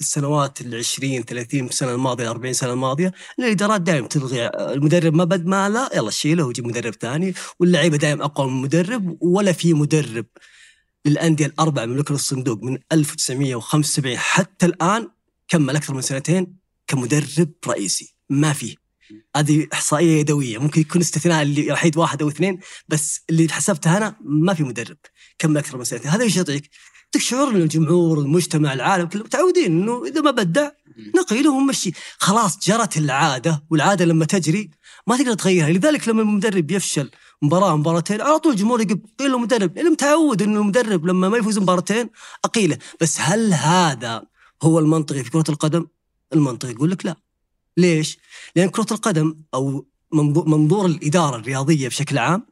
السنوات ال 20 30 سنه الماضية 40 سنة الماضية ان الإدارات دائما تلغي. المدرب ما بد ما لا يلا شيله وجيب مدرب ثاني واللعيبة دائما أقوى من المدرب ولا في مدرب للأندية الاربع مملكه الصندوق من 1975 حتى الآن كمل أكثر من سنتين كمدرب رئيسي. ما فيه. هذه إحصائية يدوية. ممكن يكون استثناء اللي وحيد واحد أو اثنين بس اللي حسبتها أنا ما في مدرب كمل أكثر من سنتين هذا إيش يعطيك؟ يعطيك شعور ان الجمهور المجتمع العالم كله متعودين إنه إذا ما بدع نقيله ونمشي خلاص جرت العادة والعادة لما تجري ما تقدر تغيرها. لذلك لما المدرب يفشل مباراة مباراتين على طول الجمهور يقول قيل له مدرب اللي متعود إنه المدرب لما ما يفوز مباراتين أقيله. بس هل هذا هو المنطقي في كرة القدم؟ المنطقي يقول لك لا. ليش؟ لأن كرة القدم أو منظور, الإدارة الرياضية بشكل عام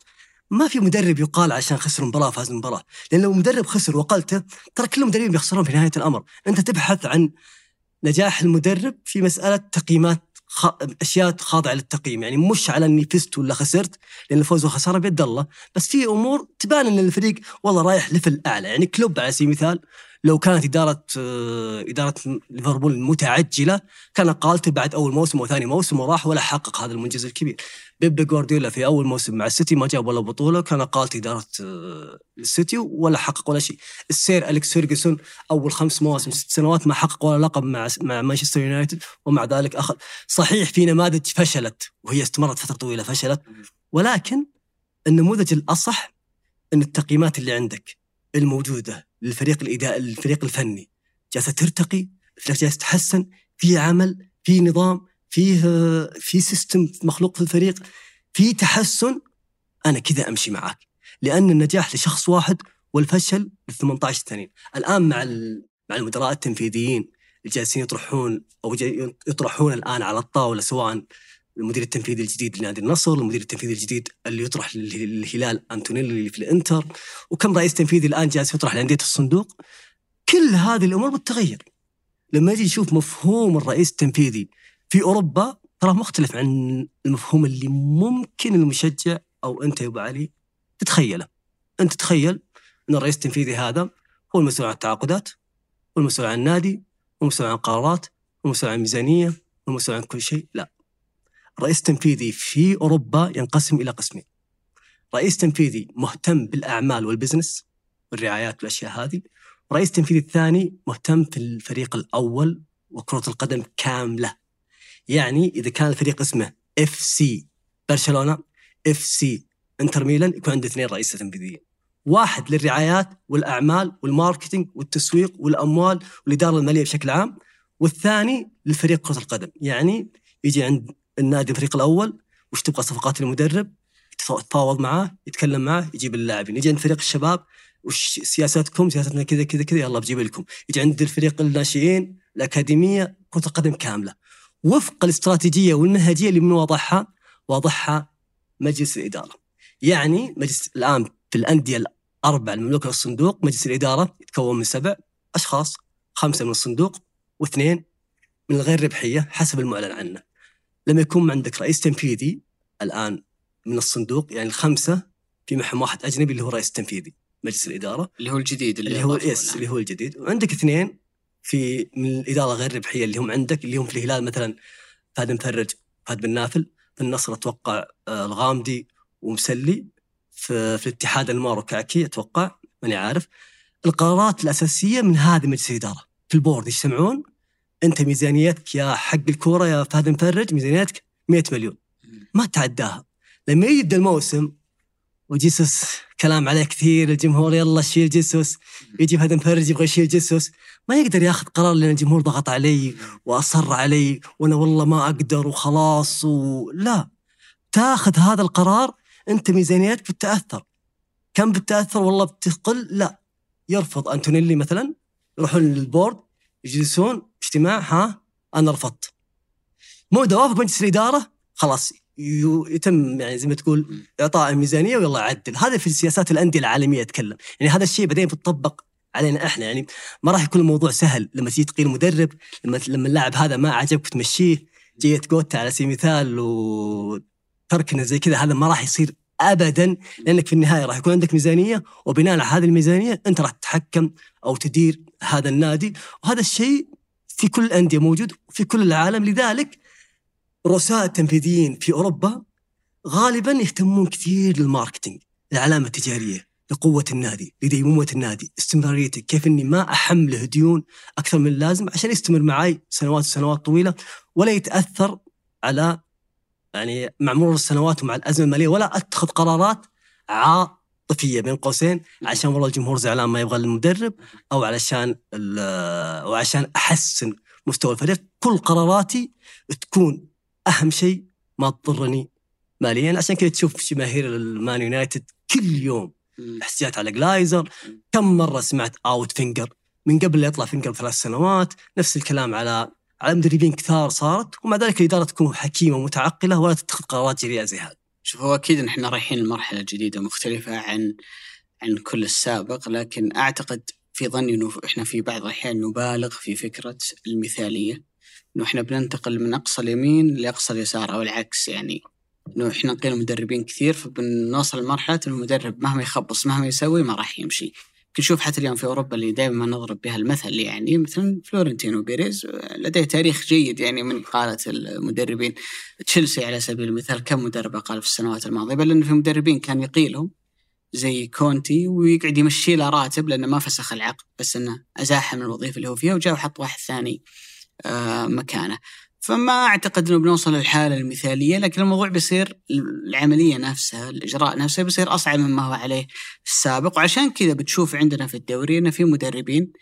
ما في مدرب يقال عشان خسر مباراة فاز مباراة، لأن لو مدرب خسر وقلته ترى كل المدربين بيخسرون في نهاية الأمر، أنت تبحث عن نجاح المدرب في مسألة تقييمات خ... أشياء خاضعة للتقييم، يعني مش على إني فزت ولا خسرت، لأن الفوز والخسارة بيد الله، بس في أمور تبان إن الفريق والله رايح level أعلى، يعني كلوب على سبيل المثال لو كانت إدارة إدارة ليفربول متعجلة كان قالته بعد أول موسم وثاني موسم وراح ولا حقق هذا المنجز الكبير. بيب جوارديولا في أول موسم مع السيتي ما جاب ولا بطولة كان قالت إدارة السيتي ولا حقق ولا شيء. السير أليكس فيرجسون أول خمس مواسم ست سنوات ما حقق ولا لقب مع مع مانشستر يونايتد ومع ذلك أخذ صحيح في نماذج فشلت وهي استمرت فترة طويلة فشلت ولكن النموذج الأصح إن التقييمات اللي عندك الموجودة للفريق الاداء الفريق الفني. جالسة ترتقي الفريق جالس تتحسن في عمل في نظام فيه في سيستم مخلوق في الفريق في تحسن. أنا كذا أمشي معك لأن النجاح لشخص واحد والفشل ل 18 الثانيين الآن مع مع المدراء التنفيذيين اللي جالسين يطرحون أو يطرحون الآن على الطاولة سواء المدير التنفيذي الجديد لنادي النصر، المدير التنفيذي الجديد اللي يطرح لل- للهلال أنتونيلي اللي في الإنتر، وكم رئيس تنفيذي الآن جالس يطرح لأندية الصندوق. كل هذه الأمور بتتغير. لما يجي يشوف مفهوم الرئيس التنفيذي في أوروبا ترى مختلف عن المفهوم اللي ممكن المشجع أو أنت يا أبو علي تتخيله. أنت تخيل أن الرئيس التنفيذي هذا هو المسؤول عن التعاقدات والمسؤول عن النادي والمسؤول عن القرارات والمسؤول عن الميزانية والمسؤول عن كل شيء لا رئيس تنفيذي في أوروبا ينقسم إلى قسمين. رئيس تنفيذي مهتم بالأعمال وال business والرعايات والأشياء هذه. ورئيس تنفيذي الثاني مهتم في الفريق الأول وكرة القدم كاملة. يعني إذا كان الفريق اسمه FC برشلونة FC إنتر ميلان يكون عنده اثنين رئيس تنفيذيين. واحد للرعايات والأعمال والماركتينج والتسويق والأموال والإدارة المالية بشكل عام والثاني للفريق كرة القدم. يعني يجي عند النادي الفريق الأول وش تبغى صفقات المدرب؟ يتفاوض معاه يتكلم معاه يجيب اللاعبين. يجي عند فريق الشباب وش سياساتكم؟ سياستنا كذا كذا كذا يلا بجيب لكم. يجي عند الفريق الناشئين الأكاديمية كرة القدم كاملة. وفق الاستراتيجية والمنهجية اللي من واضحها واضحها مجلس الإدارة. يعني مجلس الآن في الأندية الاربع المملوكه للصندوق مجلس الإدارة يتكون من سبع أشخاص خمسة من الصندوق واثنين من الغير ربحية حسب المعلن عنه. لما يكون عندك رئيس تنفيذي الآن من الصندوق يعني الخمسة في معهم واحد أجنبي اللي هو رئيس تنفيذي مجلس الإدارة. اللي هو الجديد اللي, اللي هو يس اللي هو الجديد. وعندك اثنين في من الإدارة غير ربحية اللي هم عندك اللي هم في الهلال مثلا فهد مفرج فهد بن نافل. في النصر أتوقع آه، الغامدي ومسلي. في, في الاتحاد المارو كاكي أتوقع ماني عارف. القرارات الأساسية من هذه مجلس الإدارة. في ال board يجتمعون أنت ميزانيتك يا حق الكورة يا فهد مفرج ميزانيتك 100 مليون. ما تعداها. لما يبدا الموسم وجيسوس كلام عليه كثير الجمهور يلا شيل جيسوس يجي فهد مفرج يبغى يشيل جيسوس ما يقدر ياخذ قرار لأن الجمهور ضغط علي وأصر علي وأنا والله ما أقدر وخلاص ولا تاخذ هذا القرار أنت ميزانيتك بتتأثر. كم بتتأثر؟ والله بتقل؟ لا. يرفض أنتونيلي مثلا يروحون للبورد يجلسون اجتماع ها؟ أنا رفضت. مو دوافق مجلس الإدارة؟ خلاص يتم يعني زي ما تقول إعطاء الميزانية ويلا عدل. هذا في سياسات الأندية العالمية أتكلم. يعني هذا الشيء بعدين بيطبق علينا إحنا. يعني ما راح يكون الموضوع سهل. لما تجي تقيل مدرب لما لما اللاعب هذا ما عجبك تمشيه جبت جوتا على سبيل المثال وتركنا زي كذا هذا ما راح يصير ابدا لأنك في النهاية راح يكون عندك ميزانية وبناء على هذه الميزانية أنت راح تتحكم أو تدير هذا النادي. وهذا الشيء في كل الأندية موجود وفي كل العالم. لذلك رؤساء التنفيذيين في أوروبا غالبا يهتمون كثير لل marketing العلامة التجارية لقوة النادي لديمومة النادي استمراريته كيف أني ما أحمله ديون أكثر من اللازم عشان يستمر معي سنوات وسنوات طويلة ولا يتأثر على يعني مع مرور السنوات ومع الأزمة المالية ولا أتخذ قرارات عاطفية بين قوسين عشان والله الجمهور زعلان ما يبغى المدرب أو علشان أو عشان أحسن مستوى الفريق. كل قراراتي تكون أهم شيء ما تضرني ماليا. عشان كذا تشوف جماهير المان يونايتد كل يوم احتجاجات على جلايزر. كم مرة سمعت out فينجر من قبل لا يطلع فينجر بثلاث سنوات. نفس الكلام على على مدربين كثار صارت ومع ذلك الإدارة تكون حكيمة ومتعقلة ولا تتخذ قرارات جريئه زي هذه. شوف هو أكيد نحن رايحين لمرحلة جديدة مختلفة عن عن كل السابق لكن أعتقد في ظني إنه إحنا في بعض الأحيان نبالغ في فكرة المثالية إنه إحنا بننتقل من أقصى اليمين لأقصى اليسار أو العكس يعني إنه إحنا نقيل مدربين كثير فبنوصل لمرحلة المدرب مهما يخبص مهما يسوي ما راح يمشي. نشوف حتى اليوم في أوروبا اللي دائما نضرب بها المثل يعني مثلا فلورنتينو بيريز لديه تاريخ جيد يعني من إقالة المدربين. تشيلسي على سبيل المثال كم مدرب اقال في السنوات الماضية؟ بل انه في مدربين كان يقيلهم زي كونتي ويقعد يمشي له راتب لأنه ما فسخ العقد بس إنه ازاحه من الوظيفة اللي هو فيها وجاء وحط واحد ثاني آه، مكانه. فما أعتقد إنه بنوصل للحالة المثالية لكن الموضوع بيصير العملية نفسها الإجراء نفسه بيصير أصعب مما هو عليه السابق. وعشان كذا بتشوف عندنا في الدوري إنه في مدربين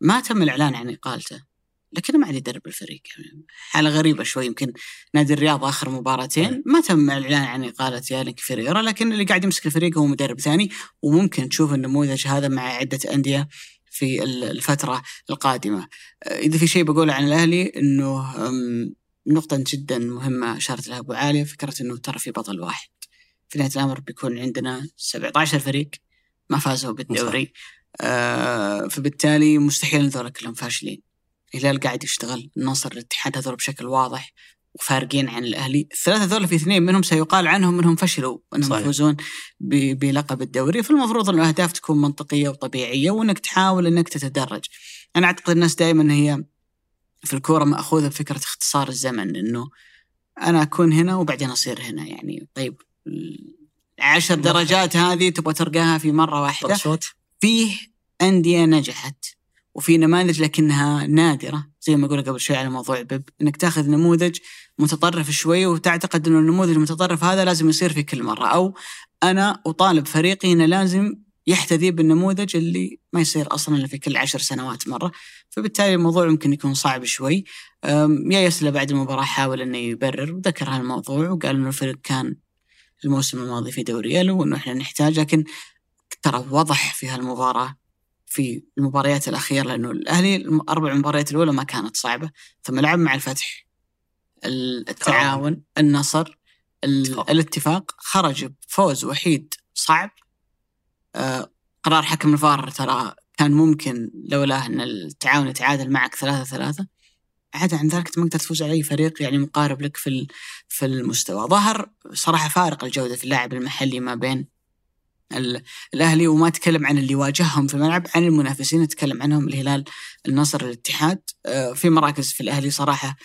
ما تم الإعلان عن إقالته لكنه ما عاد يدرب الفريق. حالة غريبة شوي يمكن نادي الرياض آخر مباراتين ما تم الإعلان عن إقالة يالك فيريرا لكن اللي قاعد يمسك الفريق هو مدرب ثاني وممكن تشوف النموذج هذا مع عدة أندية في الفترة القادمة. إذا في شيء بقوله عن الأهلي أنه نقطة جدا مهمة أشارت لها أبو عالية فكرة أنه ترى في بطل واحد. في نهاية الأمر بيكون عندنا 17 فريق ما فازوا بالدوري. آه فبالتالي مستحيل هذول كلهم فاشلين. الهلال قاعد يشتغل النصر الاتحاد هذول بشكل واضح. وفارقين عن الأهلي، الثلاثة ذول في اثنين منهم سيقال عنهم إنهم فشلوا إنهم. يفوزون بلقب الدوري، فالمفروض ان الأهداف تكون منطقية وطبيعية وإنك تحاول إنك تتدرج. أنا أعتقد الناس دائما هي في الكورة مأخوذة بفكرة اختصار الزمن إنه أنا أكون هنا وبعدين أصير هنا يعني. طيب العشر درجات هذه تبغى ترقاها في مرة واحدة. فيه أندية نجحت. وفي نماذج لكنها نادرة زي ما قلنا قبل شوي على موضوع بيب إنك تاخذ نموذج متطرف شوي وتعتقد إنه النموذج المتطرف هذا لازم يصير في كل مرة. أو أنا أطالب فريقي إنه لازم يحتذي بالنموذج اللي ما يصير أصلا إلا في كل عشر سنوات مرة. فبالتالي الموضوع ممكن يكون صعب شوي. يا يسلا بعد المباراة حاول إنه يبرر وذكر هالموضوع وقال إنه الفريق كان الموسم الماضي في دوري ألو وإنه إحنا نحتاج لكن ترى وضح في هالمباراة في المباريات الأخيرة لأنه الأهلي الأربع مباريات الأولى ما كانت صعبة. ثم لعب مع الفتح ال- التعاون النصر ال- اتفاق. الاتفاق خرج بفوز وحيد صعب. آه، قرار حكم الفار ترى كان ممكن لولا أن التعاون يتعادل معك ثلاثة ثلاثة. عدا عن ذلك ما تقدر تفوز على أي فريق يعني مقارب لك في في المستوى. ظهر صراحة فارق الجودة في اللاعب المحلي ما بين الأهلي وما اتكلم عن اللي واجههم في الملعب عن المنافسين اتكلم عنهم الهلال النصر الاتحاد. آه، في مراكز في الأهلي صراحة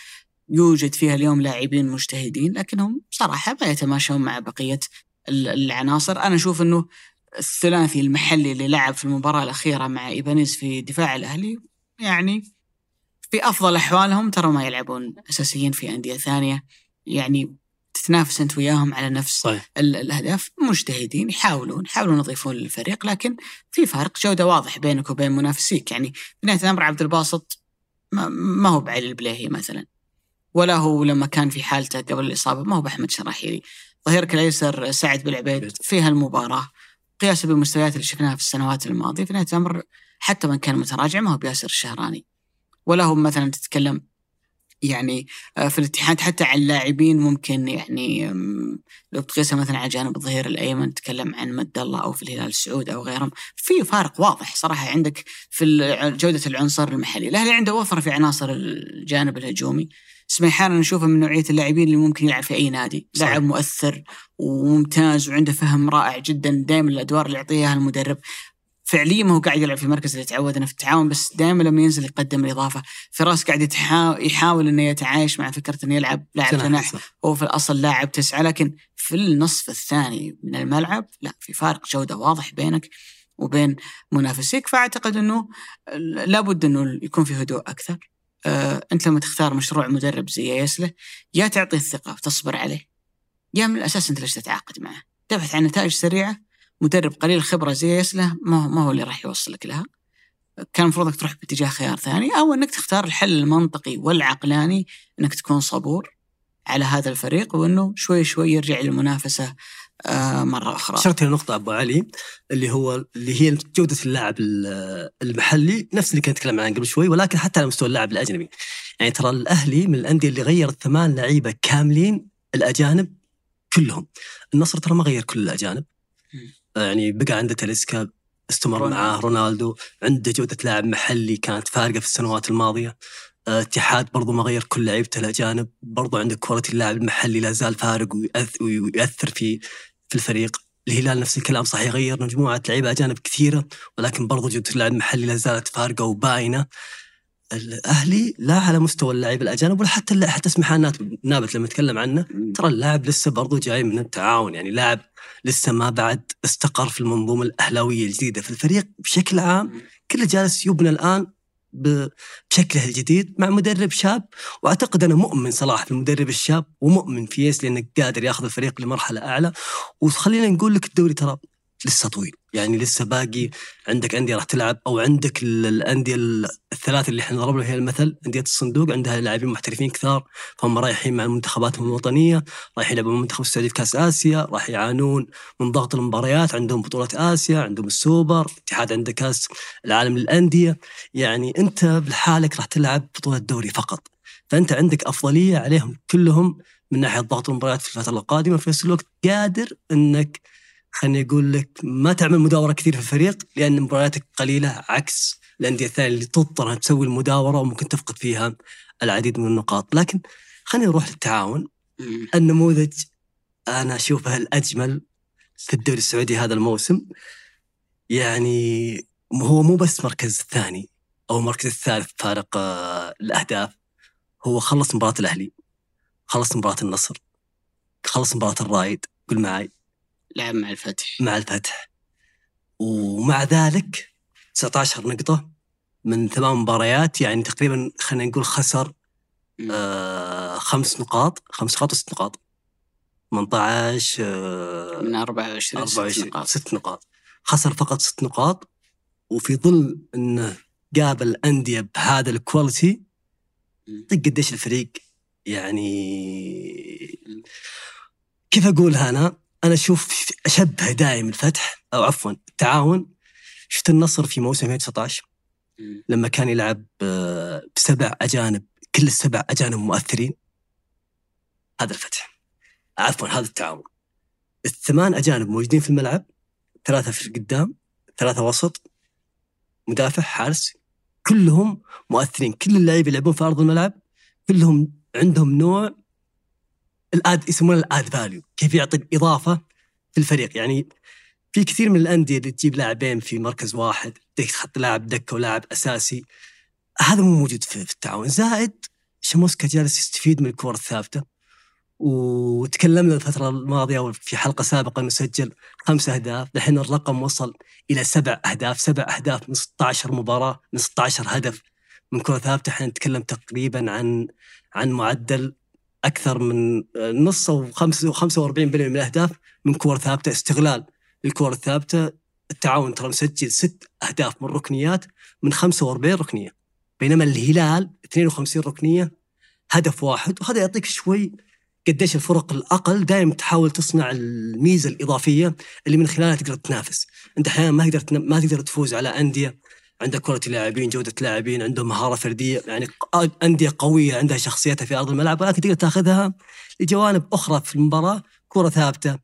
يوجد فيها اليوم لاعبين مجتهدين لكنهم صراحة ما يتماشون مع بقية ال- العناصر. أنا أشوف إنه الثلاثي المحلي اللي لعب في المباراة الأخيرة مع إيبانيز في دفاع الأهلي يعني في أفضل أحوالهم ترى ما يلعبون أساسيين في أندية ثانية. يعني تتنافس انت وياهم على نفس صحيح. الأهداف. مجتهدين يحاولون يحاولون يضيفون للفريق لكن في فرق جودة واضح بينك وبين منافسيك. يعني في نهاية الأمر عبد الباسط ما, ما هو بعلي البليهي مثلا ولا هو لما كان في حالته قبل الإصابة ما هو بأحمد شراحيلي. ظهيرك الأيسر سعد بالعبيد في هالمباراة قياسا بالمستويات اللي شفناها في السنوات الماضية. في نهاية الأمر حتى من كان متراجع ما هو بياسر الشهراني. ولا هو مثلا تتكلم يعني آه، في الاتحاد حتى عن اللاعبين ممكن يعني لو تقيسها مثلا على جانب الظهير الأيمن تتكلم عن مد الله أو في الهلال السعودي أو غيرهم في فارق واضح صراحة عندك في جودة العنصر المحلي. الأهلي عنده وفرة في عناصر الجانب الهجومي. سميحان أنا اشوفه من نوعية اللاعبين اللي ممكن يلعب في أي نادي. صحيح. لاعب مؤثر وممتاز وعنده فهم رائع جدا دائما الأدوار اللي يعطيها المدرب فعليا ما هو قاعد يلعب في مركز اللي تعودنا في التعاون بس دائما لما ينزل يقدم الإضافة فراس قاعد يحاول إنه يتعايش مع فكرة إنه يلعب لاعب جناح. هو في الأصل لاعب تسعة لكن في النصف الثاني من الملعب لا في فارق جودة واضح بينك وبين منافسيك فأعتقد إنه لابد إنه يكون في هدوء أكثر. آه، أنت لما تختار مشروع مدرب زي يسله يا تعطيه الثقة وتصبر عليه يا من الأساس أنت ليش تتعاقد معه؟ تبحث عن نتائج سريعة مدرب قليل خبرة زي يسله ما هو ما هو اللي راح يوصلك لها. كان المفروض إنك تروح باتجاه خيار ثاني أو إنك تختار الحل المنطقي والعقلاني إنك تكون صبور على هذا الفريق وإنه شوي شوي يرجع للمنافسة آه، مرة أخرى. أشرت إلى نقطة أبو علي اللي هو اللي هي جودة اللاعب ال- المحلي نفس اللي كنت أتكلم عنه قبل شوي ولكن حتى على مستوى اللاعب الأجنبي. يعني ترى الأهلي من الأندية اللي غيرت ثمان لعيبة كاملين الأجانب كلهم. النصر ترى ما غير كل الأجانب. يعني بقى عنده تاليسكا استمر رونالدو. معاه رونالدو عنده جودة لاعب محلي كانت فارقة في السنوات الماضية. اتحاد برضو ما غير كل لعيبته الأجانب برضو عندك كواليتي اللاعب المحلي لا زال فارق ويؤثر في في الفريق الهلال نفس الكلام صحيح غير مجموعة لعيبة أجانب كثيرة ولكن برضو جودة اللاعب المحلي لا زالت فارقة وباينة الأهلي لا على مستوى اللاعب الأجانب ولا حتى حتى نات- نابت لما نتكلم عنه. ترى اللاعب لسه برضو جاي من التعاون يعني لاعب لسه ما بعد استقر في المنظومة الأهلاوية الجديدة في الفريق بشكل عام. كله جالس يبنى الآن ب- بشكله الجديد مع مدرب شاب. وأعتقد أنا مؤمن صراحة في المدرب الشاب ومؤمن في يس لأنه قادر ياخذ الفريق لمرحلة أعلى. وخلينا نقول لك الدوري ترى لسه طويل. يعني لسه باقي عندك أندية راح تلعب أو عندك ال- الأندية ال- الثلاثة اللي إحنا ضربنا فيها المثل أندية الصندوق عندها لاعبين محترفين كثار فهم رايحين مع منتخباتهم الوطنية راح يلعبوا مع المنتخب السعودي في كأس آسيا راح يعانون من ضغط المباريات عندهم بطولة آسيا عندهم السوبر الاتحاد عنده كأس العالم للأندية. يعني أنت بحالك راح تلعب بطولة دوري فقط. فأنت عندك أفضلية عليهم كلهم من ناحية ضغط المباريات في الفترة القادمة في نفس الوقت قادر إنك خليني أقول لك ما تعمل مداورة كثير في الفريق لأن مبارياتك قليلة عكس الأندية الثانية اللي تضطر أنها تسوي المداورة وممكن تفقد فيها العديد من النقاط. لكن خلينا نروح للتعاون. النموذج أنا أشوفه الأجمل في الدوري السعودي هذا الموسم. يعني هو مو بس مركز الثاني أو المركز الثالث فارق آه، الأهداف. هو خلص مباراة الأهلي خلص مباراة النصر خلص مباراة الرايد قل معي. لعب مع الفتح. مع الفتح. ومع ذلك 19 نقطة من ثمان مباريات يعني تقريبا خلينا نقول خسر. آه خمس نقاط خمس نقاط وست نقاط. 18 آه من 24 ست 24 نقاط. ست نقاط. خسر فقط ست نقاط. وفي ظل إنه قابل انديه بهذا الكواليتي مم. طيب قديش الفريق يعني كيف أقولها أنا؟ أنا أشوف أشبه دائم الفتح أو عفوا التعاون. شفت النصر في موسم 2019 مم. لما كان يلعب آه، بسبع أجانب كل السبع أجانب مؤثرين. هذا الفتح. عفوا هذا التعاون. الثمان أجانب موجودين في الملعب ثلاثة في القدام ثلاثة وسط مدافع حارس كلهم مؤثرين. كل اللعيبة يلعبون في أرض الملعب كلهم عندهم نوع الآد يسمونه الآد فاليو كيف يعطي الاضافه في الفريق؟ يعني في كثير من الأندية اللي تجيب لاعبين في مركز واحد تحط لاعب دكة ولاعب أساسي. هذا مو موجود في, التعاون. زائد شاموسكا جالس يستفيد من الكور الثابتة. وتكلمنا الفترة الماضية في حلقة سابقة إنه سجل خمس أهداف، الحين الرقم وصل إلى سبع أهداف، سبع أهداف من 16 مباراة من 16 هدف من كرة ثابتة، إحنا نتكلم تقريبا عن عن معدل أكثر من نص أو 45% من الاهداف من كور ثابتة، استغلال الكور الثابتة، التعاون ترى مسجل ست أهداف من ركنيات من 45 ركنية. بينما الهلال 52 ركنية هدف واحد وهذا يعطيك شوي قديش الفرق الأقل دائما تحاول تصنع الميزة الإضافية اللي من خلالها تقدر تنافس، أنت أحيانا ما تقدر ما تقدر تفوز على أندية عندها كرة لاعبين جودة لاعبين عندهم مهارة فردية يعني أندية قوية عندها شخصيتها في أرض الملعب ولكن تقدر تأخذها لجوانب أخرى في المباراة كرة ثابتة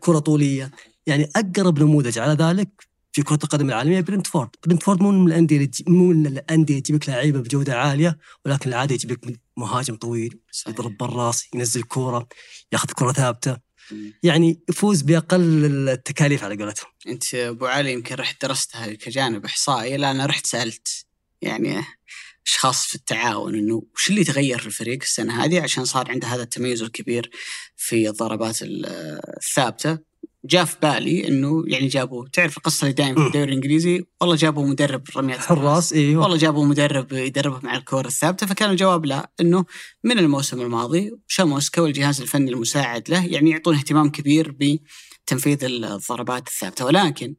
كرة طولية يعني أقرب نموذج على ذلك في كرة القدم العالمية برنتفورد برنتفورد مو من الأندية مو من الأندية تجيب لك لعيبة بجودة عالية ولكن العادة يجيب لك مهاجم طويل صحيح. يضرب بالراس ينزل كورة ياخذ كرة ثابتة مم. يعني يفوز بأقل التكاليف على قولتهم. أنت أبو علي يمكن رحت درستها كجانب إحصائي لا أنا رحت سألت يعني اشخاص في التعاون؟ إنه وش اللي تغير في الفريق السنة هذه؟ عشان صار عنده هذا التميز الكبير في الضربات ال- الثابتة. جاء في بالي إنه يعني جابوا تعرف القصة اللي دائما في. الدوري الإنجليزي؟ والله جابوا مدرب رميات حراس إيوه. والله جابوا مدرب يدربهم على الكور الثابتة فكان الجواب لا إنه من الموسم الماضي شاموسكا والجهاز الفني المساعد له يعني يعطون اهتمام كبير بتنفيذ الضربات الثابتة. ولكن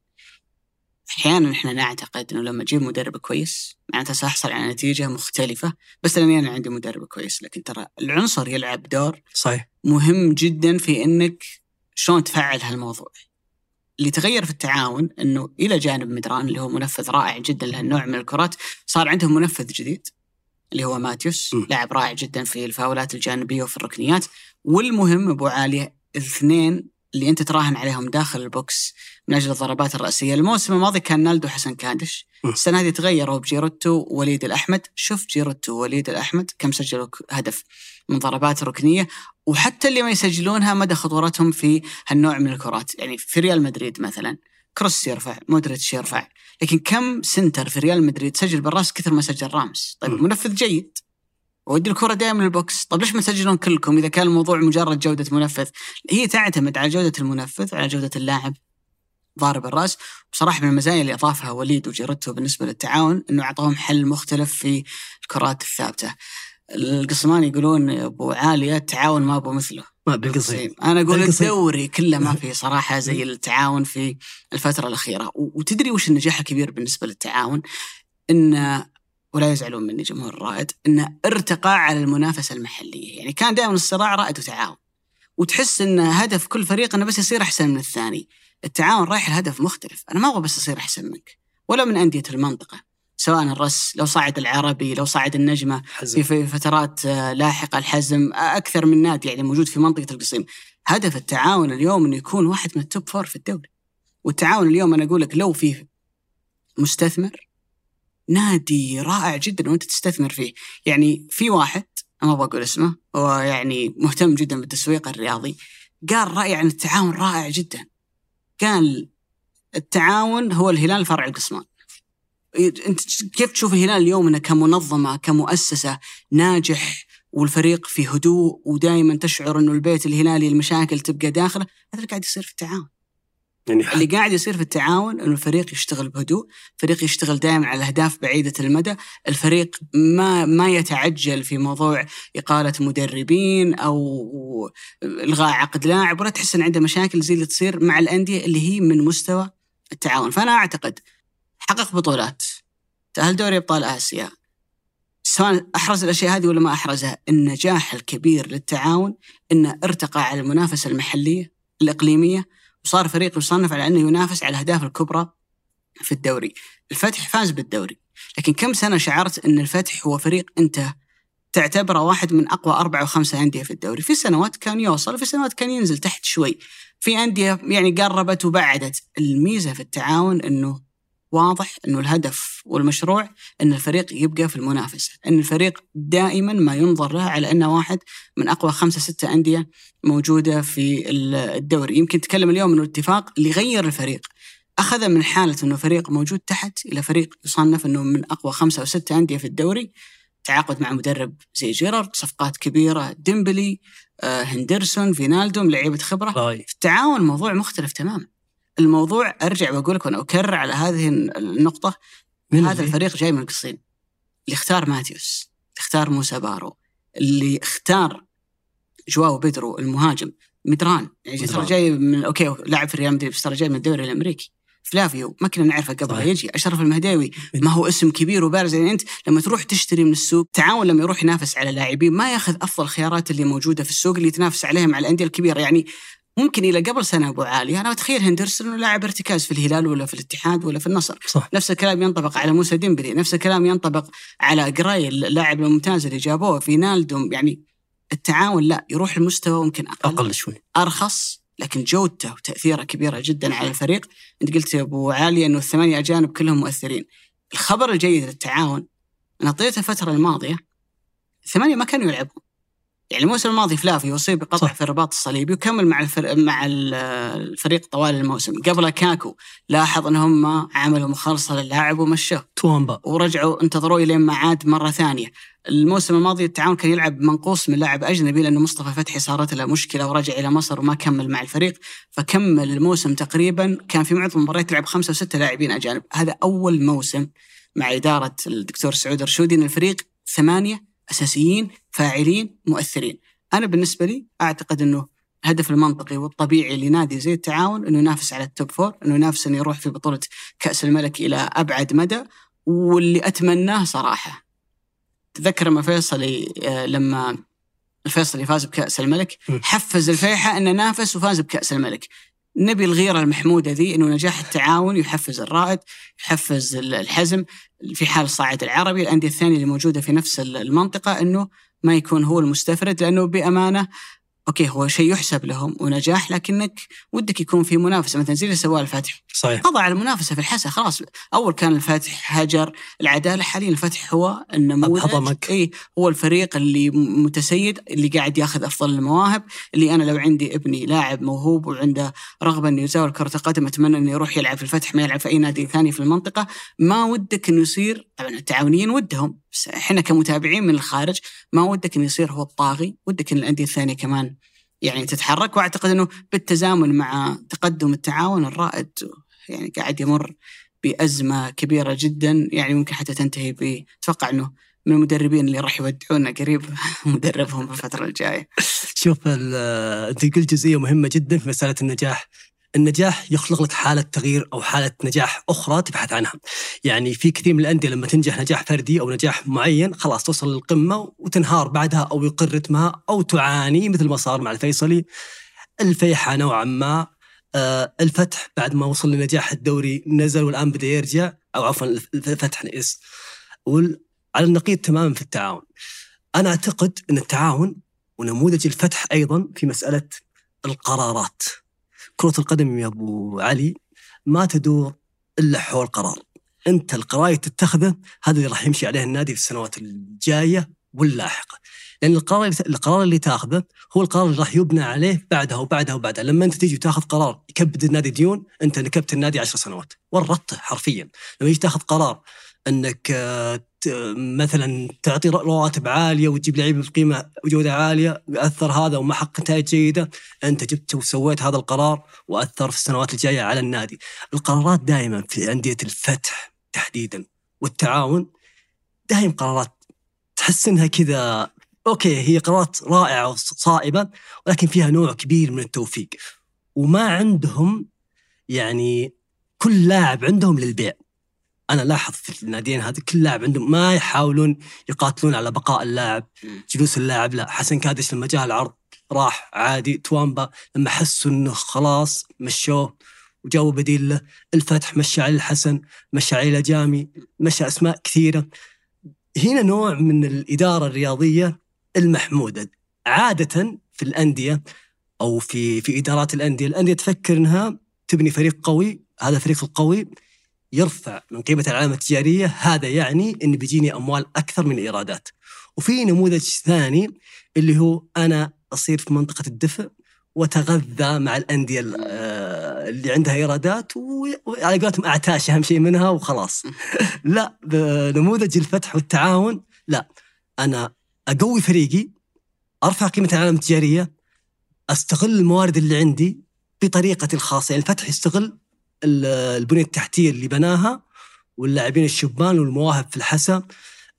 أحيانا إحنا نعتقد إنه لما أجيب مدرب كويس معناته ساحصل على نتيجة مختلفة بس لاني أنا عندي مدرب كويس. لكن ترى العنصر يلعب دور صحيح. مهم جدا في إنك شلون تفعل هالموضوع. اللي تغير في التعاون إنه إلى جانب مدران اللي هو منفذ رائع جدا لهالنوع من الكرات صار عندهم منفذ جديد اللي هو ماتيوس. لاعب رائع جدا في الفاولات الجانبية وفي الركنيات والمهم أبو علي الاثنين اللي أنت تراهن عليهم داخل البوكس من أجل الضربات الرأسية، الموسم الماضي كان تالدو وحسن كادش،. السنة هذه تغيروا بجيروتو ووليد الأحمد، شوف جيروتو ووليد الأحمد كم سجلوا هدف من ضربات ركنية وحتى اللي ما يسجلونها مدى خطورتهم في هالنوع من الكرات، يعني في ريال مدريد مثلا كروس يرفع، مودريتش يرفع، لكن كم center في ريال مدريد سجل بالراس كثر ما سجل راموس، طيب. منفذ جيد. ودي الكرة دائما لل box، طيب ليش ما تسجلون كلكم إذا كان الموضوع مجرد جودة منفذ؟ هي تعتمد على جودة المنفذ على جودة اللاعب ضارب الرأس. بصراحة من المزايا اللي أضافها وليد وجيروتو بالنسبة للتعاون أنه أعطاهم حل مختلف في الكرات الثابتة. القصمان يقولون أبو عالية التعاون ما أبو مثله. ما بالقصير أنا أقول بالقصير. الدوري كله ما <laughs> فيه صراحة زي التعاون في الفترة الأخيرة. و- وتدري وش النجاح الكبير بالنسبة للتعاون؟ أن ولا يزعلون مني جمهور الرائد أنه ارتقى على المنافسة المحلية. يعني كان دائما الصراع رائد وتعاون. وتحس إن هدف كل فريق إنه بس يصير أحسن من الثاني. التعاون رايح الهدف مختلف. أنا ما أبغى بس اصير أحسن منك. ولا من أندية المنطقة. سواء الرس لو صعد العربي لو صعد النجمة في حزم. في فترات لاحقة الحزم أكثر من نادي يعني موجود في منطقة القصيم. هدف التعاون اليوم إنه يكون واحد من ال top four في الدوري. والتعاون اليوم أنا أقول لك لو فيه مستثمر نادي رائع جدا وأنت تستثمر فيه. يعني في واحد ما بقول اسمه هو يعني مهتم جدا بالتسويق الرياضي قال رأي عن التعاون رائع جدا. قال التعاون هو الهلال الفرع القسمان. أنت كيف تشوف الهلال اليوم إنه كمنظمة كمؤسسة ناجح والفريق في هدوء ودائما تشعر إنه البيت الهلالي المشاكل تبقى داخله؟ هذا اللي قاعد يصير في التعاون. يعني اللي قاعد يصير في التعاون إنه الفريق يشتغل بهدوء، الفريق يشتغل دائما على أهداف بعيدة المدى، الفريق ما ما يتعجل في موضوع إقالة مدربين أو إلغاء عقد لاعب ولا تحس إن عنده مشاكل زي اللي تصير مع الأندية اللي هي من مستوى التعاون، فأنا أعتقد حقق بطولات تأهل دوري أبطال آسيا. سواء أحرز الأشياء هذه ولا ما أحرزها، النجاح الكبير للتعاون إنه ارتقى على المنافسة المحلية الإقليمية وصار فريق يصنف على أنه ينافس على الأهداف الكبرى في الدوري. الفتح فاز بالدوري، لكن كم سنة شعرت أن الفتح هو فريق أنت تعتبره واحد من أقوى أربع وخمسة أندية في الدوري، في سنوات كان يوصل وفي سنوات كان ينزل تحت شوي. في أندية يعني قربت وبعدت، الميزة في التعاون أنه واضح إنه الهدف والمشروع إن الفريق يبقى في المنافسة، إن الفريق دائما ما ينظر له على إنه واحد من أقوى خمسة ستة أندية موجودة في الدوري، يمكن تكلم اليوم إنه الاتفاق اللي غير الفريق. أخذ من حالة إنه فريق موجود تحت إلى فريق يصنف إنه من أقوى خمسة أو سته أندية في الدوري، تعاقد مع مدرب زي جيرارد، صفقات كبيرة، ديمبلي، آه، هندرسون، فينالدوم، لعيبة خبرة، في التعاون موضوع مختلف تماما. الموضوع أرجع واقول لك وأنا أكرر على هذه النقطة من هذا الفريق جاي من القصيم اللي اختار ماتيوس اللي اختار موسى بارو اللي اختار جواو بيدرو المهاجم مدران يعني ترى جاي من okay لاعب في ريال مدريد بس ترى جاي من الدوري الأمريكي فلافيو ما كنا نعرفه قبل لا يجي أشرف المهداوي ما هو اسم كبير وبارز يعني أنت لما تروح تشتري من السوق تعاون لما يروح ينافس على لاعبين ما ياخذ أفضل الخيارات اللي موجودة في السوق اللي يتنافس عليهم على الأندية الكبيرة يعني ممكن إلى قبل سنة أبو علي أنا أتخيل هندرسون إنه لاعب ارتكاز في الهلال ولا في الاتحاد ولا في النصر. صح. نفس الكلام ينطبق على موسى ديمبلي نفس الكلام ينطبق على قراي اللاعب الممتاز اللي جابوه في نالدوم. يعني التعاون لا يروح المستوى ممكن أقل أقل شوي. أرخص لكن جودته وتأثيره كبيرة جدا على الفريق. أنت قلت يا أبو علي إنه الثمانية أجانب كلهم مؤثرين. الخبر الجيد للتعاون أنا طيت الفترة الماضية ثمانية ما كانوا يلعبون. يعني الموسم الماضي فلافي اصيب بقطع في الرباط الصليبي وكمل مع الفريق مع الفريق طوال الموسم، قبل كاكو لاحظ ان هم عملوا مخالصه للاعب ومشوه. توامبا ورجعوا انتظروه لين ما عاد مرة ثانية. الموسم الماضي التعاون كان يلعب منقوص من لاعب أجنبي لأنه مصطفى فتحي صارت له مشكلة ورجع إلى مصر وما كمل مع الفريق. فكمل الموسم تقريبا كان في معظم المباريات يلعب خمسة وسته لاعبين أجانب، هذا أول موسم مع إدارة الدكتور سعود رشودي إن الفريق ثمانية أساسيين فاعلين مؤثرين أنا بالنسبة لي أعتقد إنه الهدف المنطقي والطبيعي لنادي زي التعاون إنه ينافس على ال top four، إنه ينافس إنه يروح في بطولة كأس الملك إلى أبعد مدى واللي أتمناه صراحة. تذكر لما فيصلي آه، لما الفيصلي فاز بكأس الملك حفز الفيحة إنه نافس وفاز بكأس الملك. نبي الغيرة المحمودة ذي إنه نجاح التعاون يحفز الرائد، يحفز الحزم، في حال الصاعد العربي. الأندية الثانية اللي موجودة في نفس المنطقة إنه ما يكون هو المستفرد لأنه بأمانة أوكي هو شيء يحسب لهم ونجاح لكنك ودك يكون في منافسة. مثلا زي اللي سواه الفتح. صحيح. قضى على المنافسة في الحسا خلاص. أول كان الفتح هجر العدالة حاليا الفتح هو النموذج. إي هو الفريق اللي متسيد اللي قاعد ياخذ أفضل المواهب. اللي أنا لو عندي ابني لاعب موهوب وعنده رغبة إنه يزاول كرة القدم أتمنى إنه يروح يلعب في الفتح ما يلعب في أي نادي ثاني في المنطقة. ما ودك إنه يصير طبعا التعاونيين ودهم بس إحنا كمتابعين من الخارج ما ودك إنه يصير هو الطاغي ودك إن الأندية الثانية كمان يعني تتحرك وأعتقد إنه بالتزامن مع تقدم التعاون الرائد يعني قاعد يمر بأزمة كبيرة جدا يعني ممكن حتى تنتهي بتوقع إنه من المدربين اللي راح يودعونا قريب <laughs> مدربهم الفترة الجاية. شوف أنت قلت جزئية مهمة جدا في مسألة النجاح النجاح يخلق لك حالة تغيير أو حالة نجاح أخرى تبحث عنها. يعني في كثير من الأندية لما تنجح نجاح فردي أو نجاح معين خلاص توصل للقمة وتنهار بعدها أو يقر رتمها أو تعاني مثل ما صار مع الفيصلي. الفيحة نوعا ما آه الفتح بعد ما وصل لنجاح الدوري نزل والآن بدأ يرجع أو عفوا الفتح نقص على النقيض تماما في التعاون. أنا أعتقد أن التعاون ونموذج الفتح أيضا في مسألة القرارات. كرة القدم يا أبو علي ما تدور إلا حول قرار. أنت القرار تتخذه هذا اللي راح يمشي عليه النادي في السنوات الجاية واللاحقة. لأن القرار القرار اللي تاخذه هو القرار اللي راح يبنى عليه بعدها وبعدها وبعدها. لما أنت تيجي تاخذ قرار يكبد النادي ديون أنت نكبت النادي عشر سنوات. ورطته حرفيا. لما يجي تاخذ قرار إنك آه، مثلا تعطي رواتب عالية وتجيب لعيبه بقيمة وجودة عالية يأثر هذا وما حقق نتائج جيدة أنت جبت وسويت هذا القرار وأثر في السنوات الجاية على النادي. القرارات دائما في أندية الفتح تحديدا والتعاون دائما قرارات تحس إنها كذا أوكي هي قرارات رائعة وصائبة ولكن فيها نوع كبير من التوفيق وما عندهم يعني كل لاعب عندهم للبيع أنا لاحظ في الناديين هذه كل لاعب عندهم ما يحاولون يقاتلون على بقاء اللاعب جلوس اللاعب لا حسن كادش لما جاء العرض راح عادي توامبا لما حسوا إنه خلاص مشوه وجابوا بديل له الفتح مشى علي الحسن مشى علي جامي مشى أسماء كثيرة. هنا نوع من الإدارة الرياضية المحمودة. عادة في الأندية أو في في إدارات الأندية الأندية تفكر إنها تبني فريق قوي هذا الفريق القوي يرفع من قيمة العلامة التجارية هذا يعني أن بيجيني أموال أكثر من الإيرادات. وفي نموذج ثاني اللي هو أنا أصير في منطقة الدفء وتغذى مع الأندية آه، اللي عندها إيرادات وعلى قولتهم أعتاش أهم شيء منها وخلاص. <laughs> لا نموذج الفتح والتعاون لا. أنا أقوي فريقي أرفع قيمة العلامة التجارية أستغل الموارد اللي عندي بطريقتي الخاصة. يعني الفتح يستغل البنية التحتية اللي بناها واللاعبين الشبان والمواهب في الحسا.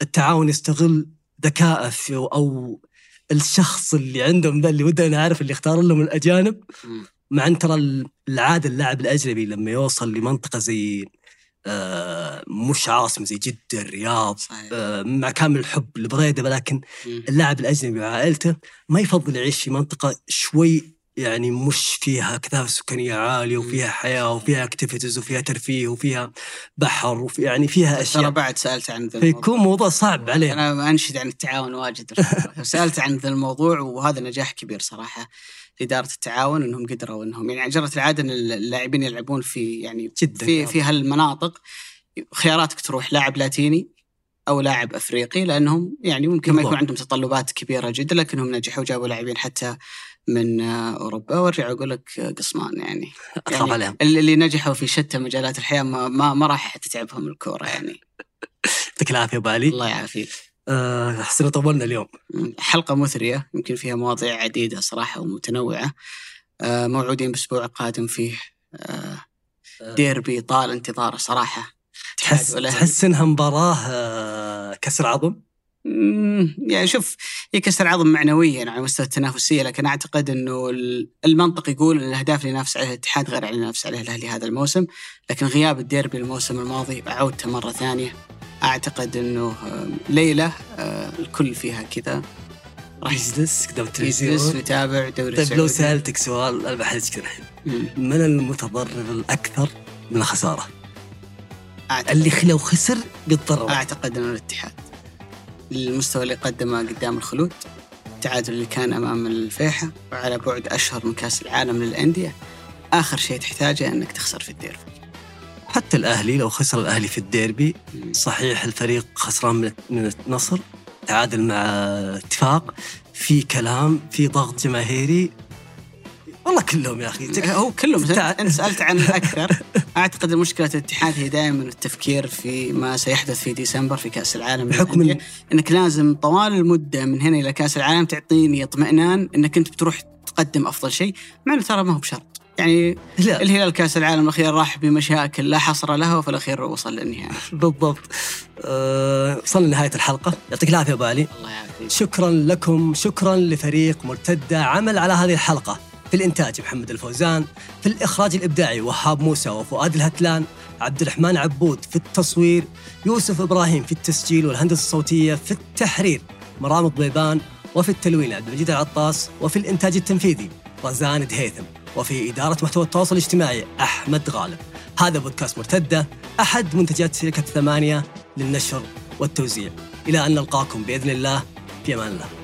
التعاون يستغل ذكائه أو الشخص اللي عندهم ذا اللي ودنا نعرف اللي اختار لهم الأجانب. مع أن ترى العادة اللاعب الأجنبي لما يوصل لمنطقة زي آه مش عاصمه زي جدة الرياض آه مع كامل الحب لبريدة ولكن اللاعب الأجنبي وعائلته ما يفضل يعيش في منطقة شوي يعني مش فيها كثافة سكانية عالية وفيها حياة وفيها activities وفيها ترفيه وفيها بحر وفي يعني فيها اشياء ترى بعد سألت عن ذا فيكون موضوع صعب عليه أنا أنشد عن التعاون واجد <laughs> سألت عن ذا الموضوع وهذا نجاح كبير صراحة لإدارة التعاون إنهم قدروا إنهم يعني جرت العادة إن اللاعبين يلعبون في يعني جدا في في هالمناطق. خياراتك تروح لاعب لاتيني أو لاعب أفريقي لأنهم يعني ممكن ما يكون عندهم تطلبات كبيرة جدا لكنهم نجحوا وجابوا لاعبين حتى من أوروبا وأرجع أقول لك قسمان يعني, <laughs> يعني عليهم. اللي نجحوا في شتى مجالات الحياة ما ما, ما راح تتعبهم الكورة يعني. <laughs> يعطيك العافية بالي الله يعافيك. احس أه طولنا اليوم. حلقة مثرية يمكن فيها مواضيع عديدة صراحة ومتنوعة. أه موعودين الأسبوع القادم فيه أه, أه. ديربي طال انتظاره صراحة. تحس تحس إنها مباراة آه، كسر عظم؟ يعني شوف هي كسر عظم معنويا على مستوى التنافسية لكن أعتقد إنه المنطق يقول إن الأهداف اللي ينافس عليها الاتحاد غير اللي ينافس عليها الأهلي هذا الموسم لكن غياب الديربي الموسم الماضي عودته مرة ثانية. أعتقد إنه ليلة آه، الكل فيها كذا راح يجلس قدام التلفزيون. يجلس ويتابع دوري طيب لو سألتك سؤال أنا بحرجك الحين. من المتضرر الأكثر من الخسارة؟ اللي لو خسر بيضطر أعتقد إنه الاتحاد. المستوى اللي قدمه قدام الخلود. التعادل اللي كان أمام الفيحة وعلى بعد أشهر من كأس العالم للأندية. آخر شيء تحتاجه أنك تخسر في الديربي. حتى الأهلي لو خسر الأهلي في الديربي صحيح الفريق خسران من النصر. تعادل مع اتفاق. في كلام في ضغط جماهيري. والله كلهم يا أخي. هو كلهم انت سألت عن الأكثر. أعتقد مشكله الاتحاد هي دائما التفكير في ما سيحدث في ديسمبر في كأس العالم. بحكم إنك لازم طوال المدة من هنا إلى كأس العالم تعطيني اطمئنان إنك أنت بتروح تقدم أفضل شيء مع إنه ترى ما هو بشرط. يعني لا. الهلال كأس العالم الأخير راح بمشاكل لا حصر لها وفي الأخير وصل للنهايه بالضبط. أه وصلنا لنهاية الحلقة. يعطيك العافية بالي الله يعافيك. شكرا لكم شكرا لفريق مرتدة عمل على هذه الحلقة. في الإنتاج محمد الفوزان في الإخراج الإبداعي وهاب موسى وفؤاد الهتلان عبد الرحمن عبود في التصوير يوسف إبراهيم في التسجيل والهندسة الصوتية في التحرير مرام ضبيبان وفي التلوين عبد المجيد العطاس وفي الإنتاج التنفيذي رزان دهيثم وفي إدارة محتوى التواصل الاجتماعي أحمد غالب. هذا بودكاست مرتدة أحد منتجات شركة ثمانية للنشر والتوزيع. إلى أن نلقاكم بإذن الله في أمان الله.